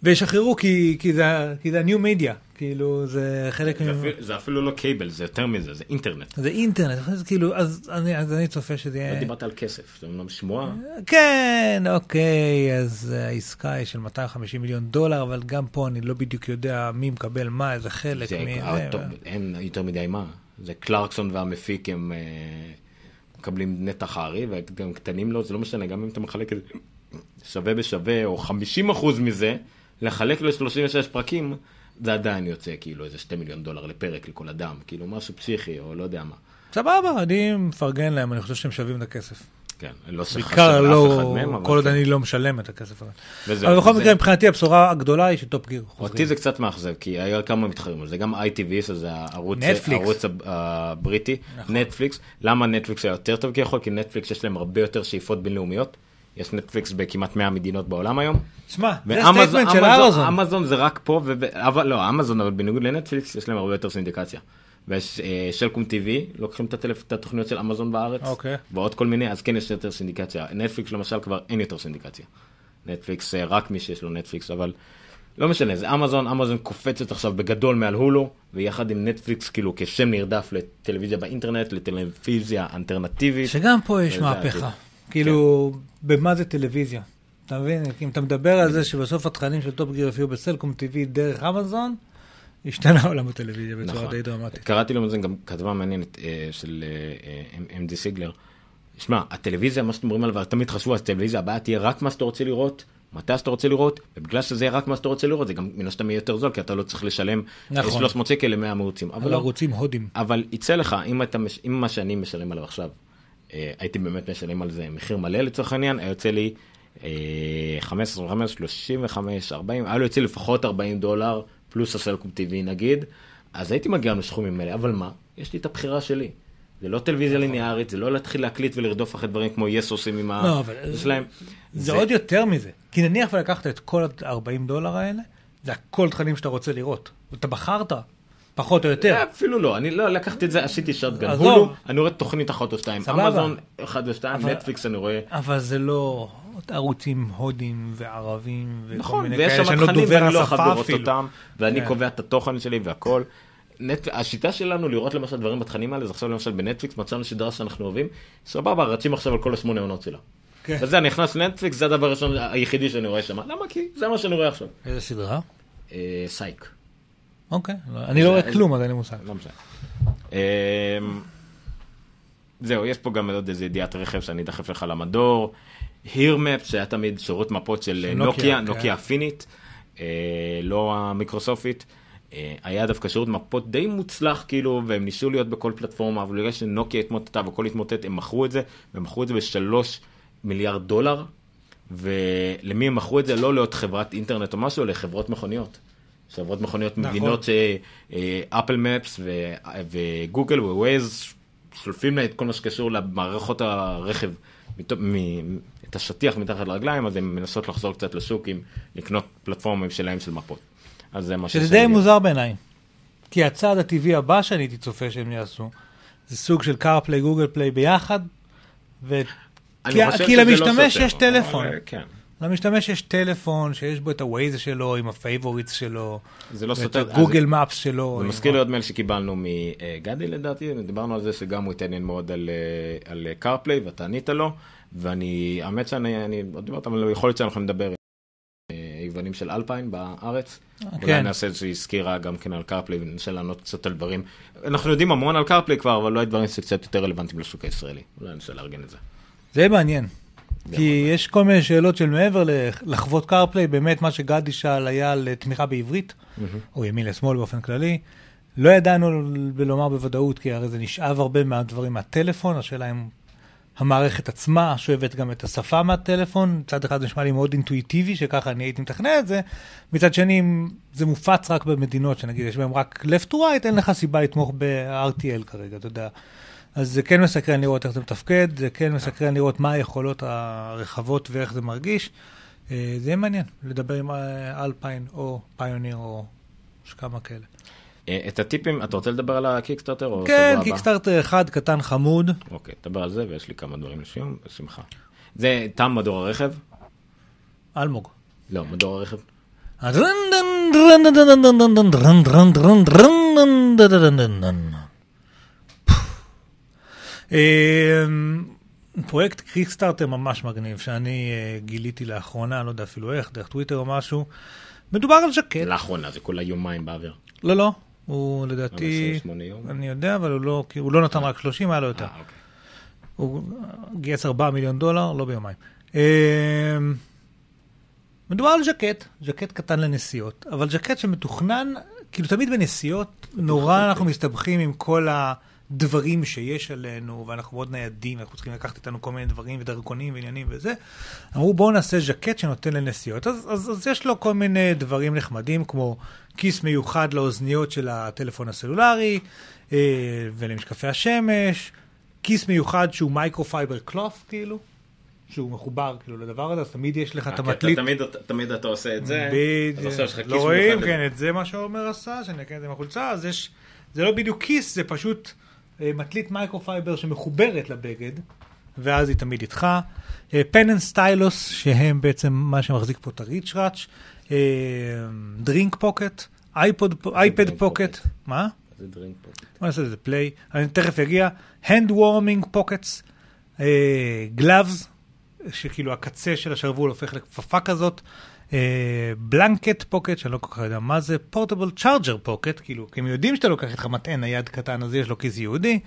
וישחררו כי, כי, זה, כי זה ה-new media, כאילו זה חלק זה מ... אפילו- זה אפילו לא קייבל, זה יותר מזה, זה אינטרנט. זה אינטרנט, אז כאילו, אז אני, אז אני צופה שזה לא יהיה... דיברת על כסף, זה אומנם שמועה. כן, אוקיי, אז העסקה היא של 250 מיליון דולר, אבל גם פה אני לא בדיוק יודע מי מקבל מה, איזה חלק, זה- מי... אה, זה, אין יותר מדי מה. זה קלרקסון והמפיק הם אה, מקבלים נתח הארי, וגם קטנים לו, זה לא משנה, גם אם אתה מחלק את זה שווה בשווה, או 50 אחוז מזה, לחלק ל-36 פרקים, זה עדיין יוצא כאילו איזה 2 מיליון דולר לפרק לכל אדם, כאילו משהו פסיכי, או לא יודע מה. סבבה, אני מפרגן להם, אני חושב שהם שווים את הכסף. כן, לא בעיקר לאף אחד לא, מהם, אבל כל עוד כן. אני לא משלם את הכסף הזה. וזהו, אבל בכל מקרה, מבחינתי הבשורה הגדולה היא שטופ גיר אותי חוזרים. זה קצת מאכזב, כי היה כמה מתחרים על זה, גם ITV, שזה הערוץ, נטפליקס. הערוץ הב- הבריטי, נכון. נטפליקס, למה נטפליקס היה יותר טוב כביכול? כי נטפליקס יש להם הרבה יותר שאיפות בינלאומיות, יש נטפליקס בכמעט 100 מדינות בעולם היום. שמע, זה statement של אמזון- אמזון. זה רק פה, וב- אבל לא, אמזון, אבל בניגוד לנטפליקס, יש להם הרבה יותר סינדיקציה. ויש אה, סלקום TV, לוקחים את, הטלפ... את התוכניות של אמזון בארץ, אוקיי. ועוד כל מיני, אז כן יש יותר סינדיקציה. נטפליקס למשל כבר אין יותר סינדיקציה. נטפליקס, אה, רק מי שיש לו נטפליקס, אבל לא משנה, זה אמזון, אמזון קופצת עכשיו בגדול מעל הולו, ויחד עם נטפליקס כאילו כשם נרדף לטלוויזיה באינטרנט, לטלוויזיה אלטרנטיבית. שגם פה יש מהפכה. העתיד. כאילו, במה זה טלוויזיה? אתה מבין? אם אתה מדבר על זה שבסוף התכנים של טופ גיר יופיעו בסלקום TV דרך אמזון, השתנה עולם הטלוויזיה בצורה נכון. די דרמטית. קראתי לו גם כתבה מעניינת אה, של אמדי סיגלר. שמע, הטלוויזיה, מה שאתם אומרים עליו, תמיד חשבו, הטלוויזיה הבאה תהיה רק מה שאתה רוצה לראות, מתי שאתה רוצה לראות, ובגלל שזה יהיה רק מה שאתה רוצה לראות, זה גם מן הסתם יהיה יותר זול, כי אתה לא צריך לשלם אה, נכון. 300 שקל ל-100 ערוצים. אבל לא, ערוצים הודים. אבל יצא לך, אם, אתה, אם מה שאני משלם עליו עכשיו, אה, הייתי באמת משלם על זה מחיר מלא לצורך העניין, היה יוצא לי אה, 15, 25, 35, 40, היה לו יוצא לפחות 40 דולר, פלוס הסלקום TV נגיד, אז הייתי מגיע לסכומים האלה, אבל מה? יש לי את הבחירה שלי. זה לא טלוויזיה ליניארית, זה לא להתחיל להקליט ולרדוף אחרי דברים כמו יס עושים עם ה... לא, אבל- שלהם. זה עוד יותר מזה. כי נניח ולקחת את כל ה-40 דולר האלה, זה הכל תכנים שאתה רוצה לראות. אתה בחרת. פחות או יותר. אפילו לא, אני לא לקחתי את זה, עשיתי. עזוב. הולו, אני רואה תוכנית אחת או שתיים. אמזון, אחד או שתיים, נטפליקס אני רואה. אבל זה לא ערוצים הודים וערבים וכל נכון, מיני כאלה שאני לא דובר השפה אפילו. ואני כן. קובע את התוכן שלי והכל. נט... השיטה שלנו לראות למשל דברים בתכנים האלה, זה עכשיו למשל בנטפליקס, מצאנו סדרה שאנחנו אוהבים, סבבה, רצים עכשיו על כל השמונה עונות שלה. כן. וזה, אני נכנס לנטפליקס, זה הדבר הראשון היחידי שאני רואה שם. למה? כי זה מה שאני רואה עכשיו. איזה סדרה? אה, סייק. אוקיי, לא- אני לא רואה כלום, אז אין לי מושג. לא משנה. אמ, זהו, יש פה גם עוד איזה ידיעת רכב שאני אדחף לך למדור. הירמפ, שהיה תמיד שירות מפות של של נוקיה, נוקיה, נוקיה כן. הפינית, אה, לא המיקרוסופית. אה, היה דווקא שירות מפות די מוצלח, כאילו, והם ניסו להיות בכל פלטפורמה, אבל בגלל שנוקיה התמוטטה והכל התמוטט, הם מכרו את זה, והם מכרו את זה בשלוש מיליארד דולר, ולמי הם מכרו את זה? לא לעוד חברת אינטרנט או משהו, לחברות מכוניות. חברות מכוניות נכון. מבינות שאפל מפס וגוגל ווייז שולפים לה את כל מה שקשור למערכות הרכב, את השטיח מתחת לרגליים, אז הן מנסות לחזור קצת לשוק עם לקנות פלטפורמים שלהם של מפות. אז זה מה שזה שאני- די מוזר בעיניי. כי הצעד הטבעי הבא שאני הייתי צופה שהם יעשו, זה סוג של CarPlay, גוגל פליי ביחד, ו... כי- כי שזה לא למשתמש סותר, יש טלפון. אבל, כן. למשתמש יש טלפון שיש בו את הווייז שלו עם ה favorites שלו, זה לא ואת סותר. ה Google Maps שלו. זה מזכיר לי עוד מייל שקיבלנו מגדי לדעתי, דיברנו על זה שגם הוא התעניין מאוד על, אה, על CarPlay ואתה ענית לו, ואני, האמת שאני אני עוד דיברת, אבל יכול להיות שאנחנו נדבר עם אה, יבואנים של אלפיין בארץ. אולי כן. נעשה איזושהי סקירה גם כן על CarPlay וננסה לענות קצת על דברים. אנחנו יודעים המון על קארפליי כבר, אבל לא על דברים שקצת יותר רלוונטיים לשוק הישראלי. אולי ננסה לארגן את זה. זה מעניין. כי יש כל מיני שאלות של מעבר לחוות קארפליי, באמת מה שגדי שאל היה על תמיכה בעברית, או ימין לשמאל באופן כללי. לא ידענו לומר בוודאות, כי הרי זה נשאב הרבה מהדברים מהטלפון, השאלה אם המערכת עצמה שואבת גם את השפה מהטלפון, מצד אחד זה נשמע לי מאוד אינטואיטיבי, שככה אני הייתי מתכנן את זה, מצד שני אם זה מופץ רק במדינות שנגיד יש בהן רק left to right, אין לך סיבה לתמוך ב-RTL כרגע, אתה יודע. אז זה כן מסקרן לראות איך זה מתפקד, זה כן מסקרן לראות מה היכולות הרחבות ואיך זה מרגיש. אה, זה יהיה מעניין לדבר עם אה, אלפיין או פיוניר או כמה כאלה. אה, את הטיפים, אתה רוצה לדבר על הקיקסטארטר או כן? קיקסטארטר אחד קטן חמוד. אוקיי, דבר על זה, ויש לי כמה דברים לסיום, בשמחה. זה תם מדור הרכב? אלמוג. לא, מדור הרכב. אמ, פרויקט קיקסטארטר ממש מגניב, שאני אה, גיליתי לאחרונה, לא יודע אפילו איך, דרך טוויטר או משהו. מדובר על ז'קט. לאחרונה, זה כולה יומיים באוויר. לא, לא, הוא לדעתי, 28 יום? אני יודע, אבל הוא לא, הוא לא נתן רק 30, היה לו יותר. אה, אוקיי. הוא גייס 4 מיליון דולר, לא ביומיים. אמ, מדובר על ז'קט, ז'קט קטן לנסיעות, אבל ז'קט שמתוכנן, כאילו תמיד בנסיעות, נורא אנחנו מסתבכים עם כל הדברים שיש עלינו, ואנחנו מאוד ניידים, אנחנו צריכים לקחת איתנו כל מיני דברים ודרכונים ועניינים וזה. אמרו בואו נעשה ז'קט שנותן לנסיעות. אז, אז, אז יש לו כל מיני דברים נחמדים, כמו כיס מיוחד לאוזניות של הטלפון הסלולרי, אה, ולמשקפי השמש, כיס מיוחד שהוא microfiber cloth, כאילו. שהוא מחובר כאילו לדבר הזה, אז תמיד יש לך את אה, כי המטלית. תמיד- תמיד אתה עושה את זה, בדיוק. כיס לא רואים, כן. את זה מה שעומר עשה, שאני אקרא את זה מהחולצה, אז יש, זה לא בדיוק כיס, זה פשוט מטלית microfiber שמחוברת לבגד, ואז היא תמיד איתך. pen and stylus, שהם בעצם מה שמחזיק פה את הריצ'רץ', drink pocket, iPad pocket? מה? זה drink פה. בוא נעשה לזה play, אני תכף אגיע, hand warming pockets, gloves, שכאילו הקצה של השרוול הופך לכפפה כזאת, blanket pocket, שאני לא כל כך יודע מה זה, portable charger pocket, כאילו, כי הם יודעים שאתה לוקח איתך מטען נייד קטן, אז יש לו כיס ייעודי,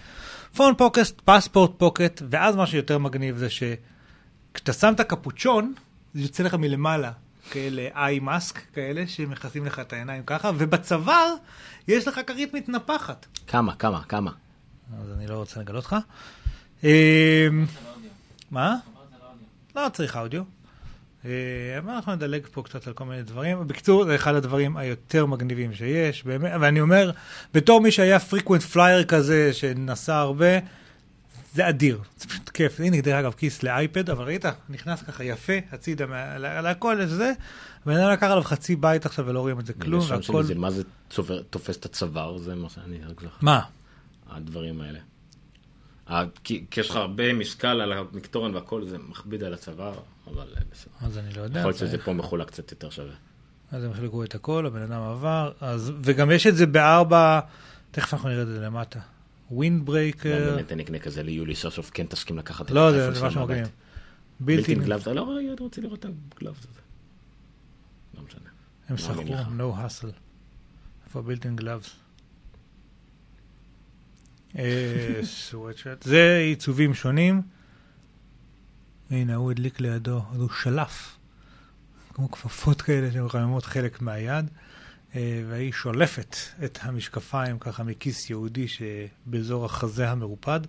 phone pocket, passport pocket, ואז מה שיותר מגניב זה שכשאתה שם את הקפוצ'ון, זה יוצא לך מלמעלה. כאלה eye mask כאלה שמכסים לך את העיניים ככה, ובצוואר יש לך כרית מתנפחת. כמה, כמה, כמה? אז אני לא רוצה לגלות לך. אמ, מה? לא צריך אודיו. אה, אבל אנחנו נדלג פה קצת על כל מיני דברים. בקיצור, זה אחד הדברים היותר מגניבים שיש, באמת, ואני אומר, בתור מי שהיה frequent flyer כזה, שנסע הרבה, זה אדיר, זה פשוט כיף. הנה, דרך אגב, כיס לאייפד, אבל ראית? נכנס ככה יפה, הצידה, להכל זה. הבן אדם לקח עליו חצי בית עכשיו ולא רואים את זה כלום, והכל... זה מה זה תופס את הצוואר, זה מה שאני רק זוכר. מה? הדברים האלה. כי כי יש לך הרבה משקל על המקטורן והכל, זה מכביד על הצוואר, אבל אה, בסדר. אז אני לא יודע. יכול להיות זה- שזה פה מחולק קצת יותר שווה. אז הם החלקו את הכל, הבן אדם עבר, אז, וגם יש את זה בארבע, תכף אנחנו נראה את זה למטה. ווינד גם ברייקר, באמת אקנה כזה ליולי סוף סוף כן תסכים לקחת את לא, זה משהו. מגניב. בלתי בלתי, גלאבס, לא, לא, אני רוצה לראות את הגלאבס הזה. לא משנה. הם לך. no hustle. איפה בילטין גלאבס? אה, sweatshirt. זה עיצובים שונים. הנה, הוא הדליק לידו, הוא שלף. כמו כפפות כאלה שמחממות חלק מהיד. אה, והיא שולפת את המשקפיים ככה מכיס יהודי שבאזור החזה המרופד.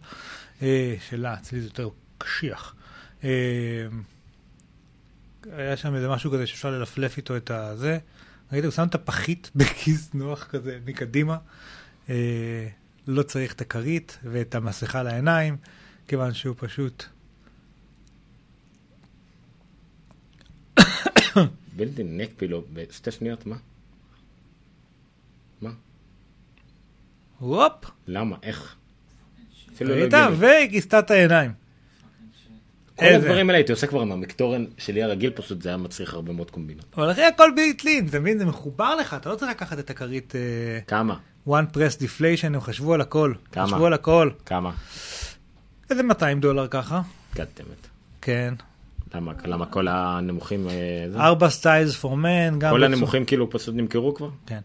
אה, שלה, אצלי זה יותר קשיח. היה שם איזה משהו כזה שאפשר ללפלף איתו את הזה. ראית, הוא שם את הפחית בכיס נוח כזה מקדימה. לא צריך את הכרית ואת המסכה לעיניים, כיוון שהוא פשוט... בלתי נקפי לו בשתי שניות, מה? מה? וופ! למה? איך? אפילו לא? הגיוני. והיא כיסתה את העיניים. כל. הדברים האלה הייתי עושה כבר עם המקטורן שלי הרגיל, פשוט זה היה מצריך הרבה מאוד קומבינות. אבל אחרי הכל בילטלין, אתה מבין? זה מחובר לך, אתה לא צריך לקחת את הכרית אה, כמה? One press deflation, הם חשבו על הכל. כמה? חשבו על הכל. כמה? איזה 200 דולר ככה. גדמת. כן. למה? למה כל הנמוכים... אה? ארבע styles for men, גם... כל בצורה- הנמוכים כאילו פשוט נמכרו כבר? כן.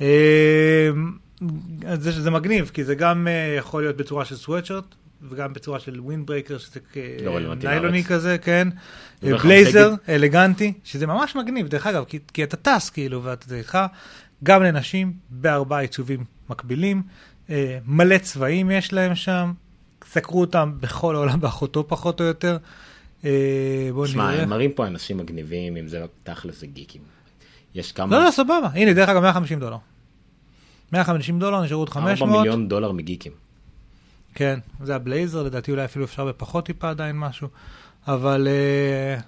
אה, זה, זה מגניב, כי זה גם אה, יכול להיות בצורה של סוואטשרט, וגם בצורה של wind breaker, שזה לא ניילוני. כזה, כן. בלייזר. אלגנטי, שזה ממש מגניב, דרך אגב, כי, כי אתה טס כאילו, ואתה איתך, גם לנשים, בארבעה עיצובים מקבילים, אה, מלא צבעים יש להם שם, סקרו אותם בכל העולם באחותו פחות או יותר. אה, בואו שמע, נראה. הם מראים פה אנשים מגניבים, אם זה תכל'ס זה גיקים. יש כמה... לא, לא, סבבה. הנה, דרך אגב, 150 דולר. 150 דולר, נשארו עוד 500. 4 מיליון דולר מגיקים. כן, זה הבלייזר, לדעתי אולי אפילו אפשר בפחות טיפה עדיין משהו, אבל uh,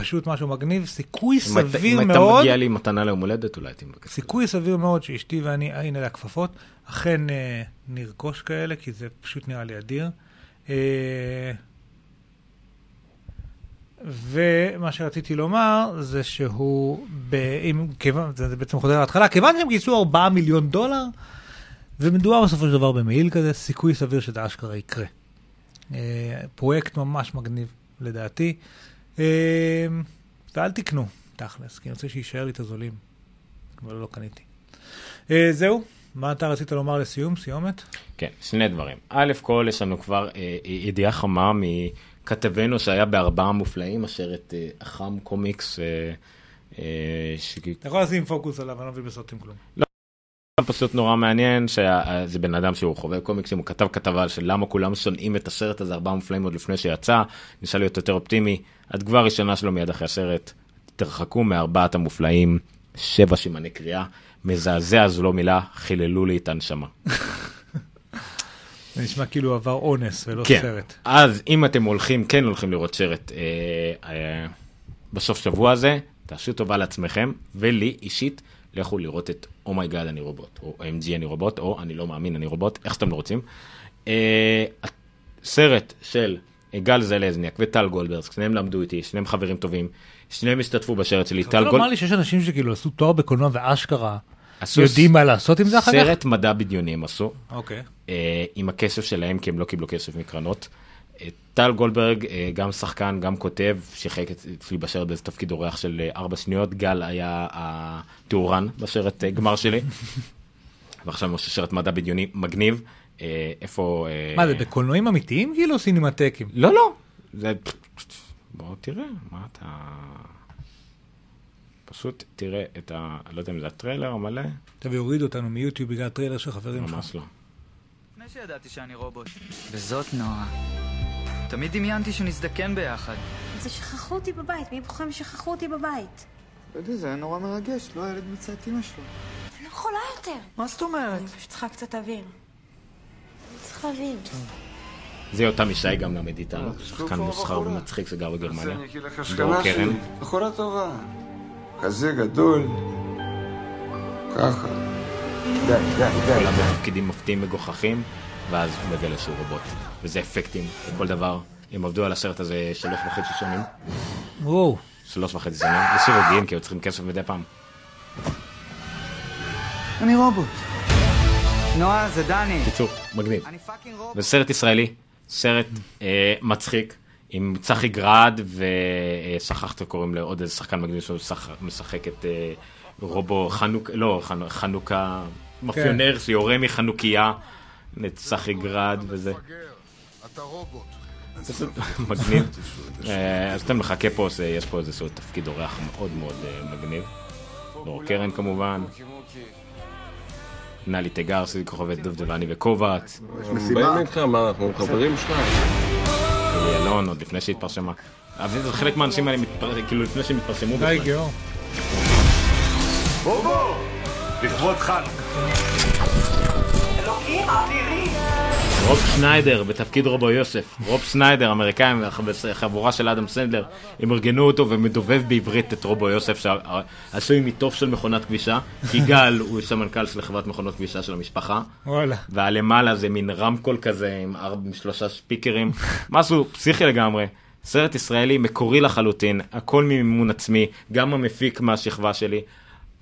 פשוט משהו מגניב, סיכוי אם סביר אם מאוד, מגיע לי מתנה ליום הולדת, אולי הייתי מבקש. סיכוי סביר מאוד שאשתי ואני, אה, הנה הכפפות, אכן uh, נרכוש כאלה, כי זה פשוט נראה לי אדיר. Uh, ומה שרציתי לומר זה שהוא, ב, אם, כיוון, זה זה בעצם חוזר להתחלה, כיוון שהם גייסו 4 מיליון דולר, ומדובר בסופו של דבר במעיל כזה, סיכוי סביר שזה אשכרה יקרה. אה, פרויקט ממש מגניב, לדעתי. אה, ואל תקנו, תכלס, כי אני רוצה שיישאר לי את הזולים, אבל לא קניתי. אה, זהו, מה אתה רצית לומר לסיום, סיומת? כן, שני דברים. א' כל, יש לנו כבר אה, ידיעה חמה מכתבנו שהיה בארבעה מופלאים, אשר את אה, אח"ם קומיקס, אה, אה, ש... אתה יכול לשים פוקוס עליו, אני לא מבין בסרטים כלום. פשוט נורא מעניין שזה בן אדם שהוא חובב קומיקסים, הוא כתב כתבה של למה כולם שונאים את הסרט הזה, ארבעה מופלאים עוד לפני שיצא, ניסה להיות יותר אופטימי, התגובה הראשונה שלו מיד אחרי הסרט, תרחקו מארבעת המופלאים, שבע סימני קריאה, מזעזע זו לא מילה, חיללו לי את הנשמה. זה נשמע כאילו עבר אונס ולא כן, סרט. אז אם אתם הולכים, כן הולכים לראות סרט אה, אה, בסוף שבוע הזה, תעשו טובה לעצמכם, ולי אישית, לכו לראות את Oh my god אני רובוט, או OMG אני רובוט, או אני לא מאמין אני רובוט, איך שאתם לא רוצים. אה, סרט של גל זלזניאק וטל גולדברג, שניהם למדו איתי, שניהם חברים טובים, שניהם השתתפו בסרט שלי, אתה טל רוצה לומר גולדברג, לי שיש אנשים שכאילו עשו תואר בקולנוע ואשכרה עשו יודעים מה לעשות עם זה אחר כך? סרט מדע בדיוני הם עשו, אוקיי. אה, עם הכסף שלהם, כי הם לא קיבלו כסף מקרנות. אה, טל גולדברג, אה, גם שחקן, גם כותב, שיחק אצלי בסרט באיזה תפקיד אורח של אה, ארבע שניות, גל היה הטורן בסרט אה, גמר שלי. ועכשיו עושים סרט מדע בדיוני מגניב. איפה... מה זה, בקולנועים אמיתיים כאילו או סינמטקים? לא, לא. זה... בוא תראה, מה אתה... פשוט תראה את ה... לא יודע אם זה הטריילר המלא, טוב, יורידו אותנו מיוטיוב בגלל טריילר של חברים שלך. ממש לא. לפני שידעתי שאני רובוט. וזאת נועה. תמיד דמיינתי שנזדקן ביחד. זה שכחו אותי בבית, מי בוחרים שכחו אותי בבית? לא יודע, זה היה נורא מרגש, לא הילד מצא את אמא שלו. אני לא יכולה יותר. מה זאת אומרת? אני פשוט צריכה קצת אוויר. אני צריכה אוויר. זה יותם ישי גם למד איתנו, שחקן מוסחר ומצחיק שגר בגרמניה. שכנה קרן. בחורה טובה. כזה גדול. ככה. די, די, די. עולה בתפקידים מופתיים מגוחכים, ואז הוא מגלה שהוא רובוט. וזה אפקטים לכל דבר. הם עבדו על הסרט הזה שלוש וחצי שנים. וואו. שלוש וחצי שנים. זה סירוגים, כי היו צריכים כסף מדי פעם. אני רובוט. נועה, זה דני. קיצור, מגניב. אני fucking רובוט. זה סרט ישראלי, סרט אה, מצחיק, עם צחי גרד, ושכחתי איך קוראים לעוד איזה שחקן מגניב שמשחק את אה, רובו חנוכה, לא, חנ- חנוכה, מאפיונר שיורה מחנוכיה, את צחי גרד וזה. אתה רובוט. פשוט מגניב. אה, אז אתם מחכה פה, זה- יש פה איזשהו תפקיד אורח מאוד מאוד אה, מגניב. דור קרן כמובן, נלי תיגר, סביב כוכבת דובדבני וקובץ. באים איתך, מה, אנחנו חברים שלך? אלי אלון, עוד לפני שהתפרסמה. אבל זה חלק מהאנשים האלה, כאילו לפני שהם התפרסמו די, בכלל. גיאור. בוא בוא! לכבוד חנוכה. רוב שניידר בתפקיד רובו יוסף. רוב שניידר, אמריקאים, חבורה של אדם סנדלר, הם ארגנו אותו ומדובב בעברית את רובו יוסף, שעשוי מתוף של מכונת כבישה, כי גל הוא סמנכ"ל של חברת מכונות כבישה של המשפחה. וואלה. והלמעלה זה מין רמקול כזה עם עם שלושה ספיקרים, משהו פסיכי לגמרי. סרט ישראלי מקורי לחלוטין, הכל ממימון עצמי, גם המפיק מהשכבה שלי.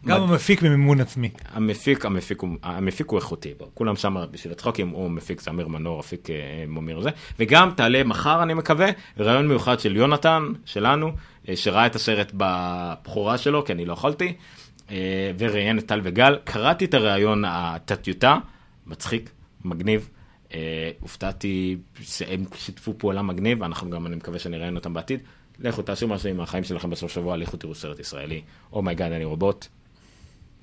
גם המפיק ממימון עצמי. המפיק, המפיק הוא, המפיק הוא איכותי, בוא. כולם שם בשביל הצחוקים, הוא מפיק זה אמיר מנור, אפיק אה, מומיר זה, וגם תעלה מחר אני מקווה, ראיון מיוחד של יונתן, שלנו, אה, שראה את הסרט בבכורה שלו, כי אני לא יכולתי, אה, וראיין את טל וגל, קראתי את הראיון, את הטיוטה, מצחיק, מגניב. הופתעתי, הם שיתפו פעולה מגניב, אנחנו גם, אני מקווה שאני אראיין אותם בעתיד. לכו תעשו משהו עם החיים שלכם בסוף שבוע, לכו תראו סרט ישראלי. Oh my god, אני רובוט.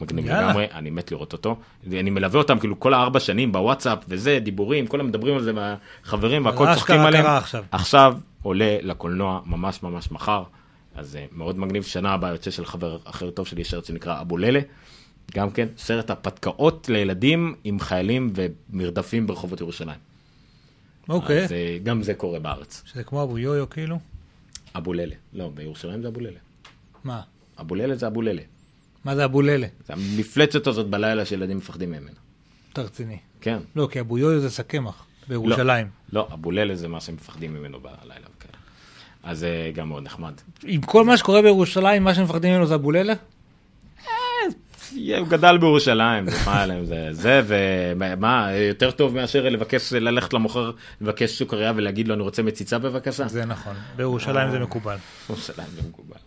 מגניב יאללה. לגמרי, אני מת לראות אותו. אני מלווה אותם כאילו כל הארבע שנים בוואטסאפ וזה, דיבורים, כולם מדברים על זה מהחברים והכל צוחקים עליהם. עכשיו. עכשיו עולה לקולנוע ממש ממש מחר, אז זה מאוד מגניב. שנה הבאה יוצא של חבר אחר טוב שלי, סרט שנקרא אבוללה. גם כן, סרט הרפתקאות לילדים עם חיילים ומרדפים ברחובות ירושלים. אוקיי. אז אה, גם זה קורה בארץ. שזה כמו אבו יויו כאילו? אבוללה. לא, בירושלים זה אבוללה. מה? אבוללה זה אבוללה. מה זה אבוללה? זה המפלצת הזאת בלילה שילדים מפחדים ממנה. אתה רציני. כן. לא, כי אבו יויו זה שק קמח בירושלים. לא, לא, אבוללה זה מה שהם מפחדים ממנו בלילה וכאלה. אז זה גם מאוד נחמד. עם כל מה שקורה בירושלים, מה שמפחדים ממנו זה אבוללה? הוא גדל בירושלים, מה עליהם, זה זה, ומה, יותר טוב מאשר לבקש, ללכת למוכר, לבקש סוכריה ולהגיד לו, אני רוצה מציצה בבקשה? זה נכון, בירושלים זה מקובל. בירושלים זה מקובל.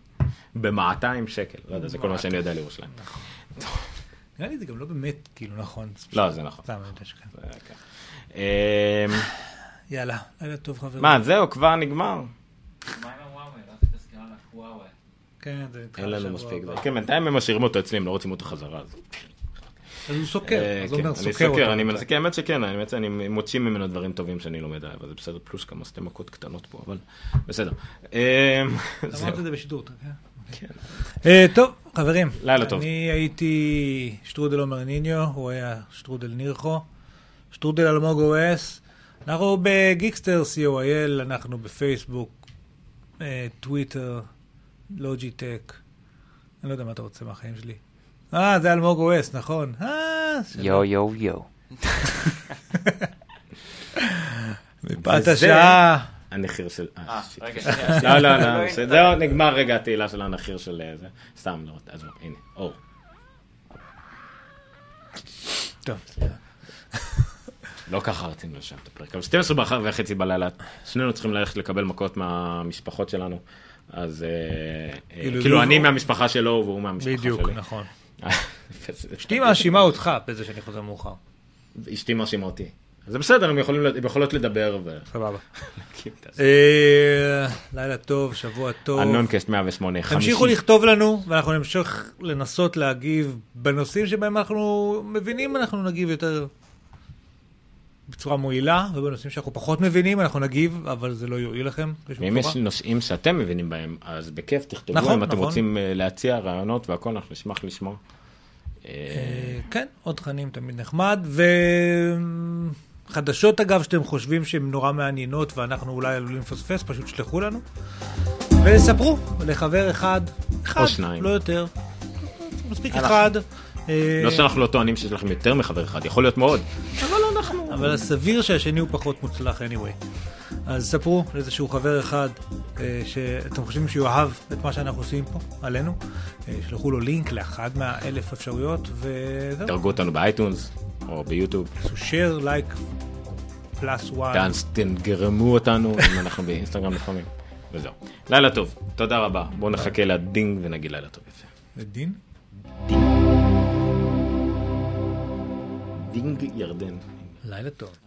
ב-200 שקל, לא יודע, זה כל מה שאני יודע על ירושלים. נראה לי זה גם לא באמת כאילו נכון. לא, זה נכון. סתם, אני יודע שכן. זה ככה. אמ, יאללה, לילה טוב חברים. מה, זהו, כבר נגמר. כן, זה נדחה אין לנו מספיק. כן, בינתיים הם משאירים אותו אצלי, הם לא רוצים אותו חזרה. אז- הוא סוקר, אה, אז הוא כן, אומר אני סוקר אותו. אני מנסה, כן, האמת שכן, האמת שאני מוציא ממנו דברים טובים שאני לומד עליו, אז זה בסדר, פלוס כמה שתי מכות קטנות פה, אבל בסדר. אמ. אמרת את זה בשידור, אתה כן. אה, טוב, חברים. לילה טוב. אני הייתי שטרודל עומר ניניו, הוא היה שטרודל נירחו, שטרודל אלמוג אס. אנחנו בגיקסטר co.il, אנחנו בפייסבוק, אה, טוויטר, לוג'יטק. אני לא יודע מה אתה רוצה מהחיים שלי. אה, זה אלמוג אס, נכון. אה. יו יו יו. מפאת השעה. הנחיר של... אה, אה. רגע, שנייה, לא, לא, לא, לא, אתה- זהו, נגמר רגע התהילה של הנחיר של אה, זה. סתם, לא, עזוב, הנה, אור. טוב. לא ככה רצינו לשם את הפרק, אבל 12 באחר וחצי בלילה, שנינו צריכים ללכת לקבל מכות מהמשפחות שלנו, אז אה, כאילו, כאילו לא- אני מהמשפחה שלו והוא מהמשפחה שלי. בדיוק, נכון. אשתי מאשימה אותך בזה שאני חוזר מאוחר. אשתי מאשימה אותי. זה בסדר, הם יכולות לדבר. סבבה. אה, לילה טוב, שבוע טוב. הנונקאסט 108, חמישי. תמשיכו לכתוב לנו, ואנחנו נמשיך לנסות להגיב בנושאים שבהם אנחנו מבינים, אנחנו נגיב יותר בצורה מועילה, ובנושאים שאנחנו פחות מבינים, אנחנו נגיב, אבל זה לא יועיל לכם. צורה. יש נושאים שאתם מבינים בהם, אז בכיף תכתבו, נכון, אם אתם נכון. רוצים אה, להציע רעיונות והכל, אנחנו נשמח לשמוע. אה, כן, עוד תכנים תמיד נחמד, ו... חדשות אגב שאתם חושבים שהן נורא מעניינות ואנחנו אולי עלולים לפספס, פשוט שלחו לנו. וספרו לחבר אחד, אחד, או שניים. לא יותר. מספיק אנחנו- אחד. אה, לא שאנחנו לא טוענים שיש לכם יותר מחבר אחד, יכול להיות מאוד. אבל לא אנחנו. אבל סביר שהשני הוא פחות מוצלח anyway. אז ספרו לאיזשהו חבר אחד אה, שאתם חושבים שהוא יאהב את מה שאנחנו עושים פה עלינו. אה, שלחו לו לינק לאחד מהאלף אפשרויות וזהו. דרגו אותנו באייטונס או ביוטיוב. עשו share, like, plus one. דאנס, תגרמו אותנו אם אנחנו באינסטגרם לפעמים. וזהו. לילה טוב, תודה רבה. בואו נחכה לדינג ונגיד לילה טוב יפה. ודין? דינג ירדן. לילה טוב.